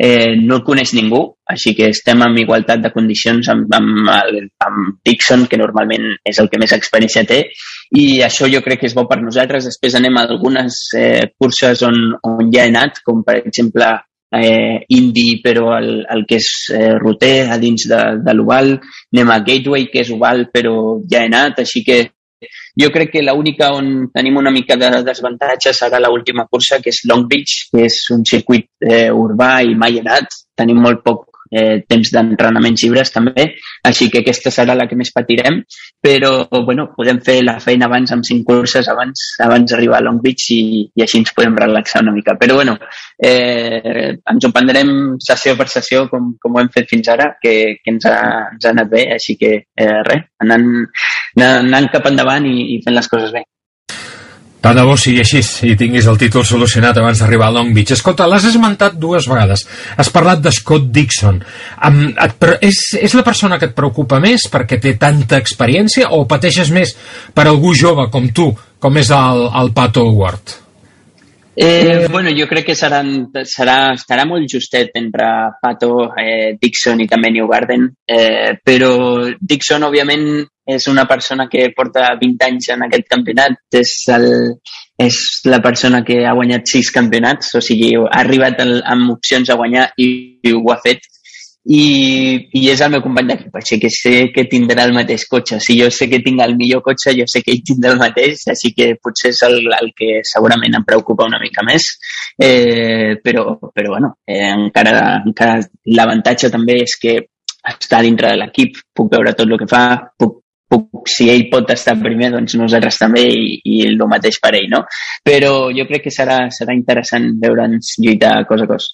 [SPEAKER 12] eh, no el coneix ningú, així que estem en igualtat de condicions amb, amb, el, amb Dixon, que normalment és el que més experiència té, i això jo crec que és bo per nosaltres. Després anem a algunes eh, curses on, on ja he anat, com per exemple eh, Indy, però el, el que és eh, roter a dins de, de l'oval. Anem a Gateway, que és oval, però ja he anat, així que jo crec que l'única on tenim una mica de desavantatge serà l'última cursa, que és Long Beach, que és un circuit eh, urbà i mai anat. Tenim molt poc eh, temps d'entrenaments llibres també, així que aquesta serà la que més patirem, però bueno, podem fer la feina abans amb cinc curses abans abans d'arribar a Long Beach i, i així ens podem relaxar una mica. Però bueno, eh, ens ho prendrem sessió per sessió com, com ho hem fet fins ara, que, que ens, ha, ens ha anat bé, així que eh, res, anant, anant, cap endavant i, i fent les coses bé.
[SPEAKER 3] Tant de bo sigui així i tinguis el títol solucionat abans d'arribar a Long Beach. Escolta, l'has esmentat dues vegades. Has parlat de Scott Dixon. Um, et, és, és la persona que et preocupa més perquè té tanta experiència o pateixes més per algú jove com tu, com és el, el Pato Ward?
[SPEAKER 12] Eh, bueno, jo crec que seran, serà, estarà molt justet entre Pato, eh, Dixon i també New Garden, eh, però Dixon, òbviament, és una persona que porta 20 anys en aquest campionat, és, el, és la persona que ha guanyat sis campionats, o sigui, ha arribat el, amb opcions a guanyar i, i ho ha fet, i, i és el meu company d'equip, així que sé que tindrà el mateix cotxe. Si jo sé que tinc el millor cotxe, jo sé que ell tindrà el mateix, així que potser és el, el que segurament em preocupa una mica més. Eh, però, però bueno, eh, encara, encara l'avantatge també és que està dintre de l'equip, puc veure tot el que fa, puc puc, si ell pot estar primer, doncs nosaltres també i, i el mateix per ell, no? Però jo crec que serà, serà interessant veure'ns lluitar cos a cos.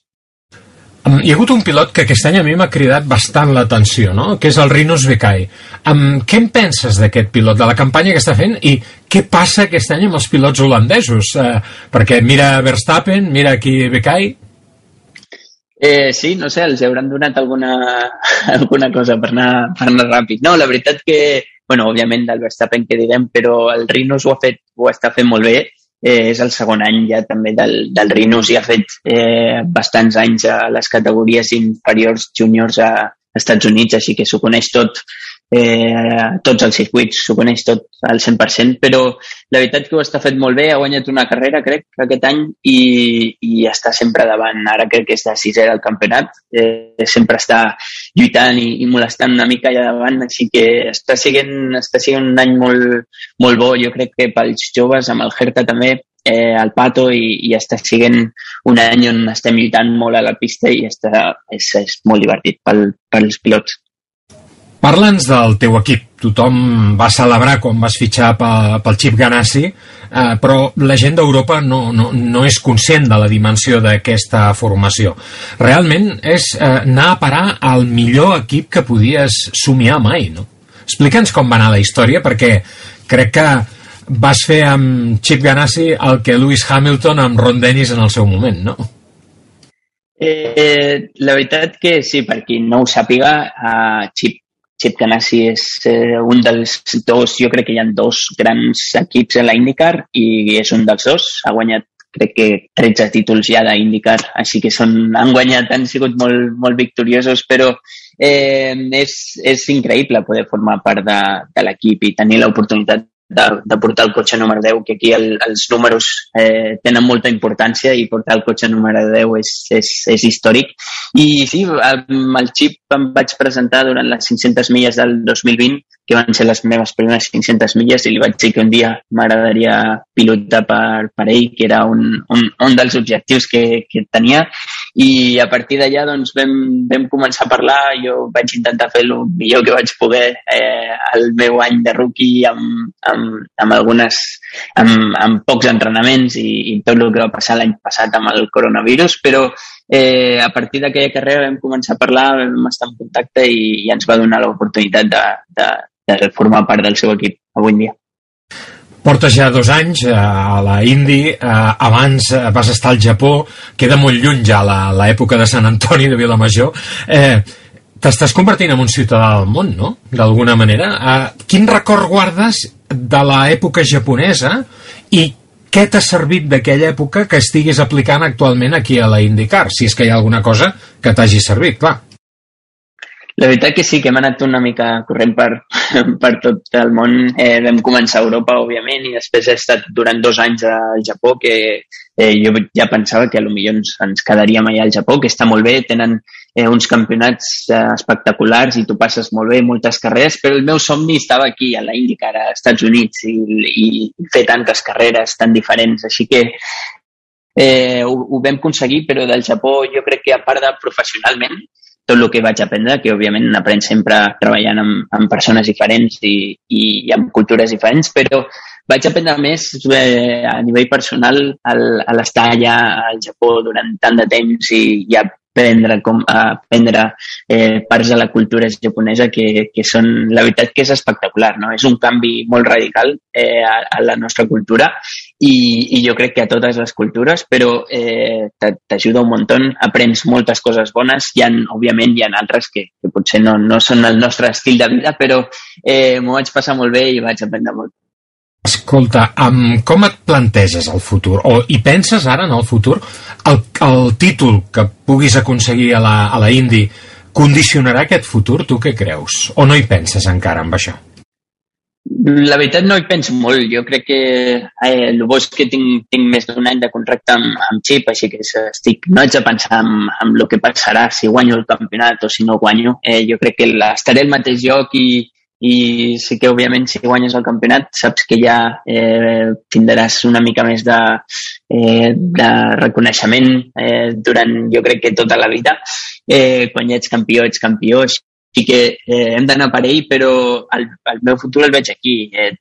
[SPEAKER 3] Hi ha hagut un pilot que aquest any a mi m'ha cridat bastant l'atenció, no? que és el Rinus Bekai. Um, què en penses d'aquest pilot, de la campanya que està fent i què passa aquest any amb els pilots holandesos? Uh, perquè mira Verstappen, mira aquí Bekai...
[SPEAKER 12] Eh, sí, no sé, els hauran donat alguna, <laughs> alguna cosa per anar, per anar ràpid. No, la veritat que bueno, òbviament del Verstappen que direm, però el Rinus ho ha fet, ho està fent molt bé, eh, és el segon any ja també del, del Rinus i ha fet eh, bastants anys a les categories inferiors juniors a, Estats Units, així que s'ho coneix tot, eh, tots els circuits, s'ho coneix tot al 100%, però la veritat que ho està fet molt bé, ha guanyat una carrera, crec, aquest any, i, i està sempre davant. Ara crec que és de sisè del campionat, eh, sempre està lluitant i, i molestant una mica allà davant, així que està sent, està sent un any molt, molt bo, jo crec que pels joves, amb el Jerka també, eh, al Pato i, i està sent un any on estem lluitant molt a la pista i està, és, és molt divertit pel, pels pilots.
[SPEAKER 3] Parla'ns del teu equip. Tothom va celebrar quan vas fitxar pel, pel Chip Ganassi, eh, però la gent d'Europa no, no, no és conscient de la dimensió d'aquesta formació. Realment és eh, anar a parar al millor equip que podies somiar mai, no? Explica'ns com va anar la història, perquè crec que vas fer amb Chip Ganassi el que Lewis Hamilton amb Ron Dennis en el seu moment, no?
[SPEAKER 12] Eh, la veritat que sí, per qui no ho sàpiga, uh, Chip Chip Ganassi és eh, un dels dos, jo crec que hi ha dos grans equips a la IndyCar i és un dels dos. Ha guanyat crec que 13 títols ja d'IndyCar, així que són, han guanyat, han sigut molt, molt victoriosos, però eh, és, és increïble poder formar part de, de l'equip i tenir l'oportunitat de, de portar el cotxe número 10, que aquí el, els números eh, tenen molta importància i portar el cotxe número 10 és, és, és històric. I sí, amb el xip em vaig presentar durant les 500 milles del 2020 que van ser les meves primeres 500 milles i li vaig dir que un dia m'agradaria pilotar per, per ell, que era un, un, un dels objectius que, que tenia. I a partir d'allà doncs, vam, vam començar a parlar, jo vaig intentar fer el millor que vaig poder eh, el meu any de rookie amb, amb, amb algunes amb, amb pocs entrenaments i, i tot el que va passar l'any passat amb el coronavirus, però eh, a partir d'aquella carrera vam començar a parlar, vam estar en contacte i, i ens va donar l'oportunitat de, de, de formar part del seu equip avui en dia.
[SPEAKER 3] Portes ja dos anys eh, a la Indy, eh, abans eh, vas estar al Japó, queda molt lluny ja l'època de Sant Antoni de Vilamajor. Eh, T'estàs convertint en un ciutadà del món, no? D'alguna manera. Eh, quin record guardes de l'època japonesa i què t'ha servit d'aquella època que estiguis aplicant actualment aquí a la IndyCar? Si és que hi ha alguna cosa que t'hagi servit, clar.
[SPEAKER 12] La veritat que sí, que hem anat una mica corrent per, <laughs> per tot el món. Eh, vam començar a Europa, òbviament, i després he estat durant dos anys al Japó, que eh, jo ja pensava que potser ens, ens quedaríem allà al Japó, que està molt bé, tenen eh, uns campionats eh, espectaculars i tu passes molt bé, moltes carreres, però el meu somni estava aquí, a la IndyCar, als Estats Units, i, i fer tantes carreres tan diferents. Així que eh, ho, ho vam aconseguir, però del Japó jo crec que a part de professionalment tot el que vaig aprendre, que òbviament aprèn sempre treballant amb, amb persones diferents i, i, i amb cultures diferents, però vaig aprendre més eh, a nivell personal al, a l'estar allà al Japó durant tant de temps i, i aprendre com aprendre eh, parts de la cultura japonesa que, que són, la veritat que és espectacular, no? És un canvi molt radical eh, a, a la nostra cultura i, i jo crec que a totes les cultures, però eh, t'ajuda un munt, aprens moltes coses bones, hi ha, òbviament hi ha altres que, que potser no, no són el nostre estil de vida, però eh, m'ho vaig passar molt bé i vaig aprendre molt.
[SPEAKER 3] Escolta, um, com et planteges el futur? O hi penses ara en el futur? El, el títol que puguis aconseguir a la, a la Indy condicionarà aquest futur? Tu què creus? O no hi penses encara amb això?
[SPEAKER 12] La veritat no hi penso molt. Jo crec que eh, el bo és que tinc, tinc més d'un any de contracte amb, amb Xip, així que estic, no haig de pensar en, en el que passarà si guanyo el campionat o si no guanyo. Eh, jo crec que estaré al mateix lloc i, i sí que òbviament si guanyes el campionat saps que ja eh, tindràs una mica més de, eh, de reconeixement eh, durant jo crec que tota la vida. Eh, quan ja ets campió ets campió. Sí que eh, hem d'anar per ell però el, el meu futur el veig aquí. Eh,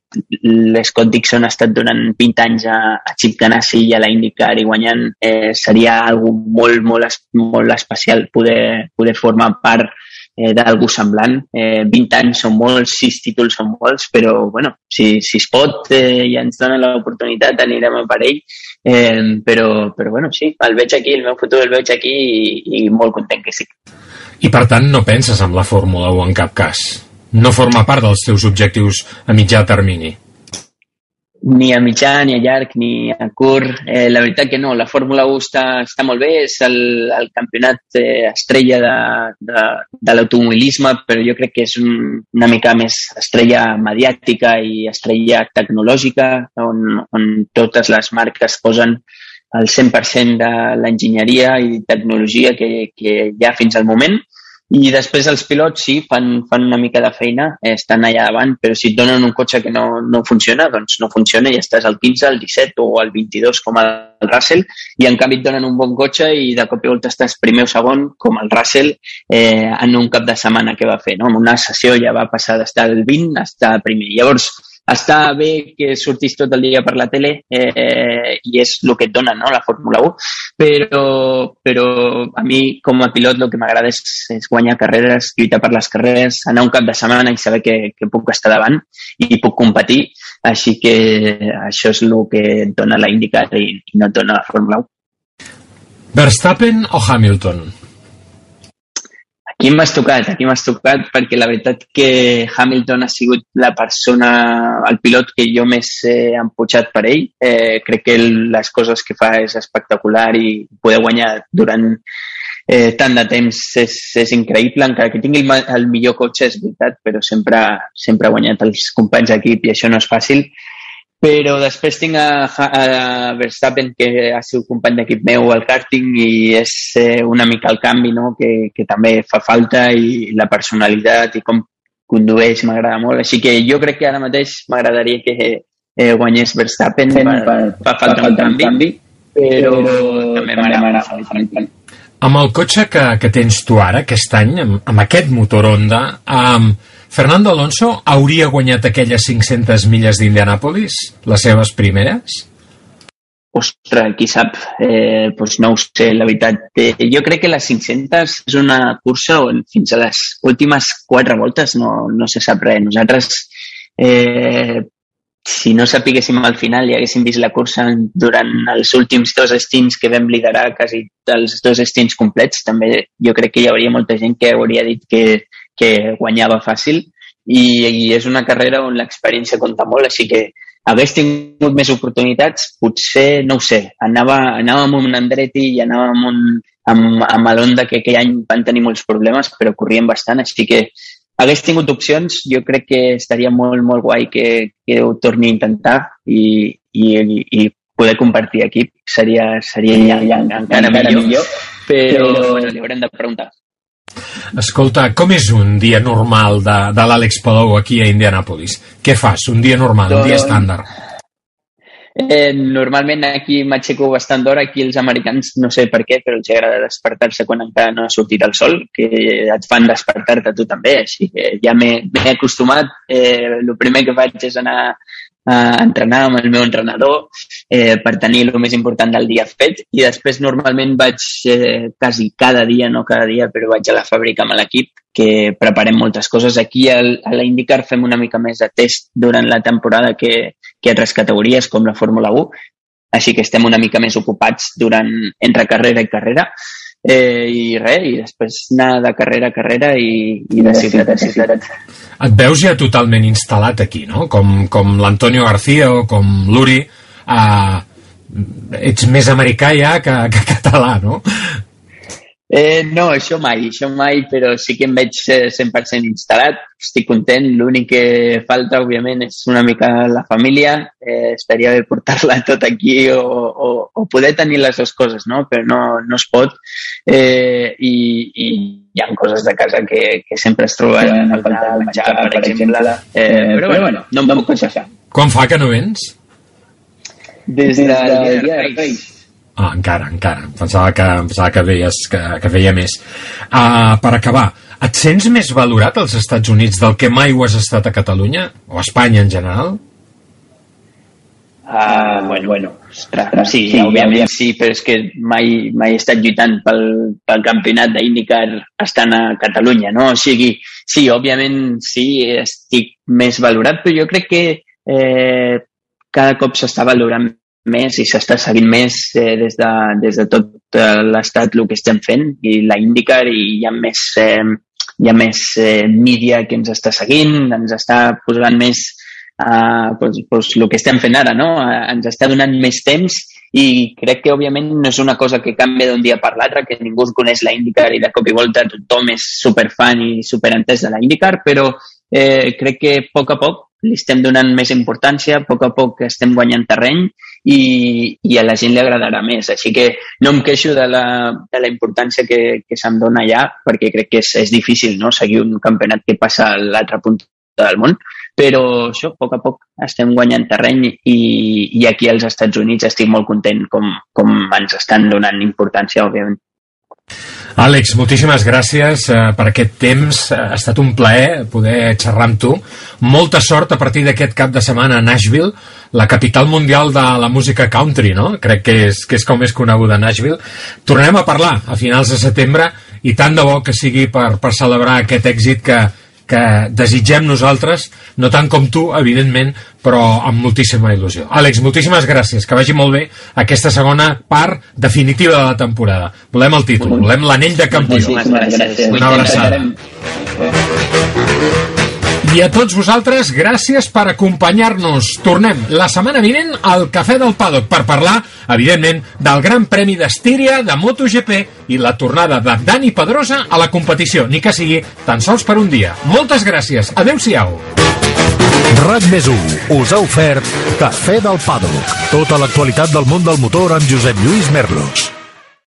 [SPEAKER 12] l'Scott Dixon ha estat durant 20 anys a, a Chip Ganassi i a la IndyCar i guanyant eh, seria algo molt, molt, molt especial poder, poder formar part eh, d'algú semblant. Eh, 20 anys són molts, 6 títols són molts, però bueno, si, si es pot eh, i ens donen l'oportunitat anirem a per ell. Eh, però, però bueno, sí, el veig aquí, el meu futur el veig aquí i, i molt content que sí.
[SPEAKER 3] I per tant no penses en la Fórmula 1 en cap cas? No forma part dels teus objectius a mitjà termini?
[SPEAKER 12] Ni a mitjà, ni a llarg, ni a curt. Eh, la veritat que no, la Fórmula 1 està, està molt bé, és el, el campionat eh, estrella de, de, de l'automobilisme, però jo crec que és un, una mica més estrella mediàtica i estrella tecnològica, on, on totes les marques posen el 100% de l'enginyeria i tecnologia que, que hi ha fins al moment i després els pilots sí, fan, fan una mica de feina, eh, estan allà davant, però si et donen un cotxe que no, no funciona, doncs no funciona i estàs al 15, al 17 o al 22 com el Russell i en canvi et donen un bon cotxe i de cop i volta estàs primer o segon com el Russell eh, en un cap de setmana que va fer. No? En una sessió ja va passar d'estar al 20 a estar primer. Llavors, està bé que sortis tot el dia per la tele eh, i és el que et dona no, la Fórmula 1, però, però a mi com a pilot el que m'agrada és, és guanyar carreres, lluitar per les carreres, anar un cap de setmana i saber que, que puc estar davant i puc competir, així que això és el que et dona la IndyCar i, i no et dona la Fórmula 1.
[SPEAKER 3] Verstappen o Hamilton?
[SPEAKER 12] Aquí m'has tocat, aquí m'has tocat perquè la veritat que Hamilton ha sigut la persona, el pilot que jo més he empujat per ell. Eh, crec que les coses que fa és espectacular i poder guanyar durant eh, tant de temps és, és increïble, encara que tingui el, el millor cotxe, és veritat, però sempre, sempre ha guanyat els companys d'equip i això no és fàcil però després tinc a, a Verstappen, que ha sigut company d'equip meu al karting i és eh, una mica el canvi no? que, que també fa falta i la personalitat i com condueix m'agrada molt. Així que jo crec que ara mateix m'agradaria que eh, guanyés Verstappen, fa, fa falta un canvi, canvi però, però també m'agrada.
[SPEAKER 3] Amb el cotxe que, que tens tu ara, aquest any, amb, amb aquest motor Honda, amb, Fernando Alonso hauria guanyat aquelles 500 milles d'Indianàpolis, les seves primeres?
[SPEAKER 12] Ostres, qui sap? Eh, pues no ho sé, la veritat. Eh, jo crec que les 500 és una cursa on fins a les últimes quatre voltes no, no se sap res. Nosaltres, eh, si no sapiguéssim al final i haguéssim vist la cursa durant els últims dos estints que vam liderar quasi els dos estints complets, també jo crec que hi hauria molta gent que hauria dit que, que guanyava fàcil i, i és una carrera on l'experiència compta molt, així que hagués tingut més oportunitats, potser, no ho sé, anava, anava amb un Andretti i anava amb, un, amb, amb l'Onda que aquell any van tenir molts problemes, però corrien bastant, així que hagués tingut opcions, jo crec que estaria molt, molt guai que, que ho torni a intentar i, i, i poder compartir equip seria, seria ja, ja, encara, encara millor, millor però, però bueno, li haurem de preguntar.
[SPEAKER 3] Escolta, com és un dia normal de, de l'Àlex Palou aquí a Indianapolis? Què fas? Un dia normal, un dia estàndard?
[SPEAKER 12] Eh, normalment aquí m'aixeco bastant d'hora, aquí els americans no sé per què, però els agrada despertar-se quan encara no ha sortit el sol, que et fan despertar-te tu també, així que ja m'he acostumat. Eh, el primer que faig és anar a entrenar amb el meu entrenador eh, per tenir el més important del dia fet. I després normalment vaig eh, quasi cada dia, no cada dia, però vaig a la fàbrica amb l'equip que preparem moltes coses. Aquí al, a la IndyCar fem una mica més de test durant la temporada que, que altres categories com la Fórmula 1, així que estem una mica més ocupats durant entre carrera i carrera eh, i res, i després anar de carrera a carrera i, i de ciutat a ciutat.
[SPEAKER 3] Et veus ja totalment instal·lat aquí, no? Com, com l'Antonio García o com l'Uri. Eh, ets més americà ja que, que català, no?
[SPEAKER 12] Eh, no, això mai, això mai, però sí que em veig 100% instal·lat, estic content, l'únic que falta, òbviament, és una mica la família, eh, estaria bé portar-la tot aquí o, o, o poder tenir les dues coses, no? però no, no es pot, eh, i, i hi ha coses de casa que, que sempre es troben a faltar de menjar, per exemple, eh, però, però bueno, no em puc queixar.
[SPEAKER 3] Quan fa que no vens?
[SPEAKER 12] Des del dia de Reis.
[SPEAKER 3] Ah, encara, encara. Pensava que, pensava que, veies, que, que veia més. Uh, per acabar, et sents més valorat als Estats Units del que mai ho has estat a Catalunya? O a Espanya en general?
[SPEAKER 12] Uh, bueno, bueno, ostres, sí, sí, òbviament sí, però és que mai, mai he estat lluitant pel, pel campionat d'IndyCar estant a Catalunya, no? O sigui, sí, òbviament sí, estic més valorat, però jo crec que eh, cada cop s'està valorant més i s'està seguint més eh, des, de, des de tot eh, l'estat el que estem fent i la IndyCar i hi ha més, eh, hi ha més eh, mídia que ens està seguint, ens està posant més uh, pues, pues, el que estem fent ara, no? Uh, ens està donant més temps i crec que, òbviament, no és una cosa que canvia d'un dia per l'altre, que ningú coneix la IndyCar i de cop i volta tothom és superfan i superentès de la IndyCar, però eh, crec que a poc a poc li estem donant més importància, a poc a poc estem guanyant terreny i, i a la gent li agradarà més. Així que no em queixo de la, de la importància que, que se'm dona allà, perquè crec que és, és difícil no? seguir un campionat que passa a l'altra punta del món, però això, a poc a poc estem guanyant terreny i, i aquí als Estats Units estic molt content com, com ens estan donant importància, òbviament.
[SPEAKER 3] Àlex, moltíssimes gràcies eh, per aquest temps. Ha estat un plaer poder xerrar amb tu. Molta sort a partir d'aquest cap de setmana a Nashville, la capital mundial de la música country, no? Crec que és, que és com és coneguda Nashville. Tornarem a parlar a finals de setembre i tant de bo que sigui per, per celebrar aquest èxit que, que desitgem nosaltres, no tant com tu, evidentment, però amb moltíssima il·lusió. Àlex, moltíssimes gràcies, que vagi molt bé aquesta segona part definitiva de la temporada. Volem el títol, volem l'anell de campió. Una abraçada. I a tots vosaltres, gràcies per acompanyar-nos. Tornem la setmana vinent al Cafè del Paddock per parlar, evidentment, del Gran Premi d'Estíria de MotoGP i la tornada de Dani Pedrosa a la competició, ni que sigui tan sols per un dia. Moltes gràcies. Adéu-siau.
[SPEAKER 2] RAC més us ha ofert Cafè del Paddock. Tota l'actualitat del món del motor amb Josep Lluís Merlos.